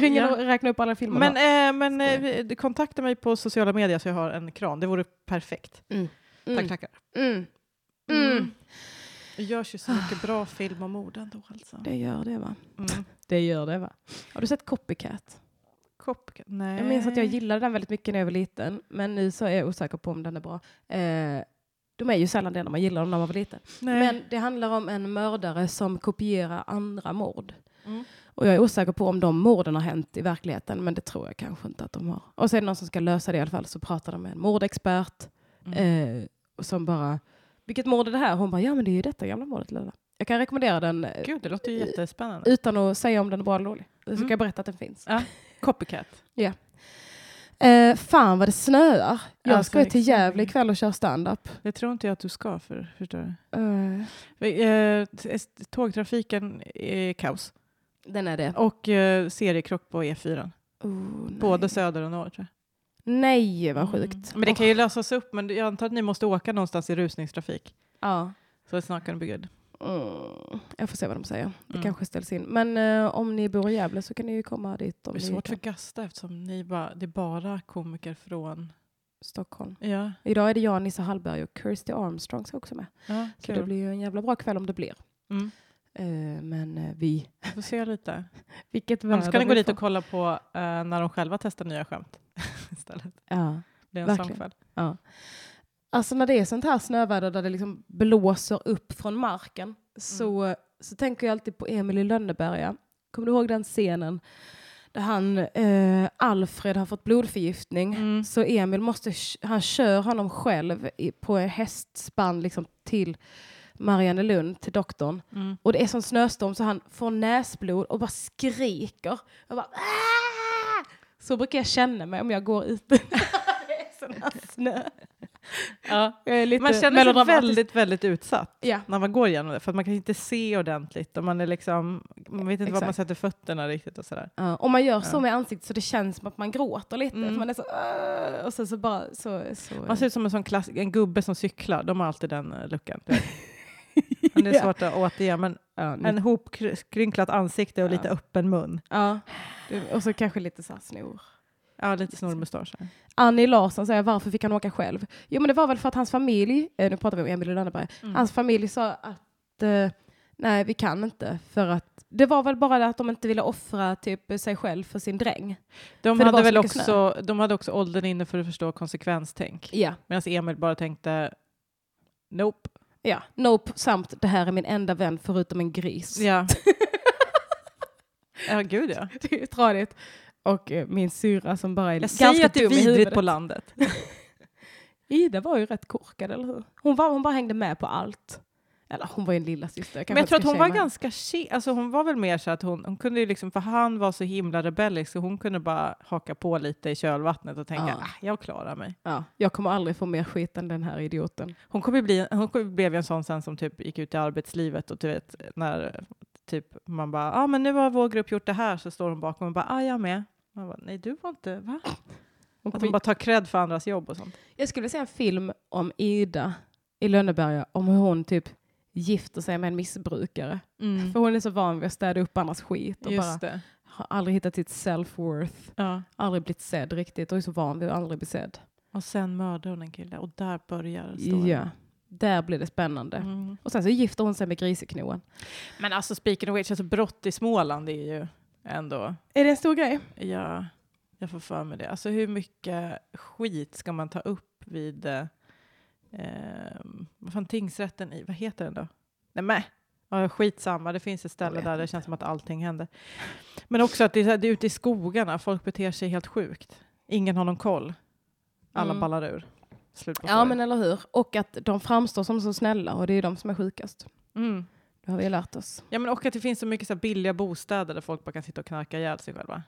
Ring in Ja. och räkna upp alla filmer. Men, eh, men eh, kontakta mig på sociala medier så jag har en kran, det vore perfekt. Mm. Tack, tackar. Mm. Mm. Det görs ju så mycket bra film om mord ändå alltså. Det gör det va? Mm. Det gör det va? Har du sett Copycat? Copycat? Nej. Jag minns att jag gillade den väldigt mycket när jag var liten, men nu så är jag osäker på om den är bra. Eh, de är ju sällan det när man gillar dem när man var liten. Nej. Men det handlar om en mördare som kopierar andra mord. Mm. Och jag är osäker på om de morden har hänt i verkligheten, men det tror jag kanske inte att de har. Och sen någon som ska lösa det i alla fall, så pratar de med en mordexpert Mm. eh, som bara, vilket mord är det här? Hon bara, ja men det är ju detta gamla mordet. Lilla. Jag kan rekommendera den eh, Gud, det låter ju jättespännande. utan att säga om den är bra eller dålig. Så Mm. ska jag berätta att den finns. Ja. Copycat. [LAUGHS] Eh, fan vad det snöar. Jag Alltså, ska till. Gävle ikväll och köra stand-up. Det tror inte jag att du ska, för, förstår du. Eh, Eh, t- tågtrafiken är kaos. Den är det. Och eh, seriekrock på E4. Oh, nej. Både söder och norr. Tror Nej, jag. vad sjukt. Men det kan ju lösas upp, men jag antar att ni måste åka någonstans i rusningstrafik. Ja. Så it's not gonna be good. Mm. Jag får se vad de säger. Det Mm. kanske ställs in. Men eh, om ni bor i Gävle så kan ni ju komma dit. Om Det är svårt kan. för Gasta eftersom ni bara, det är bara komiker från... Stockholm. Ja, Idag är det jag, Nissa Hallberg och Kirsty Armstrong ska också med. ja Så det blir ju en jävla bra kväll om det blir. Mm. Eh, men eh, vi... Vi får se lite. [LAUGHS] Vilket Annars ska ni gå dit och kolla på eh, när de själva testar nya skämt [LAUGHS] istället. Ja. Det är en Verkligen. sån kväll. Ja. Alltså när det är sånt här snöväder där det liksom blåser upp från marken så, så tänker jag alltid på Emil i Lönneberga. Kommer du ihåg den scenen där han, eh, Alfred har fått blodförgiftning Mm. så Emil måste, han kör honom själv i, på en hästspann liksom till Mariannelund, till doktorn. Mm. Och det är sån snöstorm så han får näsblod och bara skriker. Och bara, "Ah!" så brukar jag känna mig om jag går ut. [LAUGHS] det är sån här snö. Ja, Man känner sig väldigt, väldigt utsatt Ja, när man går igenom det, för att man kan inte se ordentligt och man, är liksom, man vet inte var man Exakt. sätter fötterna riktigt och sådär. ja. Och man gör så med ansiktet så det känns som att man gråter lite. Mm. Man är så, "Åh!" och sen så bara så... så Man ser ut som en sån klass, en gubbe som cyklar, de har alltid den uh, luckan. [LAUGHS] Men det är [LAUGHS] svårt att återge, men ja, en hopskrynklat ansikte och lite Ja. öppen mun. ja. Och så kanske lite så här snor. Ja, lite snormustasch. här. Annie Larsson säger varför fick han åka själv? Jo men det var väl för att hans familj, eh, nu pratar vi om Emil i Lönneberga, Mm. hans familj sa att eh, nej vi kan inte för att det var väl bara det att de inte ville offra typ sig själv för sin dräng. De För hade väl också, de hade också åldern inne för att förstå konsekvenstänk. Ja. Medan Emil bara tänkte Nope. Ja, nope, samt det här är min enda vän förutom en gris. Ja. [LAUGHS] ja, gud ja. Det är tradigt. Och eh, min syra som bara är Jag ganska säger att det är dum i vidrigt huvudet. på landet. [LAUGHS] Ida var ju rätt korkad, eller hur? Hon, var, hon bara hängde med på allt. Eller hon var ju en lilla syster. Men jag tror att hon var ganska chi- alltså hon var väl mer så att hon, hon kunde ju liksom, för han var så himla rebellisk så hon kunde bara haka på lite i kölvattnet och tänka, Ja. ah, jag klarar mig. Ja, jag kommer aldrig få mer skit än den här idioten. Hon, kommer ju bli, hon blev ju en sån sen som typ gick ut i arbetslivet och du vet när typ man bara, ja ah, men nu har vår grupp gjort det här så står hon bakom och bara, ah jag med. Man bara, nej du var inte, va? Att hon bara tar cred för andras jobb och sånt. Jag skulle se en film om Ida i Lönneberga om hur hon typ gifter sig med en missbrukare. För hon är så van vid att städa upp andras skit och bara Just det. har aldrig hittat sitt self-worth, Ja. aldrig blivit sedd riktigt och är så van vid att aldrig bli sedd. Och sen mördar hon en kille och där börjar storyn. Ja, där blir det spännande. Mm. Och sen så gifter hon sig med griseknoen. Men alltså speaking of which, alltså brott i Småland är ju ändå, Är det en stor grej? ja, jag får för mig det. Alltså hur mycket skit ska man ta upp vid, eh, vad fan tingsrätten i, vad heter den då? Nej men, ja, skitsamma, det finns ett ställe där det känns som att allting händer. Men också att det är, här, det är ute i skogarna, folk beter sig helt sjukt. Ingen har någon koll. Alla Mm. ballar ur. Slut på Ja, men eller hur? Och att de framstår som så snälla och det är de som är sjukast. Mm. Det har vi lärt oss. Ja men och att det finns så mycket så billiga bostäder där folk bara kan sitta och knarka ihjäl sig själva.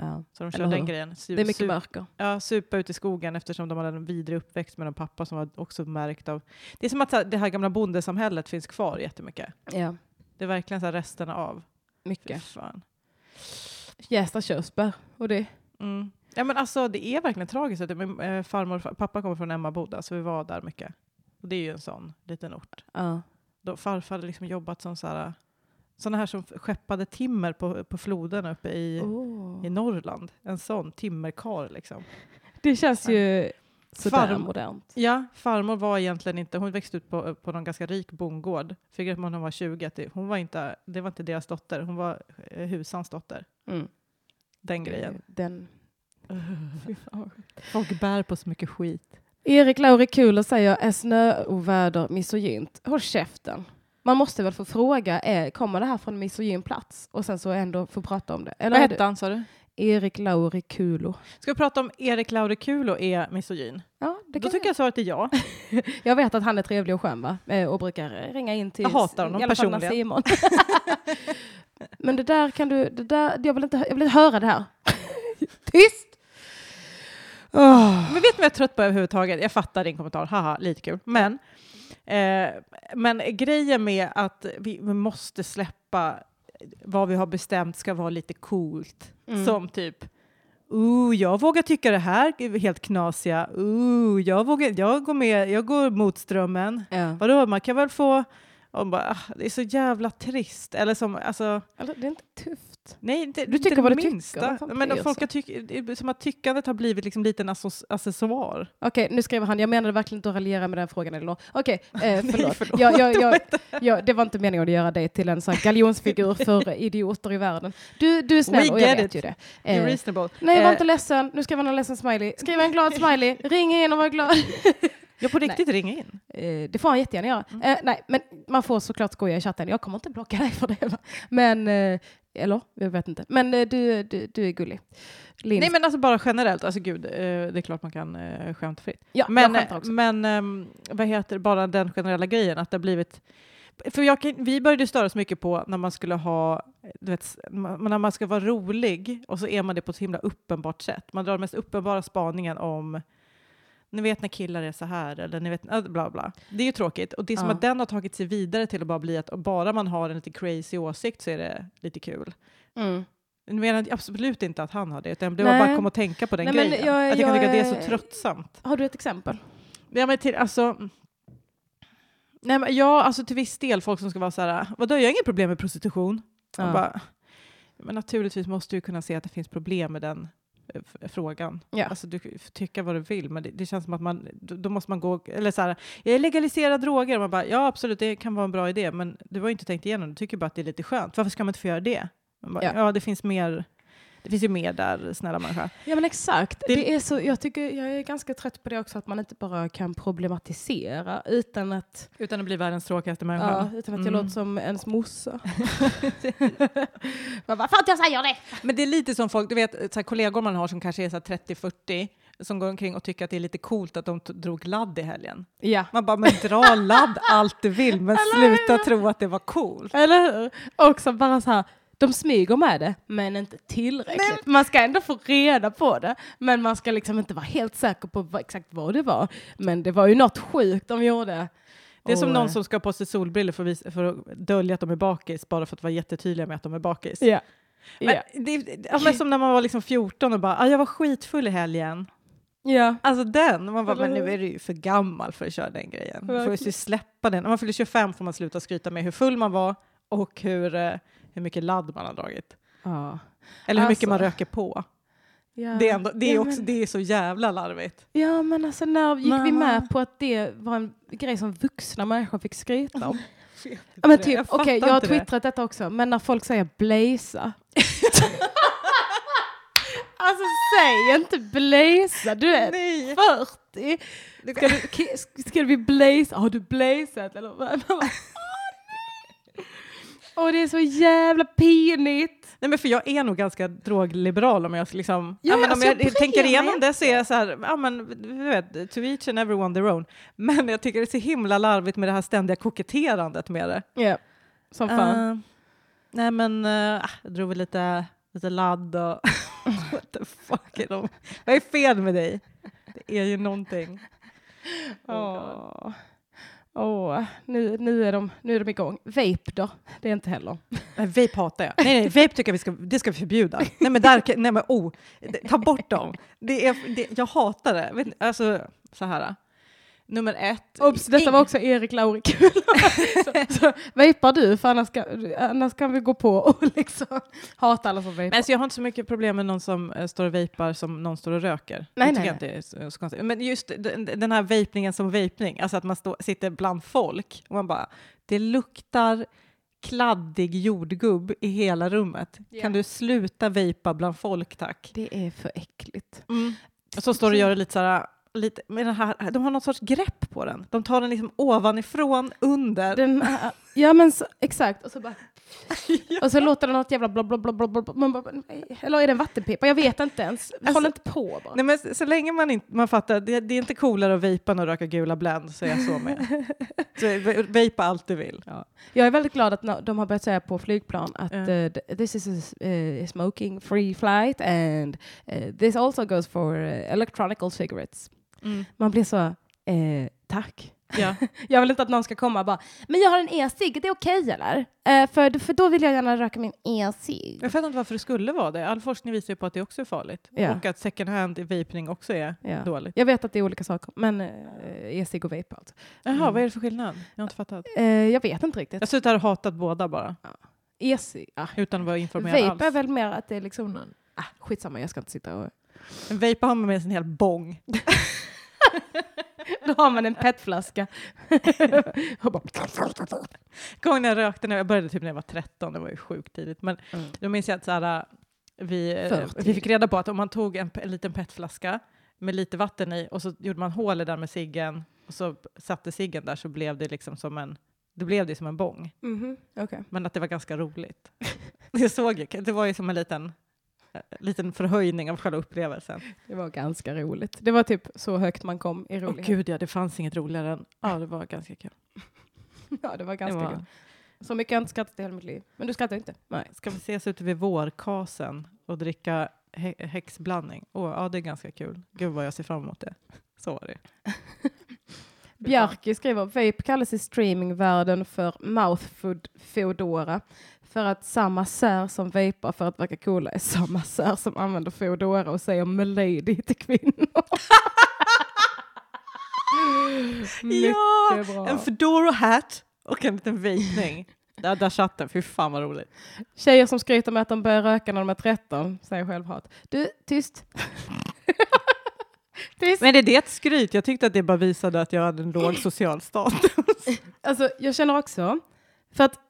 Ja. Så de kör den grejen. Su- Det är mycket mörker. Ja, supa ut i skogen eftersom de hade en vidrig uppväxt med en pappa som var också märkt av... Det är som att det här gamla bondesamhället finns kvar jättemycket. Ja, Det är verkligen så här resterna av. Mycket. fan. Jästa körsbär och det. Mm. Ja men alltså det är verkligen tragiskt. Min eh, farmor pappa kommer från Emmaboda så vi var där mycket. Och det är ju en sån liten ort. Ja. Då farfar hade liksom jobbat som så här, såna här som skeppade timmer på, på floden uppe i, Oh. i Norrland. En sån timmerkar liksom. Det känns ju sådär Farm- modernt. Ja, farmor var egentligen inte, hon växte upp på, på någon ganska rik bondgård. Fick reda när hon var 20 att det, hon var inte, det var inte deras dotter, hon var eh, husans dotter. Mm. Den grejen. Den. [LAUGHS] Fy fan. Folk bär på så mycket skit. Erik Lauri Kuhler säger är snöoväder misogynt? Håll käften. Man måste väl få fråga, är, kommer det här från en misogyn plats? Och sen så ändå få prata om det. Eller Vad hette han sa du? Erik Lauri Kuhler. Ska vi prata om Erik Laurikulo är misogyn? Ja, det Då kan tycker jag svaret är ja. [LAUGHS] Jag vet att han är trevlig och skön va? Eh, Och brukar ringa in till Jag hatar honom i alla fall när personligen. Simon. [LAUGHS] Men det där kan du, det där, jag vill inte, jag vill inte höra det här. [LAUGHS] Tyst! Åh. Men vet du vad jag är trött på överhuvudtaget? Jag fattar din kommentar, haha, lite kul. Men, eh, men grejen med att vi, vi måste släppa vad vi har bestämt ska vara lite coolt. Mm. Som typ, ooh, jag vågar tycka det här är helt knasiga. Ooh, jag, vågar, jag går med, jag går mot strömmen. Ja. Vadå, man kan väl få... Och bara, ah, det är så jävla trist. Eller som, alltså, Eller, det är inte tufft. nej, det, Du tycker vad det du tycker, minsta. fan Men bryr folk tyck, det som att tyckandet har blivit liksom lite en access- accessoar. Okej, nu skriver han, jag menade verkligen inte att raljera med den frågan. Okej, eh, [LAUGHS] förlåt. förlåt. [LAUGHS] Jag, jag, jag, jag, det var inte meningen att göra dig till en sån galjonsfigur [LAUGHS] för idioter i världen. Du, du är snäll We och jag vet it. ju det. You're Eh, reasonable. nej, var Eh, inte ledsen. Nu skriver han en ledsen smiley. Skriv en glad smiley. Ring in och var glad. Jag på riktigt ringa in. Eh, det får han jättegärna göra. Mm. Eh, nej, men man får såklart skoja i chatten. Jag kommer inte blocka dig för det. va? Men, eh, eller? Jag vet inte. Men eh, du, du, du är gullig. Linn. Nej men alltså bara generellt, alltså gud, eh, det är klart man kan eh, skämta fritt. ja, Men, jag också. men ehm, vad heter bara den generella grejen, att det har blivit för kan, vi började störa oss mycket på när man skulle ha, du vet, när man ska vara rolig och så är man det på ett himla uppenbart sätt. Man drar den mest uppenbara spaningen om, ni vet när killar är så här, eller ni vet, äh, bla bla. Det är ju tråkigt. Och det är som Ja. att den har tagit sig vidare till att bara bli att bara man har en lite crazy åsikt så är det lite kul. Mm. Jag menar absolut inte att han har det, utan det var bara att komma och tänka på den Nej, grejen. jag- att jag kan jag tycka att det är så tröttsamt. Har du ett exempel? Ja, men till, alltså, nej, men ja, alltså till viss del folk som ska vara så här, vadå, jag har inget problem med prostitution. Ja. Bara, men naturligtvis måste du kunna se att det finns problem med den frågan. Ja. Alltså, du får tycka vad du vill, men det, det känns som att man, då, måste man gå, eller så här, jag legaliserar droger, och man bara, ja absolut, det kan vara en bra idé, men du har ju inte tänkt igenom, du tycker bara att det är lite skönt, varför ska man inte få göra det? Bara, Ja. ja. det finns mer, finns ju mer där, snälla människa. Ja men exakt. Det- Det... är så, jag, tycker, jag är ganska trött på det också, att man inte bara kan problematisera utan att, Utan att bli världens tråkigaste människa. ja, utan att jag Mm. låter som ens morsa. [LAUGHS] Man bara, att jag säger det! Men det är lite som folk, du vet, så här, kollegor man har som kanske är så här 30-40 som går omkring och tycker att det är lite coolt att de drog ladd i helgen. Ja. Man bara, men dra ladd allt du vill, men [LAUGHS] sluta tro att det var coolt. Eller hur? Också bara så här, de smyger med det, men inte tillräckligt. Man ska ändå få reda på det, men man ska liksom inte vara helt säker på vad, exakt vad det var. Men det var ju något sjukt de gjorde. Det är som Och, någon eh, som ska ha på sig solbriller för att, visa, för att dölja att de är bakis, bara för att vara jättetydliga med att de är bakis. Ja. Men, Ja. det, ja, men som när man var liksom 14 och bara, ah, jag var skitfull i helgen. ja. Alltså den, man bara, men nu är du ju för gammal för att köra den grejen. Du får ju släppa den. När man fyller 25 får man sluta skryta med hur full man var och hur, eh, hur mycket ladd man har dragit. Ja. Eller hur mycket Alltså. man röker på. Ja. Det är, ändå, det är, ja, också, men, det är så jävla larvigt. ja, men alltså när gick Nej, vi med på att det var en grej som vuxna människor fick skryta om? [LAUGHS] Jag Ja, men typ, okej, jag har inte det. twittrat detta också, men när folk säger blaza. [LAUGHS] alltså säg inte blaza, du är Nej! 40. Ska du, ska du bli blaze? Har du blazat eller Åh det är så jävla pinigt. Nej men för jag är nog ganska drogliberal om jag liksom, Ja, ja, men om alltså, jag, jag tänker igenom det så är jag så här, ja men du vet, to each and everyone their own. Men jag tycker det är så himla larvigt med det här ständiga koketterandet med det. Ja, som fan. Uh, nej men uh, jag drog väl lite, lite ladd och [LAUGHS] what the fuck är de? Vad är fel med dig? Det är ju någonting. [LAUGHS] Oh God. Åh, Åh, nu, nu, är de, nu är de igång. Vape då? Det är inte heller. Nej, vape hatar jag. Nej, nej, vape tycker jag vi ska, det ska vi förbjuda. Nej, men där, nej, men oh, ta bort dem. Det är, det, jag hatar det. Vet, alltså, så här. Nummer ett. Obs, detta var också Erik Laurikul. [LAUGHS] så, så vapar du, för annars, ska, annars kan vi gå på och [LAUGHS] liksom hata alla som vapar. Men alltså, jag har inte så mycket problem med någon som eh, står och vapar som någon står och röker. Nej, det nej, jag inte är så, så konstigt. Men just den, den här vapningen som vapning, alltså att man stå, sitter bland folk och man bara, det luktar kladdig jordgubb i hela rummet. Ja. Kan du sluta vapa bland folk tack? Det är för äckligt. Och så står det och gör det lite så här, lite, med den här, de har något sorts grepp på den. De tar den liksom ovanifrån, under. Den, äh, ja men så, exakt, och så bara... [LAUGHS] Och så låter det något jävla. Man bara, nej. Eller är det en vattenpipa? Jag vet inte ens. Håll Alltså- inte på bara. Nej, men så, så länge man, inte, man fattar, det, det är inte coolare att vejpa än att röka gula Blend, så är jag så med. [LAUGHS] så vejpa allt du vill. Jag är väldigt glad att de har börjat säga på flygplan att Ja. eh, d- this is a uh, smoking free flight and uh, this also goes for uh, electronical cigarettes. Man blir så, eh, tack. Ja. [LAUGHS] Jag vill inte att någon ska komma och bara, men jag har en e-cigg, det är okej eller? Eh, för, för då vill jag gärna röka min e-cigg. Jag fattar inte varför det skulle vara det. All forskning visar ju på att det också är farligt. Ja. Och att second hand vaping också är Ja. dåligt. Jag vet att det är olika saker, men eh, e-cigg och vape alltså. Jaha, Mm. vad är det för skillnad? Jag har inte fattat. Eh, jag vet inte riktigt. Jag och hatat båda bara, E-cigg, ah. utan att vara informerad Vape alls. är väl mer att det är liksom någon, ah, skitsamma jag ska inte sitta och... En vape har man med sig en hel bong. [LAUGHS] Då har man en petflaska. [LAUGHS] när jag rökte, när jag började typ när jag var 13, det var ju sjukt tidigt. Men Mm. då minns jag att så här, vi, eh, vi fick reda på att om man tog en, en liten petflaska med lite vatten i och så gjorde man hål i där med ciggen och så satte ciggen där så blev det liksom som en, det blev det som en bong. Mhm, okej. Men att det var ganska roligt. [LAUGHS] Det såg jag, det var ju som en liten, liten förhöjning av själva upplevelsen. Det var ganska roligt. Det var typ så högt man kom i Åh rolighet. gud ja, det fanns inget roligare än, ja det var ganska kul. [LAUGHS] ja, det var Det ganska var, kul. Så mycket har jag inte skrattat i hela mitt liv. Men du skrattar inte? Nej. ska vi ses ute vid vårkasen och dricka hä- häxblandning? Åh, ja det är ganska kul. Gud vad jag ser fram emot det. Så var det. [LAUGHS] Bjarki skriver, vape kallas i streamingvärlden för mouthfood Foodora för att samma sär som vapar för att verka coola är samma sär som använder Foodora och säger milady till kvinnor. [LAUGHS] Ja, bra. en fedora hat och en liten vejpning. Där, där den, fy fan vad roligt. Tjejer som skryter med att de börjar röka när de är 13 säger självhat. Du, tyst. [LAUGHS] tyst. Men är det ett skryt? Jag tyckte att det bara visade att jag hade en låg social status. Alltså, jag känner också, för att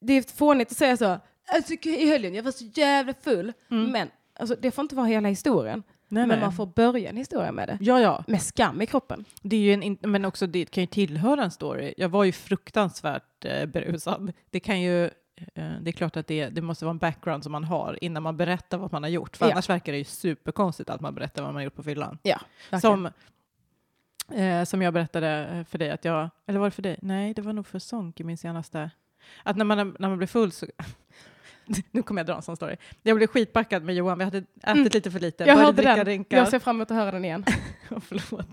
det är fånigt att säga så, alltså, i helgen, jag var så jävla full. Mm. Men alltså, det får inte vara hela historien. Nej, men man får börja en historia med det. Ja, ja. Med skam i kroppen. Det är ju en, men också det kan ju tillhöra en story. Jag var ju fruktansvärt eh, berusad. Det kan ju, eh, det är klart att det, det måste vara en background som man har innan man berättar vad man har gjort. För Ja. annars verkar det ju superkonstigt att man berättar vad man har gjort på fyllan. Verkligen. Som, eh, som jag berättade för dig att jag, eller var det för dig? Nej, det var nog för Sonke, min senaste. Att när man, när man blir full så, [LAUGHS] nu kommer jag dra en sån story. Jag blev skitpackad med Johan, vi hade ätit Mm. lite för lite, jag började hörde den. drinkar. Jag ser fram emot att höra den igen. [LAUGHS] Förlåt.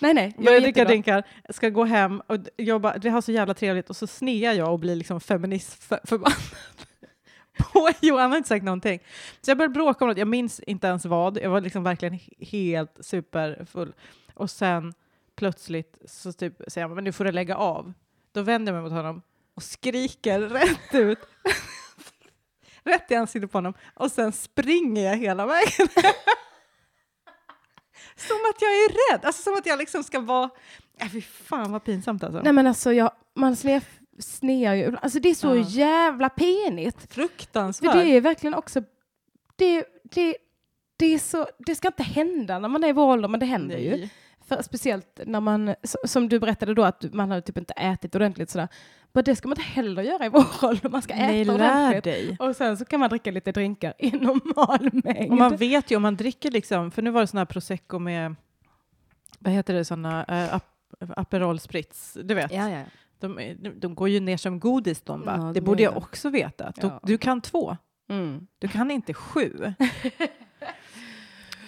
nej, nej. jag är Börjar dricka drinkar, ska gå hem och jobba, vi har så jävla trevligt och så snear jag och blir liksom feminist för, förbannad. [LAUGHS] På Johan har inte sagt någonting. Så jag började bråka om något, jag minns inte ens vad, jag var liksom verkligen he- helt superfull. Och sen plötsligt så typ säger han, men nu får du lägga av. Då vänder jag mig mot honom och skriker rätt ut. rätt i ansiktet på honom och sen springer jag hela vägen. som att jag är rädd, alltså som att jag liksom ska vara... Äh, fy fan vad pinsamt alltså. Nej men alltså, jag, man sne, snear ju. Alltså det är så Ja. jävla penigt. För Fruktansvärt. det är verkligen också, det, det, det, är så, det ska inte hända när man är i vår ålder, men det händer ju. För speciellt när man, som du berättade då, att man hade typ inte ätit ordentligt sådär. Men det ska man inte heller göra i vår [LAUGHS] ålder, man ska Nej, äta ordentligt. dig. Och sen så kan man dricka lite drinkar i [LAUGHS] normal mängd. Och man vet ju om man dricker liksom, för nu var det sån här prosecco med, vad heter det, såna ap Aperol Spritz, du vet. ja, ja. De, de går ju ner som godis de va? Ja, det de borde jag också veta. Du, du kan två, Mm. du kan inte sju. [LAUGHS]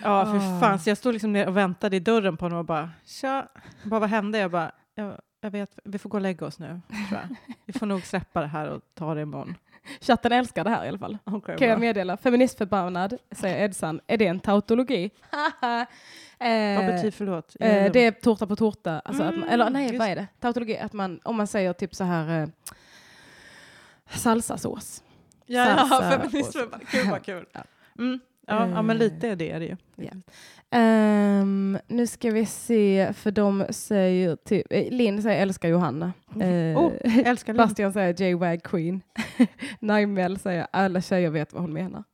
ja, för Ah. fan. Så jag stod liksom ner och väntade i dörren på honom och bara, tja, bara, vad hände? Jag bara, jag, jag vet, vi får gå och lägga oss nu, tror jag. Vi får nog släppa det här och ta det imorgon. Chatten älskar det här i alla fall. Okay, Kan jag meddela. Feministförbannad, säger Edsan. Är det en tautologi? [LAUGHS] eh, Vad betyder förlåt? eh, det är tårta på tårta. Alltså att man, Mm, eller nej, just- vad är det? Tautologi, att man, om man säger typ så här eh, salsasås. ja, ja, salsa feminist. och- Kul, vad kul. Ja. Mm. Ja, ja, men Eh, lite är det är det ju. Ja. Ehm, nu ska vi se, för de säger typ, eh, Linn säger älskar Johanna. Eh, Oh, älskar Linn. Bastian säger J-Wag Queen. [LAUGHS] Naimel säger alla tjejer vet vad hon menar.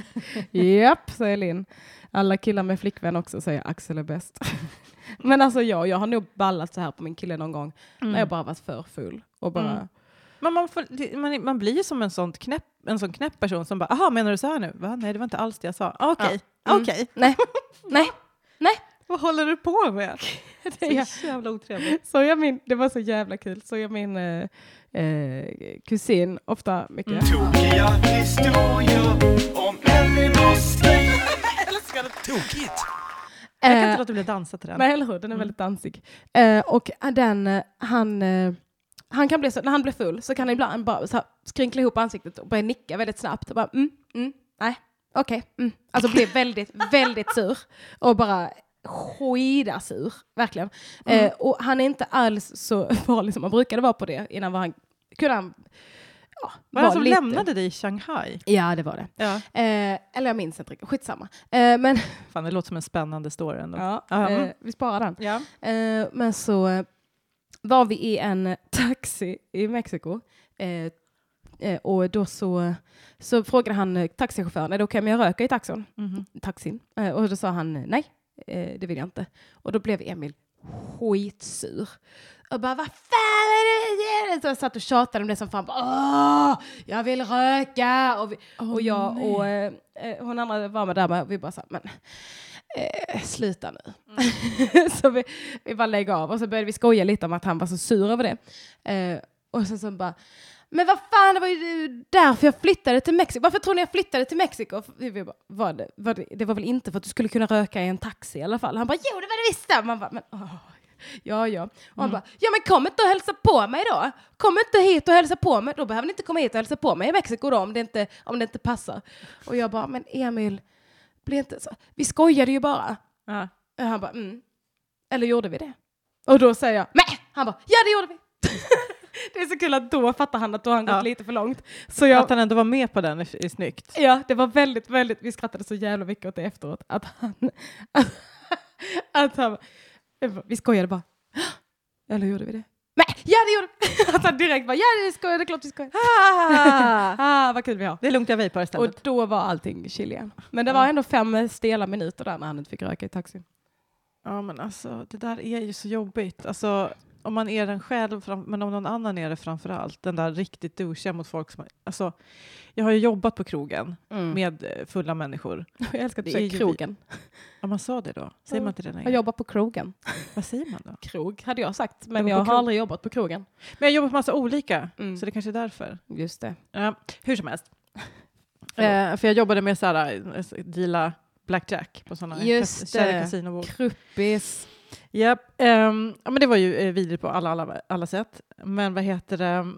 [LAUGHS] Japp, säger Linn. Alla killar med flickvän också säger Axel är bäst. [LAUGHS] Men alltså jag, jag har nog ballat så här på min kille någon gång när jag bara varit för full. Och bara, Mm. Men man, får, man, man blir ju som en sån knäpp, en sån knäpp person som bara, aha, menar du så här nu? Va? Nej, det var inte alls det jag sa. Ah, Okej, Ja. Mm. okej. nej, nej, nej. [LAUGHS] Vad håller du på med? [LAUGHS] Det är, Så jävla otrevligt. så jag min, det var så jävla kul. Så jag min eh, eh, kusin ofta mycket. Mm. Tokiga historier om Ellie Moster. [LAUGHS] Älskar det. Tokigt. Jag kan Eh, inte låta bli att dansa till den. Nej, eller hur? Den är väldigt dansig. Eh, och den, eh, han, eh, han kan bli så, när han blir full så kan han ibland bara så här, skrynkla ihop ansiktet och börja nicka väldigt snabbt. Och bara, mm, mm, nej, okej. mm. Alltså blir [LAUGHS] väldigt, väldigt sur. Och bara skidasur, verkligen. Eh, och han är inte alls så [LAUGHS] farlig som han brukade vara på det. Innan var han, kunde han ja, Var det som lite- lämnade dig i Shanghai? Ja, det var det. Ja. Eh, eller jag minns inte riktigt, skitsamma. Eh, men Fan, det låter som en spännande story ändå. ja, mm. eh, vi sparar den. Ja. Eh, men så eh, var vi i en taxi i Mexiko. Eh, eh, och då så, så frågade han eh, taxichauffören, är det okej om jag röker i taxin? Mhm. taxin? Eh, och då sa han nej, det vill jag inte. Och då blev Emil skitsur. Och bara, vad fan är det? Så jag satt och tjatade om det som fan. Bara, jag vill röka! Och, vi, och jag och eh, hon andra var med där och vi bara sa, men eh, sluta nu. [LAUGHS] så vi, vi bara lägger av och så började vi skoja lite om att han var så sur över det. Eh, och sen så bara, men vad fan, det var ju därför jag flyttade till Mexiko. Varför tror ni jag flyttade till Mexiko? Vi- bara, var det, var det, det var väl inte för att du skulle kunna röka i en taxi i alla fall? Han bara, jo det var det visst. Man bara, men åh, ja ja. Och han bara, ja men kom inte och hälsa på mig då. Kom inte hit och hälsa på mig. Då behöver ni inte komma hit och hälsa på mig i Mexiko då om det inte, om det inte passar. Och jag bara, men Emil, bli inte så. Vi skojade ju bara. Ja. Och han bara, mm. Eller gjorde vi det? Och då säger jag, nej! Han bara, ja det gjorde vi! [LAUGHS] det är så kul att då fattar han att då har han gått Ja. lite för långt. Så jag, Att han ändå var med på den är, är snyggt. ja, det var väldigt, väldigt, vi skrattade så jävla mycket åt det efteråt. Att han, att, [LAUGHS] att han vi skojade bara, [GASPS] eller gjorde vi det? Nej, ja det gjorde vi! Att han direkt bara, ja det skojade, det är klart vi skojade. [LAUGHS] Ah! Ah, vad kul vi har. Det är lugnt, jag Och istället. då var allting chill igen. Men det var ändå fem stela minuter där när han inte fick röka i taxin. Ja, men alltså, det där är ju så jobbigt. Alltså, om man är den själv, fram- men om någon annan är det framför allt. Den där riktigt douchiga mot folk som... Alltså, jag har ju jobbat på krogen med eh, fulla människor. [LAUGHS] Jag älskar att du säger krogen. Ja, man sa det då. Säger Ja. man inte det längre? Jag jobbar på krogen. Vad säger man då? Krog hade jag sagt, men jag på har krog. aldrig jobbat på krogen. Men jag jobbar på massa olika, Mm. så det kanske är därför. Just det. Ja, hur som helst. [LAUGHS] Eh, för jag jobbade med så här, eh, deala blackjack på sådana Just det. kasinobord. Kruppis. Japp, ehm, ja, men det var ju eh, vidrigt på alla, alla, alla sätt. Men vad heter det?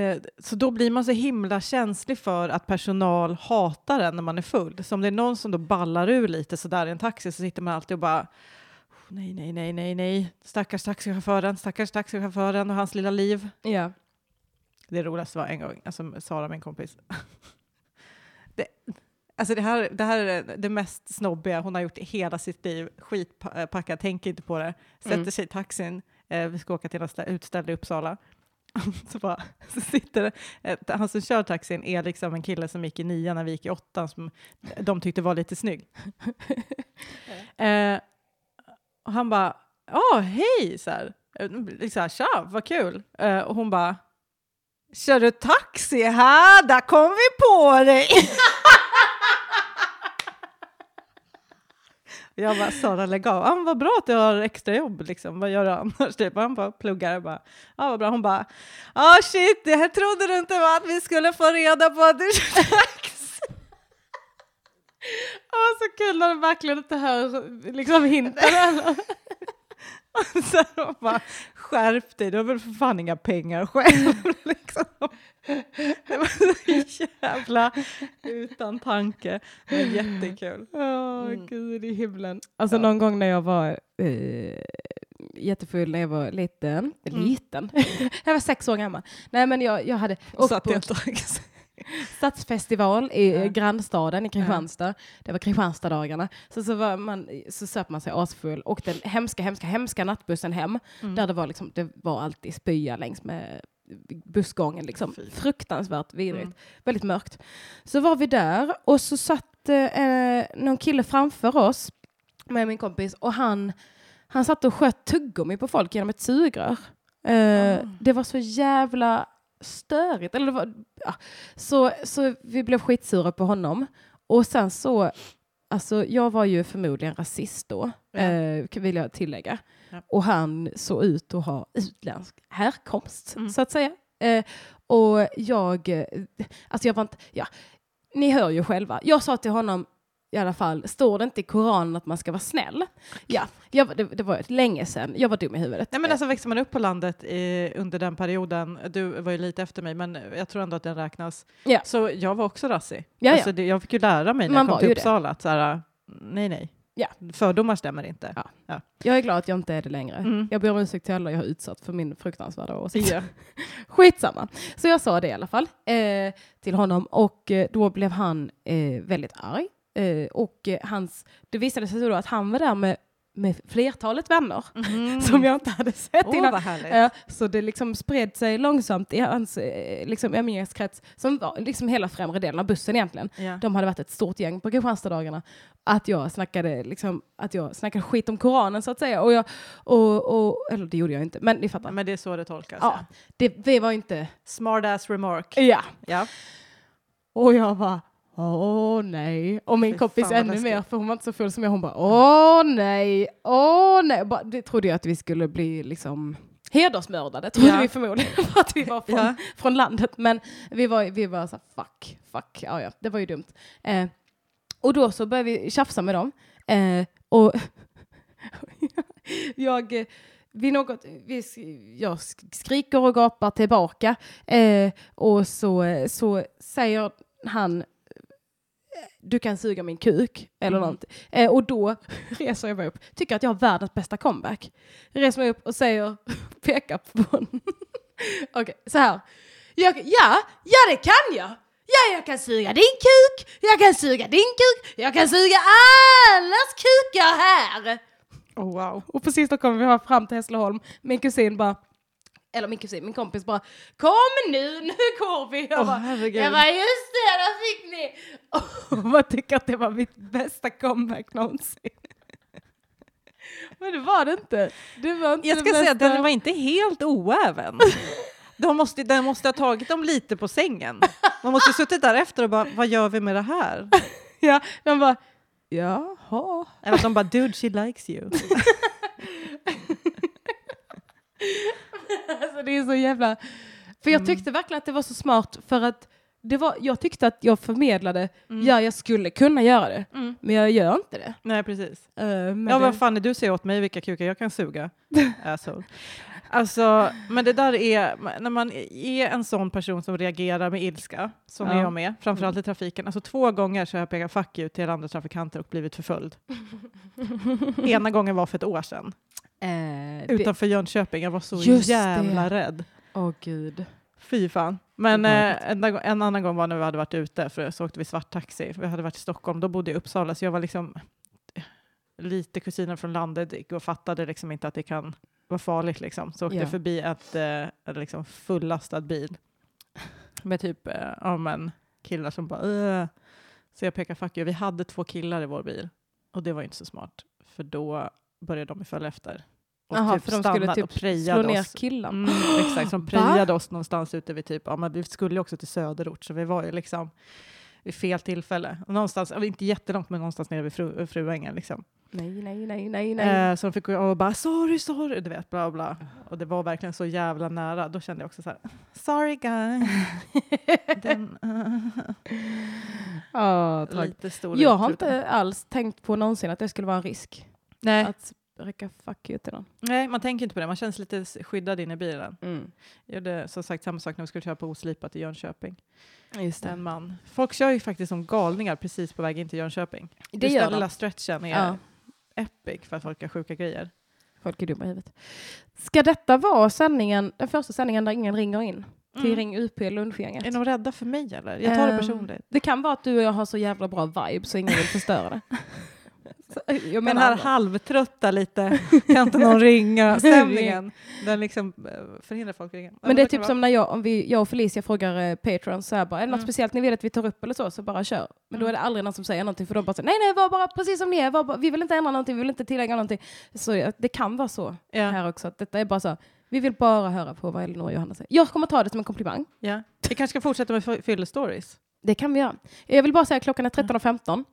Eh, så då blir man så himla känslig för att personal hatar en när man är full. Så om det är någon som då ballar ur lite så där i en taxi så sitter man alltid och bara "Oh, nej, nej, nej, nej, nej. Stackars taxichauffören, stackars taxichauffören och hans lilla liv. Ja. Det roligaste var en gång, alltså Sara, min kompis, [LAUGHS] Alltså det här, det här är det mest snobbiga hon har gjort i hela sitt liv. Skitpackad, tänker inte på det. Sätter Mm. sig i taxin, eh, vi ska åka till stä- utställning i Uppsala. [LAUGHS] så, bara, så sitter eh, han som kör taxin är liksom en kille som gick i nian när vi gick i åttan som de tyckte var lite snygg. [LAUGHS] eh, och han bara, ja hej, så här. Eh, Liksom, tja, vad kul. Eh, och hon bara, kör du taxi här? Där kom vi på dig. [LAUGHS] Jag bara, Sara lägg av. Ah, vad bra att du har extra jobb liksom. Vad gör du annars? [LAUGHS] Typ. Han bara pluggar. Bara, ah, vad bra. Hon bara, ah shit, det här trodde du inte var att vi skulle få reda på att du. [LAUGHS] Åh, så kul när de verkligen inte hör liksom hinten. [LAUGHS] [LAUGHS] Så hon bara, skärp dig, du har väl för fan inga pengar själv. [LAUGHS] liksom. Det var så jävla utan tanke. Men jättekul. Åh, Mm. gud i himlen. Alltså Ja. någon gång när jag var eh, jättefull när jag var liten, liten, [LAUGHS] jag var sex år gammal. Nej men jag, jag hade Satt i en taxi. [LAUGHS] stadsfestival i ja. grannstaden i Kristianstad. Det var Kristianstaddagarna. Så, så, var man, så söp man sig asfull, åkte den hemska, hemska, hemska nattbussen hem. Mm. Där det var, liksom, det var alltid spya längs med bussgången. Liksom. Fy. Fruktansvärt vidrigt. Mm. Väldigt mörkt. Så var vi där och så satt eh, någon kille framför oss med min kompis och han, han satt och sköt tuggummi på folk genom ett sugrör. Eh, Ah. Det var så jävla störigt. Eller var, ja. så, så vi blev skitsura på honom. Och sen så, alltså jag var ju förmodligen rasist då, Ja. eh, vill jag tillägga. Ja. Och han såg ut att ha utländsk härkomst, Mm. så att säga. Eh, och jag, eh, alltså jag var inte, ja, ni hör ju själva. Jag sa till honom, i alla fall, står det inte i Koranen att man ska vara snäll? Ja, jag, det, det var länge sedan. Jag var dum i huvudet. Nej, men alltså växer man upp på landet i, under den perioden, du var ju lite efter mig, men jag tror ändå att den räknas. Ja. Så jag var också rassig. Ja, ja. Alltså, det, jag fick ju lära mig när Man jag kom till. Uppsala att så här, nej, nej. Ja. Fördomar stämmer inte. Ja. Jag är glad att jag inte är det längre. Mm. Jag ber om ursäkt till alla jag har utsatt för min fruktansvärda åsikt. Ja. [LAUGHS] Skitsamma. Så jag sa det i alla fall eh, till honom och eh, då blev han eh, väldigt arg. Eh, och eh, hans, det visade sig då att han var där med, med flertalet vänner [LAUGHS] Mm. som jag inte hade sett Åh, innan. Ja, så det liksom spred sig långsamt i hans eh, liksom, umgängeskrets, som var liksom hela främre delen av bussen egentligen. Ja. De hade varit ett stort gäng på Kristianstaddagarna. Att jag snackade, liksom, att jag snackade skit om Koranen så att säga. Och jag, och, och, eller det gjorde jag inte, men ni fattar. Men det är så det tolkas. ja, det, det var inte... Smart ass remark. Ja. Ja. Och jag bara, åh nej. Och min Fy kompis ännu läskigt. mer, för hon var inte så full som jag. Hon bara, åh nej, åh nej. Bara, det trodde jag att vi skulle bli liksom hedersmördade, trodde Ja. vi förmodligen, [LAUGHS] för att vi var från, Ja. från landet. Men vi var, vi var så här, fuck, fuck, ja, ja, det var ju dumt. Eh, och då så började vi tjafsa med dem. Eh, och [LAUGHS] jag, eh, vid något, vi, jag sk- skriker och gapar tillbaka. Eh, och så, eh, så säger han du kan suga min kuk eller Mm. något. Eh, och då [LAUGHS] reser jag mig upp, tycker att jag har världens bästa comeback. Reser mig upp och säger, [LAUGHS] pekar på en. [LAUGHS] Okej, så här. Jag, ja, ja det kan jag. Ja, jag kan suga din kuk, jag kan suga din kuk, jag kan suga allas kukar här. Oh, wow. Och precis då kommer vi fram till Hässleholm. Min kusin bara, eller min kusin, min kompis bara, kom nu, nu går vi. Jag Åh, bara, herregud. jag bara, just det, där fick ni. [LAUGHS] Och man tycker att det var mitt bästa comeback någonsin. [LAUGHS] Men det var det inte. Det var inte Jag ska säga att den var inte helt oäven. [LAUGHS] De måste, den måste ha tagit dem lite på sängen. Man måste ha suttit där efter och bara, vad gör vi med det här? Ja, de bara, jaha. Eller de bara, dude she likes you. Alltså det är så jävla... För Mm. jag tyckte verkligen att det var så smart för att det var, jag tyckte att jag förmedlade, ja jag skulle kunna göra det, Mm. men jag gör inte det. Nej, precis. Men Ja, vad fan är du säger åt mig vilka kukar jag kan suga? [LAUGHS] Asshole. Alltså, men det där är, när man är en sån person som reagerar med ilska, som Ja. är jag med, framförallt i trafiken. Alltså två gånger så har jag pekat fuck you till andra trafikanter och blivit förföljd. [LAUGHS] Ena gången var för ett år sedan, Eh, utanför Jönköping. Jag var så jävla det. rädd. Åh gud. Fy fan. Men eh, en, annan gång var när vi hade varit ute, för så åkte vi svarttaxi. Vi hade varit i Stockholm, då bodde jag i Uppsala, så jag var liksom eh, lite kusiner från landet och fattade liksom inte att det kan vara farligt. Liksom. Så åkte Ja. jag förbi ett, eh, liksom fullastad bil med typ eh, ja, men, killar som bara "Åh." Så jag pekar fuck you. Vi hade två killar i vår bil och det var inte så smart, för då började de följa efter. Och Jaha, typ för de skulle stannade typ och slå ner oss. killarna. Mm, exakt, som [GASPS] Va? prejade oss någonstans ute vid typ, ja men vi skulle ju också till söderort så vi var ju liksom vid fel tillfälle. Någonstans, inte jättelångt men någonstans nere vid fru, Fruängen liksom. Nej, nej, nej, nej, nej. Eh, så de fick gå och bara sorry, sorry, du vet bla bla. Och det var verkligen så jävla nära. Då kände jag också så här, sorry guy. [LAUGHS] Den, Ja, tack. lite stor Jag har inte alls tänkt på någonsin att det skulle vara en risk Nej, att räcka fuck you till någon. nej, man tänker inte på det. Man känns lite skyddad inne i bilen. Mm. Jag gjorde som sagt samma sak när vi skulle köra på oslipat i Jönköping. Just En man. Folk kör ju faktiskt som galningar precis på väg in till Jönköping. Det Just gör den de. lilla stretchen är Ja. epic för att folk har sjuka grejer. Folk är dumma i huvudet. Ska detta vara sändningen, den första sändningen där ingen ringer in? Till Mm. Ring UP Lunchgänget? Är de rädda för mig eller? Jag tar det Ehm, personligt. Det kan vara att du och jag har så jävla bra vibe så ingen vill förstöra det. [LAUGHS] [LAUGHS] Menar här halvtrötta lite, [LAUGHS] kan inte någon ringa [LAUGHS] stämningen. Den liksom eh, förhindrar folk att ringa. Ja, Men det är typ som när jag, om vi, jag och Felicia frågar eh, Patreons så här bara, är det något Mm. speciellt ni vill att vi tar upp eller så, så bara kör. Men då är Mm. det aldrig någon som säger någonting för de bara säger nej nej var bara precis som ni är, bara, vi vill inte ändra någonting, vi vill inte tillägga någonting. Så det kan vara så Ja, här också, att detta är bara så, vi vill bara höra på vad Elinor och Johanna säger. Jag kommer ta det som en komplimang. ja. Vi kanske ska fortsätta med fy- fyllestories. Det kan vi göra. Jag vill bara säga att klockan är 13.15.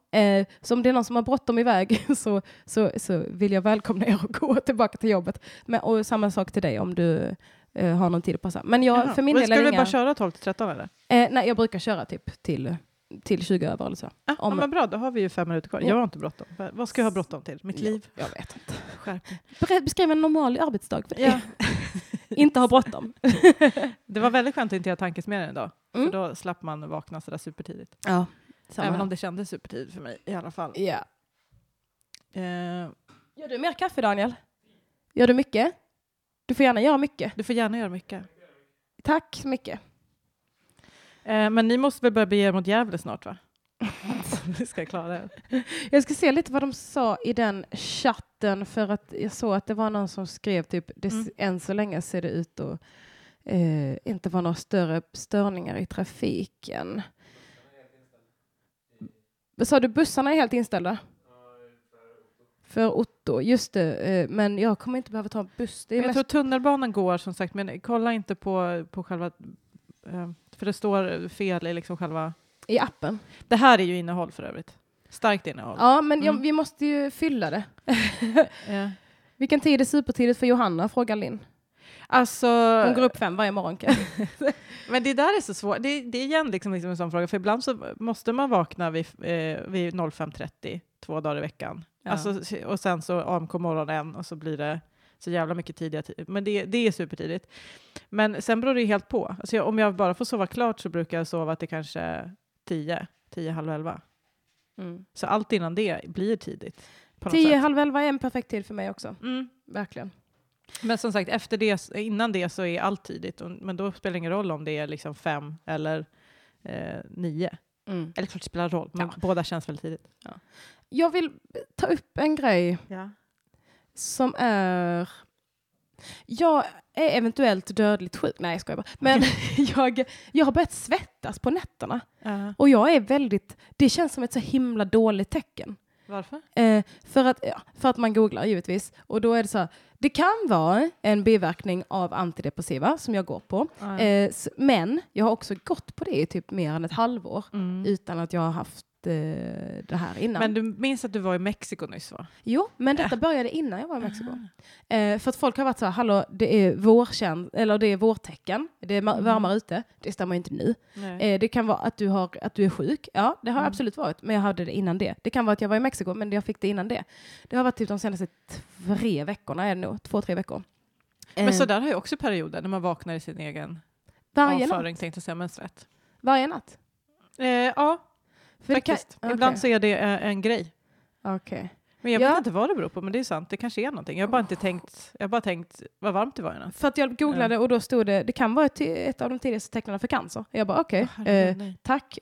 Eh, så om det är någon som har bråttom iväg [LAUGHS] så, så, så vill jag välkomna er att gå tillbaka till jobbet. Men, och samma sak till dig om du eh, har någon tid att passa. Men jag, Jaha. för min Men del är Ska vi inga... bara köra 12 till 13 eller? Eh, nej, jag brukar köra typ till, till 20 över eller så. Ah, ja, Om- men bra, då har vi ju fem minuter kvar. Ja. Jag har inte bråttom. Va- Vad ska jag ha bråttom till? Mitt liv? Jag, jag vet inte. Ber- Beskriv en normal arbetsdag för dig. Ja. [LAUGHS] inte ha bråttom. Det var väldigt skönt att inte göra tankesmedjan idag. Mm. För då slapp man vakna sådär supertidigt. Ja, Även om det kändes supertidigt för mig i alla fall. Ja. Eh, Gör du mer kaffe Daniel? Gör du mycket? Du får gärna göra mycket. du får gärna göra mycket. Tack så mycket. Eh, men ni måste väl börja bege er mot Gävle snart va? [LAUGHS] Ni [LAUGHS] ska klara det. Jag ska se lite vad de sa i den chatten för att jag såg att det var någon som skrev typ det, Mm. än så länge ser det ut att eh, inte vara några större störningar i trafiken. Sa du, bussarna är helt inställda? För Otto, just det. Eh, men jag kommer inte behöva ta en buss. Jag mest... tror tunnelbanan går som sagt, men kolla inte på, på själva... Eh, för det står fel i liksom själva... I appen. Det här är ju innehåll för övrigt. Starkt innehåll. Ja, men Mm. vi måste ju fylla det. [LAUGHS] Eh, Vilken tid är supertidigt för Johanna? Frågar Linn. Alltså, Hon går upp fem varje morgon. [LAUGHS] men det där är så svårt. Det, det är igen liksom, liksom en sån fråga, för ibland så måste man vakna vid, eh, vid 05.30 två dagar i veckan. Ja. Alltså, och sen så AMK morgon en och så blir det så jävla mycket tidiga tid. Men det, det är supertidigt. Men sen beror det helt på. Alltså jag, om jag bara får sova klart så brukar jag sova till kanske 10, 10, halv 11. Mm. Så allt innan det blir tidigt. Tio, halv elva är en perfekt tid för mig också. Mm. Verkligen. Men som sagt, efter det, innan det så är allt tidigt. Och, men då spelar det ingen roll om det är liksom fem eller eh, nio. Mm. Eller klart det spelar roll, men Ja. båda känns väldigt tidigt. Jag vill ta upp en grej Ja. som är... Jag är eventuellt dödligt sjuk. Nej, jag skojar bara. Men [LAUGHS] jag, jag har börjat svettas på nätterna. Och jag är väldigt... Det känns som ett så himla dåligt tecken. Varför? Eh, för, att, ja, för att man googlar givetvis. Och då är det så här, det kan vara en biverkning av antidepressiva som jag går på. Eh, s- men jag har också gått på det i typ mer än ett halvår Mm. utan att jag har haft eh, det här innan. Men du minns att du var i Mexiko nyss va? Jo, men detta började innan jag var i Mexiko. Eh, för att folk har varit så här, hallå, det är vårkänd, eller det är vårtecken, det är Mm. varmare ute. Det stämmer ju inte nu. Eh, det kan vara att du, har, att du är sjuk. Ja, det har Mm. absolut varit, men jag hade det innan det. Det kan vara att jag var i Mexiko, men jag fick det innan det. Det har varit typ de senaste tre veckorna, är det nog. Två, tre veckor. Men Eh, så där har jag också perioder när man vaknar i sin egen varje natt. avföring tänkte jag säga, men svett. Varje natt. Eh, ja, Det kan- faktiskt. okej. Ibland så är det eh, en grej. Okej. Men jag Ja. vet inte vad det beror på, men det är sant. Det kanske är någonting. Jag har bara inte tänkt, jag bara tänkt vad varmt det var i natt. För att jag googlade och då stod det, det kan vara ett, ett av de tidigaste tecknen för cancer. Jag bara okej, Herregud, eh, tack.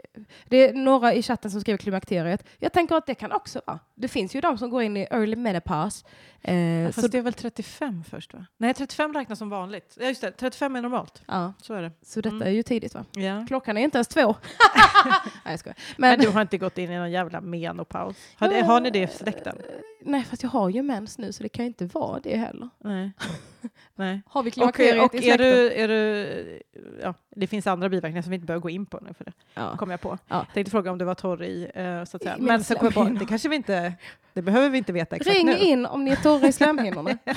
Det är några i chatten som skriver klimakteriet. Jag tänker att det kan också vara. Det finns ju de som går in i early menopause. Eh, Fast så, det är väl 35 först va? Nej, 35 räknas som vanligt. Ja, just det. 35 är normalt. ja, Så är det. så detta Mm. är ju tidigt va? Ja. Klockan är inte ens två. [LAUGHS] Nej jag skojar. Men, Men, du har inte gått in i någon jävla menopaus? Har, det, har ni det i släkten? Nej fast jag har ju mens nu så det kan ju inte vara det heller. Nej. [LAUGHS] Nej. Har vi Och, klimakteriet och i är du, är du, ja, det finns andra biverkningar som vi inte behöver gå in på nu för det Ja. kom jag på. Ja. Tänkte fråga om du var torr i, eh, så att säga. I Men så kom jag på, det kanske vi inte, det behöver vi inte veta exakt Ring nu. in om ni är torra i slemhinnorna. [LAUGHS]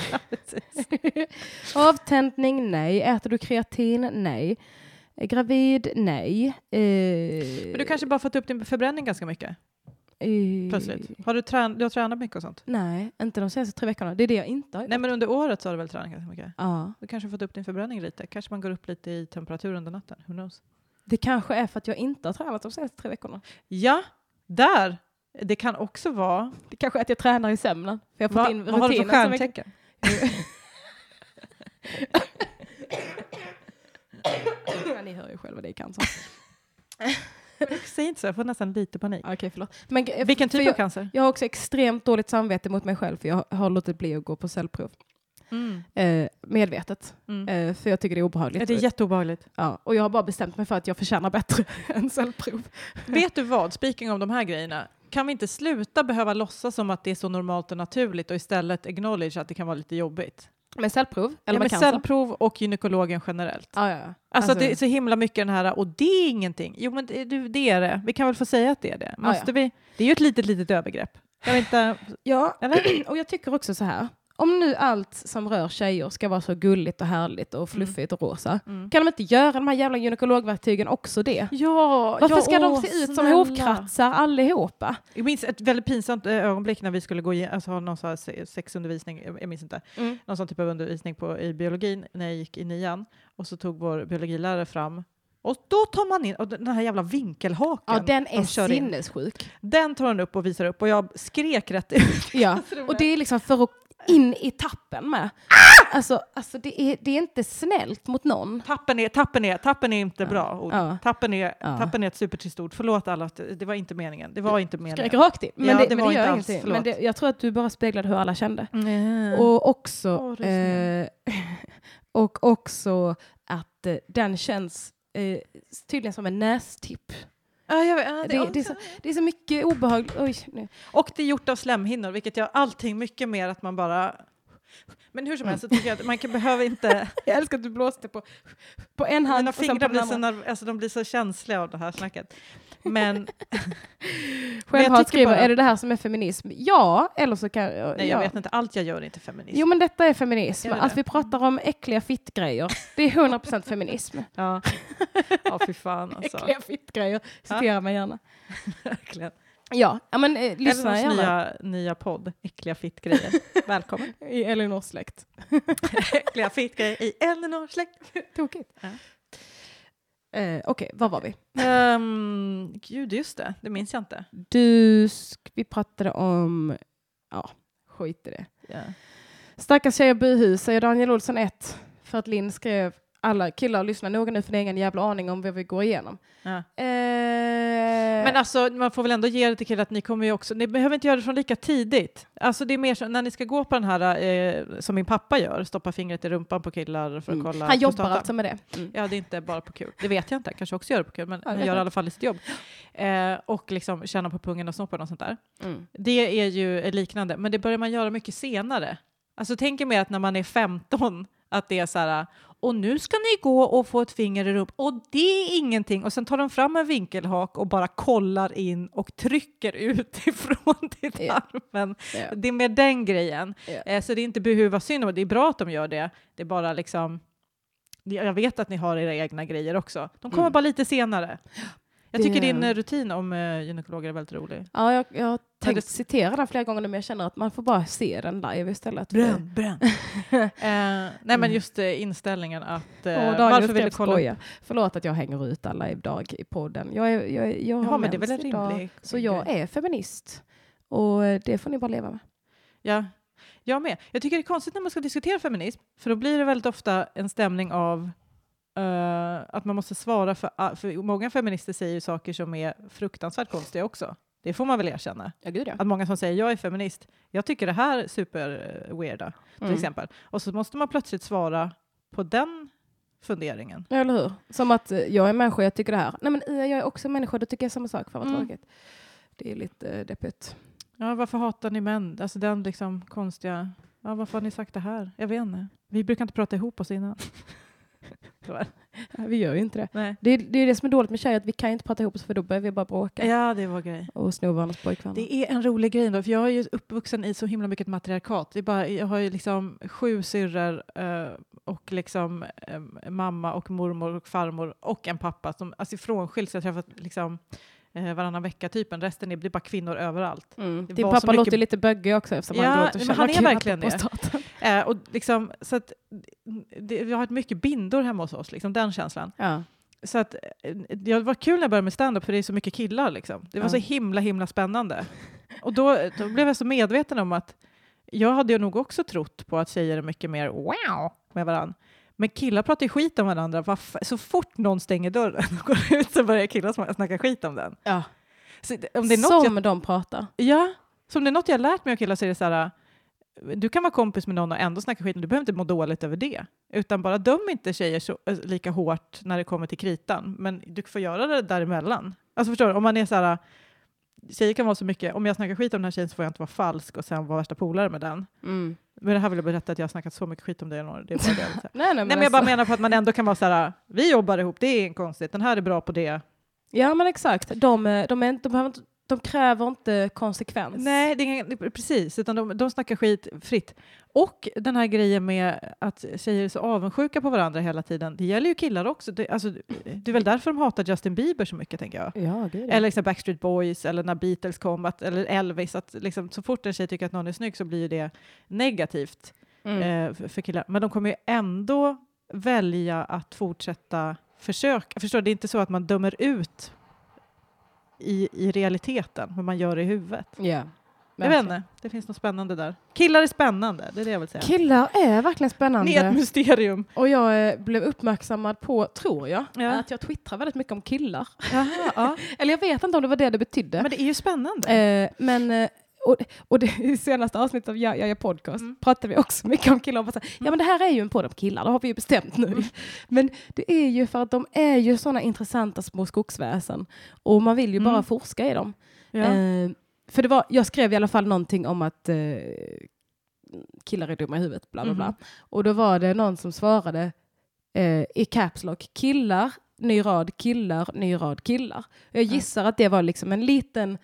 [LAUGHS] Avtändning, nej. Äter du kreatin? Nej. Gravid? Nej. Eh, Men du kanske bara fått upp din förbränning ganska mycket plötsligt? Har du, trän, du har tränat mycket och sånt? Nej, inte de senaste tre veckorna. Det är det jag inte har gjort. Nej men under året så har du väl tränat ganska mycket? Ja, Du kanske fått upp din förbränning lite? Kanske man går upp lite i temperatur under natten? Who knows? det kanske är för att jag inte har tränat de senaste tre veckorna. Ja, där! Det kan också vara... Det kanske är att jag tränar i sömnen. För jag har Va, fått in vad har du för stjärntecken? Ja, ni hör ju själva, det är cancer. [LAUGHS] Säg inte så, jag får nästan lite panik. Okej, förlåt. Men, g- Vilken typ jag, av cancer? jag har också extremt dåligt samvete mot mig själv för jag har låtit bli att gå på cellprov. Mm. Eh, medvetet. Mm. Eh, för jag tycker det är obehagligt. Det är jätteobehagligt. Ja, och jag har bara bestämt mig för att jag förtjänar bättre [LAUGHS] än cellprov. Vet du vad, speaking om de här grejerna, kan vi inte sluta behöva låtsas som att det är så normalt och naturligt och istället acknowledge att det kan vara lite jobbigt? Med cellprov? Eller ja, med med cellprov och gynekologen generellt. Ja, ja, ja. Alltså, det är så himla mycket den här, och det är ingenting. Jo men det, det är det. Vi kan väl få säga att det är det. Måste ja. vi? Det är ju ett litet, litet övergrepp. Kan vi inte... ja, Eller? [CLEARS THROAT] och jag tycker också så här. Om nu allt som rör tjejer ska vara så gulligt och härligt och fluffigt och rosa, Mm. kan de inte göra de här jävla gynekologverktygen också det? Ja, Varför ja, ska de åh, se ut som hovkratsar allihopa? Jag minns ett väldigt pinsamt eh, ögonblick när vi skulle gå igen, alltså, ha någon sån sexundervisning, jag minns inte, Mm. någon sån typ av undervisning på, i biologin när jag gick i nian. Och så tog vår biologilärare fram, och då tar man in, och den här jävla vinkelhaken Ja, den är de kör in. sinnessjuk. Den tar hon upp och visar upp och jag skrek rätt ut. Ja, [LAUGHS] och det är liksom för att in i tappen med. Alltså, alltså det, är, det är inte snällt mot någon. Tappen är, tappen är, tappen är inte bra ord. Ja. Tappen, är, Ja. tappen är ett supertrist ord. Förlåt alla, det var inte meningen. Det var inte meningen. Skrek rakt in. Men Ja, det, det men var det inte gör ingenting. Men det, jag tror att du bara speglade hur alla kände. Mm. Och också, är eh, [LAUGHS] och också att eh, den känns eh, tydligen som en nästipp. Ja, jag vet, ja, Det, det, är så, det är så mycket obehagligt. Oj, nu. Och det är gjort av slemhinnor, vilket gör allting mycket mer att man bara... Men hur som helst så tycker jag att man kan, behöver inte... [LAUGHS] Jag älskar att du blåste på, på en hand Mina fingrar blir så, alltså, de blir så känsliga av det här snacket. Men... [LAUGHS] Självhat skriver, bara- är det det här som är feminism? Ja, eller så kan Nej, ja. jag vet inte. Allt jag gör är inte feminism. Jo men detta är feminism. Är Att vi pratar om äckliga fittgrejer. Det är 100% feminism. [LAUGHS] Ja, ja fy fan alltså. Äckliga fittgrejer. Citera mig gärna. [LAUGHS] Verkligen. Ja, ja men eh, lyssna Elinors gärna. nya, nya podd, Äckliga fittgrejer. Välkommen. I Elinors släkt. Äckliga fittgrejer i Elinors släkt. Tokigt. Ja. Eh, Okej, var var vi? Um, gud, just det. Det minns jag inte. Du, vi pratade om, ja, skit i det. Ja. Stackars tjejer buhus, säger Daniel Olsson 1. För att Linn skrev, alla killar lyssnar noga nu för ni har ingen jävla aning om vad vi går igenom. Ja. Eh, Men alltså, man får väl ändå ge det till killar att ni kommer ju också, ni behöver inte göra det från lika tidigt. Alltså det är mer så, när ni ska gå på den här, eh, som min pappa gör, stoppa fingret i rumpan på killar för att mm. kolla Han jobbar alltså med det. Mm. Ja, det är inte bara på kul. Det vet jag inte, kanske också gör det på kul, men Ja, han gör i jag. alla fall i sitt jobb. Eh, och liksom känna på pungen och snoppen och sånt där. Mm. Det är ju liknande, men det börjar man göra mycket senare. Alltså tänk er mer att när man är 15, att det är så här, och nu ska ni gå och få ett finger i rumpan, och det är ingenting. Och sen tar de fram en vinkelhak och bara kollar in och trycker utifrån [LAUGHS] till Ja. tarmen. Ja. Det är med den grejen. Eh, så det är inte behöva synd om det, är bra att de gör det. Det är bara liksom, jag vet att ni har era egna grejer också. De kommer Mm. bara lite senare. Jag tycker din eh, rutin om uh, gynekologer är väldigt rolig. Ja, jag, jag har tänkt det- citera den flera gånger nu, men jag känner att man får bara se den live istället. bränn. [LAUGHS] eh, nej men Mm. just eh, inställningen att eh, Daniel varför vill du kolla? skoja. Förlåt att jag hänger ut alla idag i podden. Jag, är, jag, jag har Ja men det är väl en idag, Så jag är feminist. Och eh, det får ni bara leva med. Ja, jag med. Jag tycker det är konstigt när man ska diskutera feminism, för då blir det väldigt ofta en stämning av eh, att man måste svara för, för många feminister säger ju saker som är fruktansvärt konstiga också. Det får man väl erkänna. Ja, gud ja. Att många som säger jag är feminist, jag tycker det här är super eh, weirda, till Mm. exempel. Och så måste man plötsligt svara på den funderingen. Ja, Eller hur? Som att eh, jag är människa, jag tycker det här. Nej men jag är också människa, då tycker jag samma sak. Fan vad Mm. tråkigt. Det är lite eh, deppigt. Ja, varför hatar ni män? Alltså den liksom konstiga, ja, varför har ni sagt det här? Jag vet inte. Vi brukar inte prata ihop oss innan. Vi gör ju inte det. Nej. Det är, det är det som är dåligt med tjejer, att vi kan inte prata ihop oss för då börjar vi bara bråka. Ja, det var grej. Och sno varandras pojkvänner. Det är en rolig grej då, för jag är ju uppvuxen i så himla mycket matriarkat. Det är bara, jag har ju liksom sju syrror eh, och liksom eh, mamma och mormor och farmor och en pappa som alltså frånskilt. Jag har träffat liksom eh, varannan vecka typen. Resten är, det är bara kvinnor överallt. Mm. Det Din pappa mycket- låter lite böggig också eftersom Ja, han och men han är verkligen det. [LAUGHS] Eh, och liksom, så att, det, vi har ett mycket bindor hemma hos oss, liksom, den känslan. Ja. Så att, eh, det var kul när jag började med stand-up för det är så mycket killar. Liksom. Det var Ja. så himla himla spännande. Och då, då blev jag så medveten om att jag hade ju nog också trott på att tjejer är mycket mer wow med varandra. Men killar pratar ju skit om varandra. Så fort någon stänger dörren och går ut så börjar killar snacka skit om den. Ja. Så om det är något Som jag, de pratar. ja, så om det är något jag har lärt mig av killar så är det så här du kan vara kompis med någon och ändå snacka skit, men du behöver inte må dåligt över det. Utan bara döm inte tjejer så, eh, lika hårt när det kommer till kritan, men du får göra det däremellan. Alltså förstår du, om man är så här, tjejer kan vara så mycket, om jag snackar skit om den här tjejen så får jag inte vara falsk och sen vara värsta polare med den. Mm. Men det här vill jag berätta att jag har snackat så mycket skit om det. Eleanor. Det är bara det. [LAUGHS] Nej, nej, men, Nej, men jag bara alltså- menar på att man ändå kan vara så här, vi jobbar ihop, det är inget konstigt, den här är bra på det. Ja men exakt. De, eh, de, är de, behöver inte, de kräver inte konsekvens. Nej, det är det- precis, utan de, de snackar skit fritt. Och den här grejen med att tjejer är så avundsjuka på varandra hela tiden, det gäller ju killar också. Det, alltså, det är väl därför de hatar Justin Bieber så mycket, tänker jag. Ja, gud, ja. Eller liksom Backstreet Boys, eller när Beatles kom, att, eller Elvis. Att liksom, så fort en tjej tycker att någon är snygg så blir ju det negativt Mm. eh, för, för killar. Men de kommer ju ändå välja att fortsätta försöka. Förstår? Det är inte så att man dömer ut i, i realiteten, men man gör det i huvudet. ja. Jag vet inte, det finns något spännande där. Killar är spännande, det är det jag vill säga. Killar är verkligen spännande. Ni är ett mysterium. Och jag eh, blev uppmärksammad på, tror jag, Ja. att jag twittrar väldigt mycket om killar. Jaha, ja. [LAUGHS] Eller jag vet inte om det var det det betydde. Men det är ju spännande. Eh, men, eh, och, och det, i senaste avsnittet av Jag, jag gör podcast Mm. pratade vi också mycket om killar. Och bara så ja men det här är ju en podd om killar, det har vi ju bestämt nu. Mm. Men det är ju för att de är ju sådana intressanta små skogsväsen. Och man vill ju bara Mm. forska i dem. ja. Eh, för det var, jag skrev i alla fall någonting om att eh, killar är dumma i huvudet, bla bla bla. Mhm. Och då var det någon som svarade eh, i caps lock, killar, ny rad, killar, ny rad, killar. Jag gissar att det var liksom en liten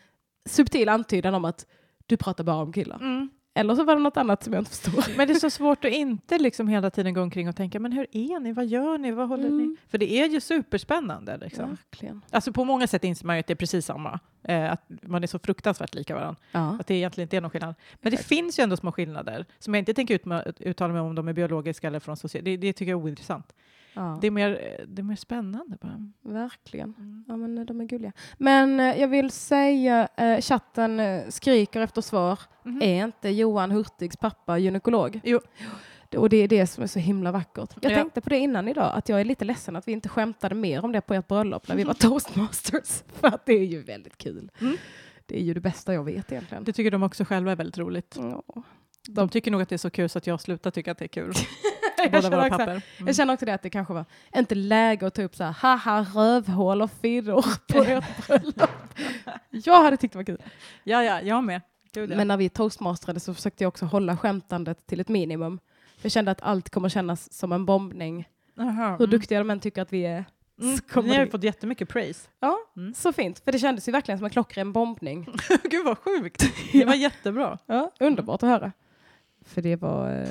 subtil antydan om att du pratar bara om killar. Mm. Eller så var det något annat som jag inte förstår. Men det är så svårt att inte liksom hela tiden gå omkring och tänka, men hur är ni, vad gör ni, vad håller ni? Mm. För det är ju superspännande. Liksom. Verkligen. Alltså på många sätt inser man ju att det är precis samma. Eh, att man är så fruktansvärt lika varandra. Ja. Att det egentligen inte är någon skillnad. Men det finns ju ändå små skillnader som jag inte tänker ut, uttala mig om de är biologiska eller från social. Det, det tycker jag är ointressant. Ja. Det, är mer, det är mer spännande bara. Verkligen. Mm. Ja, men eh, de är gulliga. Men eh, jag vill säga, eh, chatten skriker efter svar. Mhm. Är inte Johan Hurtigs pappa gynekolog? Jo. Och det är det som är så himla vackert. Jag Ja. tänkte på det innan idag, att jag är lite ledsen att vi inte skämtade mer om det på ert bröllop när vi var [LAUGHS] toastmasters. För att det är ju väldigt kul. Mm. Det är ju det bästa jag vet egentligen. Det tycker de också själva är väldigt roligt. Ja. De tycker nog att det är så kul så att jag slutar tycka att det är kul. [LAUGHS] [LAUGHS] Jag, Båda våra papper. Mm. jag känner också det att det kanske var inte läge att ta upp så här haha rövhål och firror på [LAUGHS] ert bröllop. Jag hade tyckt det var kul. Ja, ja, jag med. Gud, ja. Men när vi toastmasterade så försökte jag också hålla skämtandet till ett minimum. För jag kände att allt kommer kännas som en bombning. Aha. Hur duktiga de än tycker att vi är. Mm. Ni har ju fått jättemycket praise. Ja, Mm. så fint. För det kändes ju verkligen som en klockren bombning. [LAUGHS] Gud vad sjukt. Det var jättebra. Ja, underbart att höra. För det var...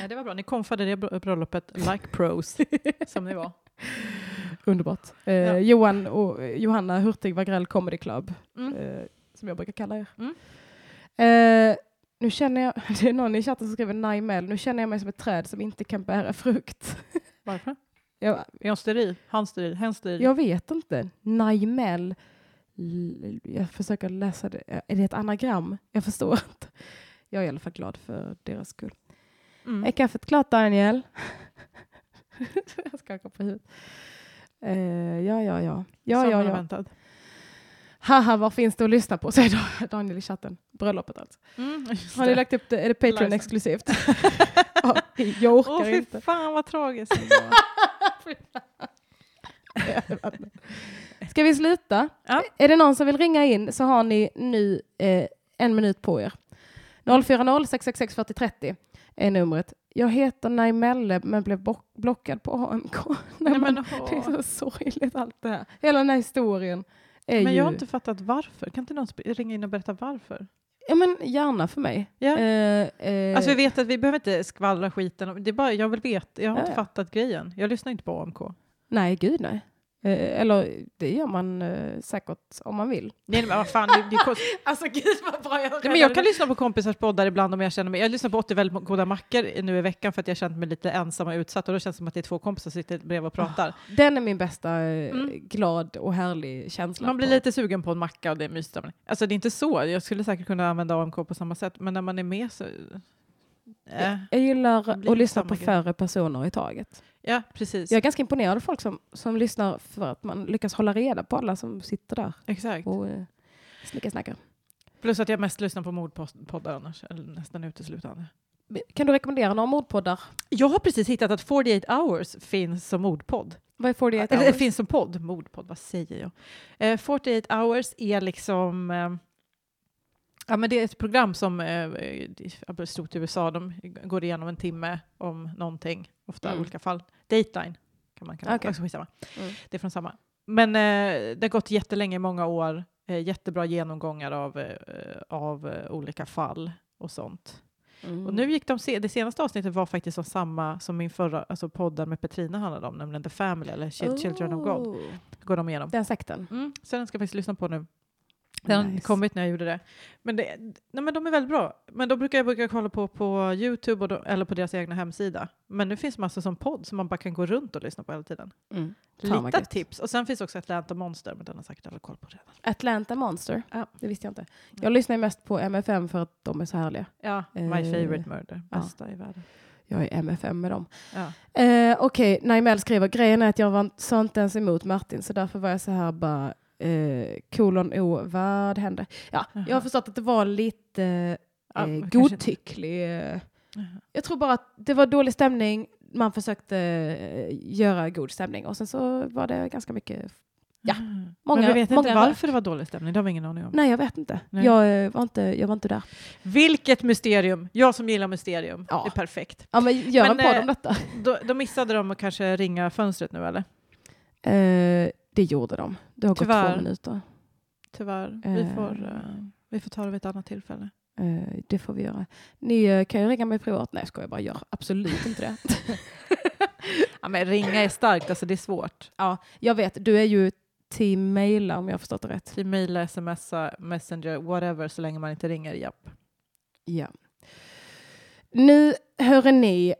Ja, det var bra. Ni konfade det br- bröllopet like pros [LAUGHS] som ni var. underbart. Eh, Ja. Johan och eh, Johanna Hurtig Wagrell Comedy Club, Mm. eh, som jag brukar kalla er. Mm. Eh, nu känner jag, [LAUGHS] det är någon i chatten som skriver Naimel, nu känner jag mig som ett träd som inte kan bära frukt. [LAUGHS] Varför? Jag, Är hon steril? Han steril? Hen steril? jag vet inte. Naimel, jag försöker läsa det. Är det ett anagram? Jag förstår inte. Jag är i alla fall glad för deras skull. Mm. Är kaffet klart Daniel? [LAUGHS] jag skakar på huvudet. Eh, ja, ja, ja. Ja, Som ja, ja. väntat. Haha, vad finns det att lyssna på? Säger Daniel i chatten. Bröllopet alltså. Mm, Har ni lagt upp det? Är det Patreon License. exklusivt? [LAUGHS] ja, jag orkar Åh fy inte. fan vad tragiskt. [LAUGHS] Ska vi sluta? Ja. Är det någon som vill ringa in så har ni nu eh, en minut på er. 040 666 4030 är numret. Jag heter Naimelle men blev blockad på AMK. [LAUGHS] Nej, men, det är så sorgligt allt det här. Hela den här historien. Är men ju... jag har inte fattat varför. Kan inte någon ringa in och berätta varför? Ja men gärna för mig. Ja. Eh, eh, Alltså vi vet att vi behöver inte skvallra skiten. Det är bara, jag vill veta. Jag har Ja, inte fattat grejen. Jag lyssnar inte på AMK. Nej, gud nej. Eh, eller det gör man eh, säkert om man vill. Nej men vad fan, det, det är. [LAUGHS] Alltså gud vad bra jag Nej, men jag kan lyssna på kompisars poddar ibland om jag känner mig... Jag lyssnar på 80 väldigt goda mackor nu i veckan för att jag känner mig lite ensam och utsatt och då känns det som att det är två kompisar som sitter bredvid och pratar. Den är min bästa eh, Mm. glad och härlig känsla. Man blir på. lite sugen på en macka och det är mysigt. Alltså det är inte så, jag skulle säkert kunna använda AMK på samma sätt, men när man är med så... Äh. Jag gillar Det blir att lyssna på grej. färre personer i taget. Ja, precis. Jag är ganska imponerad av folk som, som lyssnar för att man lyckas hålla reda på alla som sitter där Exakt. och eh, snickar Plus att jag mest lyssnar på mordpoddar annars, eller nästan uteslutande. Kan du rekommendera några mordpoddar? Jag har precis hittat att 48 hours finns som mordpodd. Vad är 48 Eller hours? finns som podd, mordpodd, vad säger jag? Eh, 48 hours är liksom... Eh, ja, men det är ett program som eh, är stort i USA. De går igenom en timme om någonting, ofta Mm. olika fall. Dateline kan man kalla det. Också skitsamma. Mm. Det är från samma. Men eh, det har gått jättelänge, många år. Eh, jättebra genomgångar av, eh, av eh, olika fall och sånt. Mm. Och nu gick de se det senaste avsnittet var faktiskt som samma som min förra alltså podden med Petrina handlade om, nämligen The Family eller Chil- Children of God. Oh, Går de igenom. Den sekten. Mm, så den ska jag faktiskt lyssna på nu. Den har Nice. kommit när jag gjorde det. Men, det, nej, men de är väldigt bra. Men då brukar jag brukar kolla på på Youtube och då, eller på deras egna hemsida. Men nu finns massor som podd som man bara kan gå runt och lyssna på hela tiden. Mm. Lite tips. Och sen finns också Atlanta Monster, men den har säkert alla koll på redan. Atlanta Monster. Ja. Det visste jag inte. Jag lyssnar ju mest på MFM för att de är så härliga. Ja, My Eh, favorite murder. ja. Bästa i världen. Jag är MFM med dem. Ja. Eh, Okej, Naimel skriver grejen är att jag var, sa inte ens emot Martin så därför var jag så här bara eh, kolon O, vad hände? Ja, jag har förstått att det var lite eh, Ja, godtycklig. Eh, jag tror bara att det var dålig stämning. Man försökte eh, göra god stämning och sen så var det ganska mycket. Ja, Mm. många- men vi vet inte varför det var dålig stämning, det har vi ingen aning om. Nej, jag vet inte. Nej. Jag, eh, var inte. jag var inte där. Vilket mysterium! Jag som gillar mysterium. Ja. Det är perfekt. Ja, men gör Men, en podd eh, om detta. Då, då missade de att kanske ringa fönstret nu eller? Eh, det gjorde de. Det har gått Tyvärr. två minuter. Tyvärr. Vi, Eh. får, eh, vi får ta det vid ett annat tillfälle. Eh, det får vi göra. Ni eh, kan ju ringa mig privat. Nej, ska jag bara gör absolut inte det. [LAUGHS] Ja, men ringa är starkt, alltså det är svårt. ja, jag vet, du är ju team maila om jag har förstått det rätt. Till mejla, smsa, messenger, whatever, så länge man inte ringer. Japp. Ja. Nu hör ni,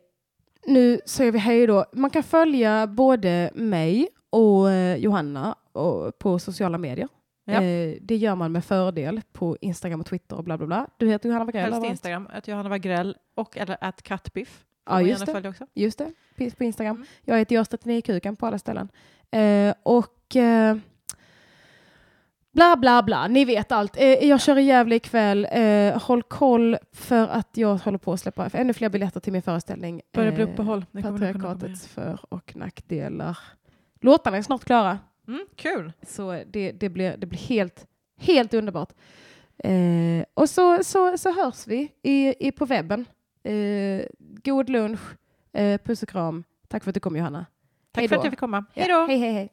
nu säger vi hej då. Man kan följa både mig och eh, Johanna och, på sociala medier. Ja. Eh, det gör man med fördel på Instagram och Twitter och bla bla bla. Du heter Johanna Wagrell? Helst. Instagram, att Johanna Wagrell och eller att kattbiff. Ja, just det. också. Just det, på- Instagram. Mm. Jag heter Görs39kuken på alla ställen. Eh, och eh, bla bla bla, ni vet allt. Eh, jag kör i Gävle ikväll. Eh, håll koll för att jag håller på att släppa ännu fler biljetter till min föreställning. Börjar bli eh, uppehåll. Komma Patriarkatets för och nackdelar. Låtarna är snart klara. Mm, kul! Så det, det, blir, det blir helt, helt underbart. Eh, och så, så, så hörs vi i, i, på webben. Eh, god lunch, eh, puss och kram. Tack för att du kom Johanna. Tack Hej för att jag fick komma. Ja, Hej då! Hej, hej, hej.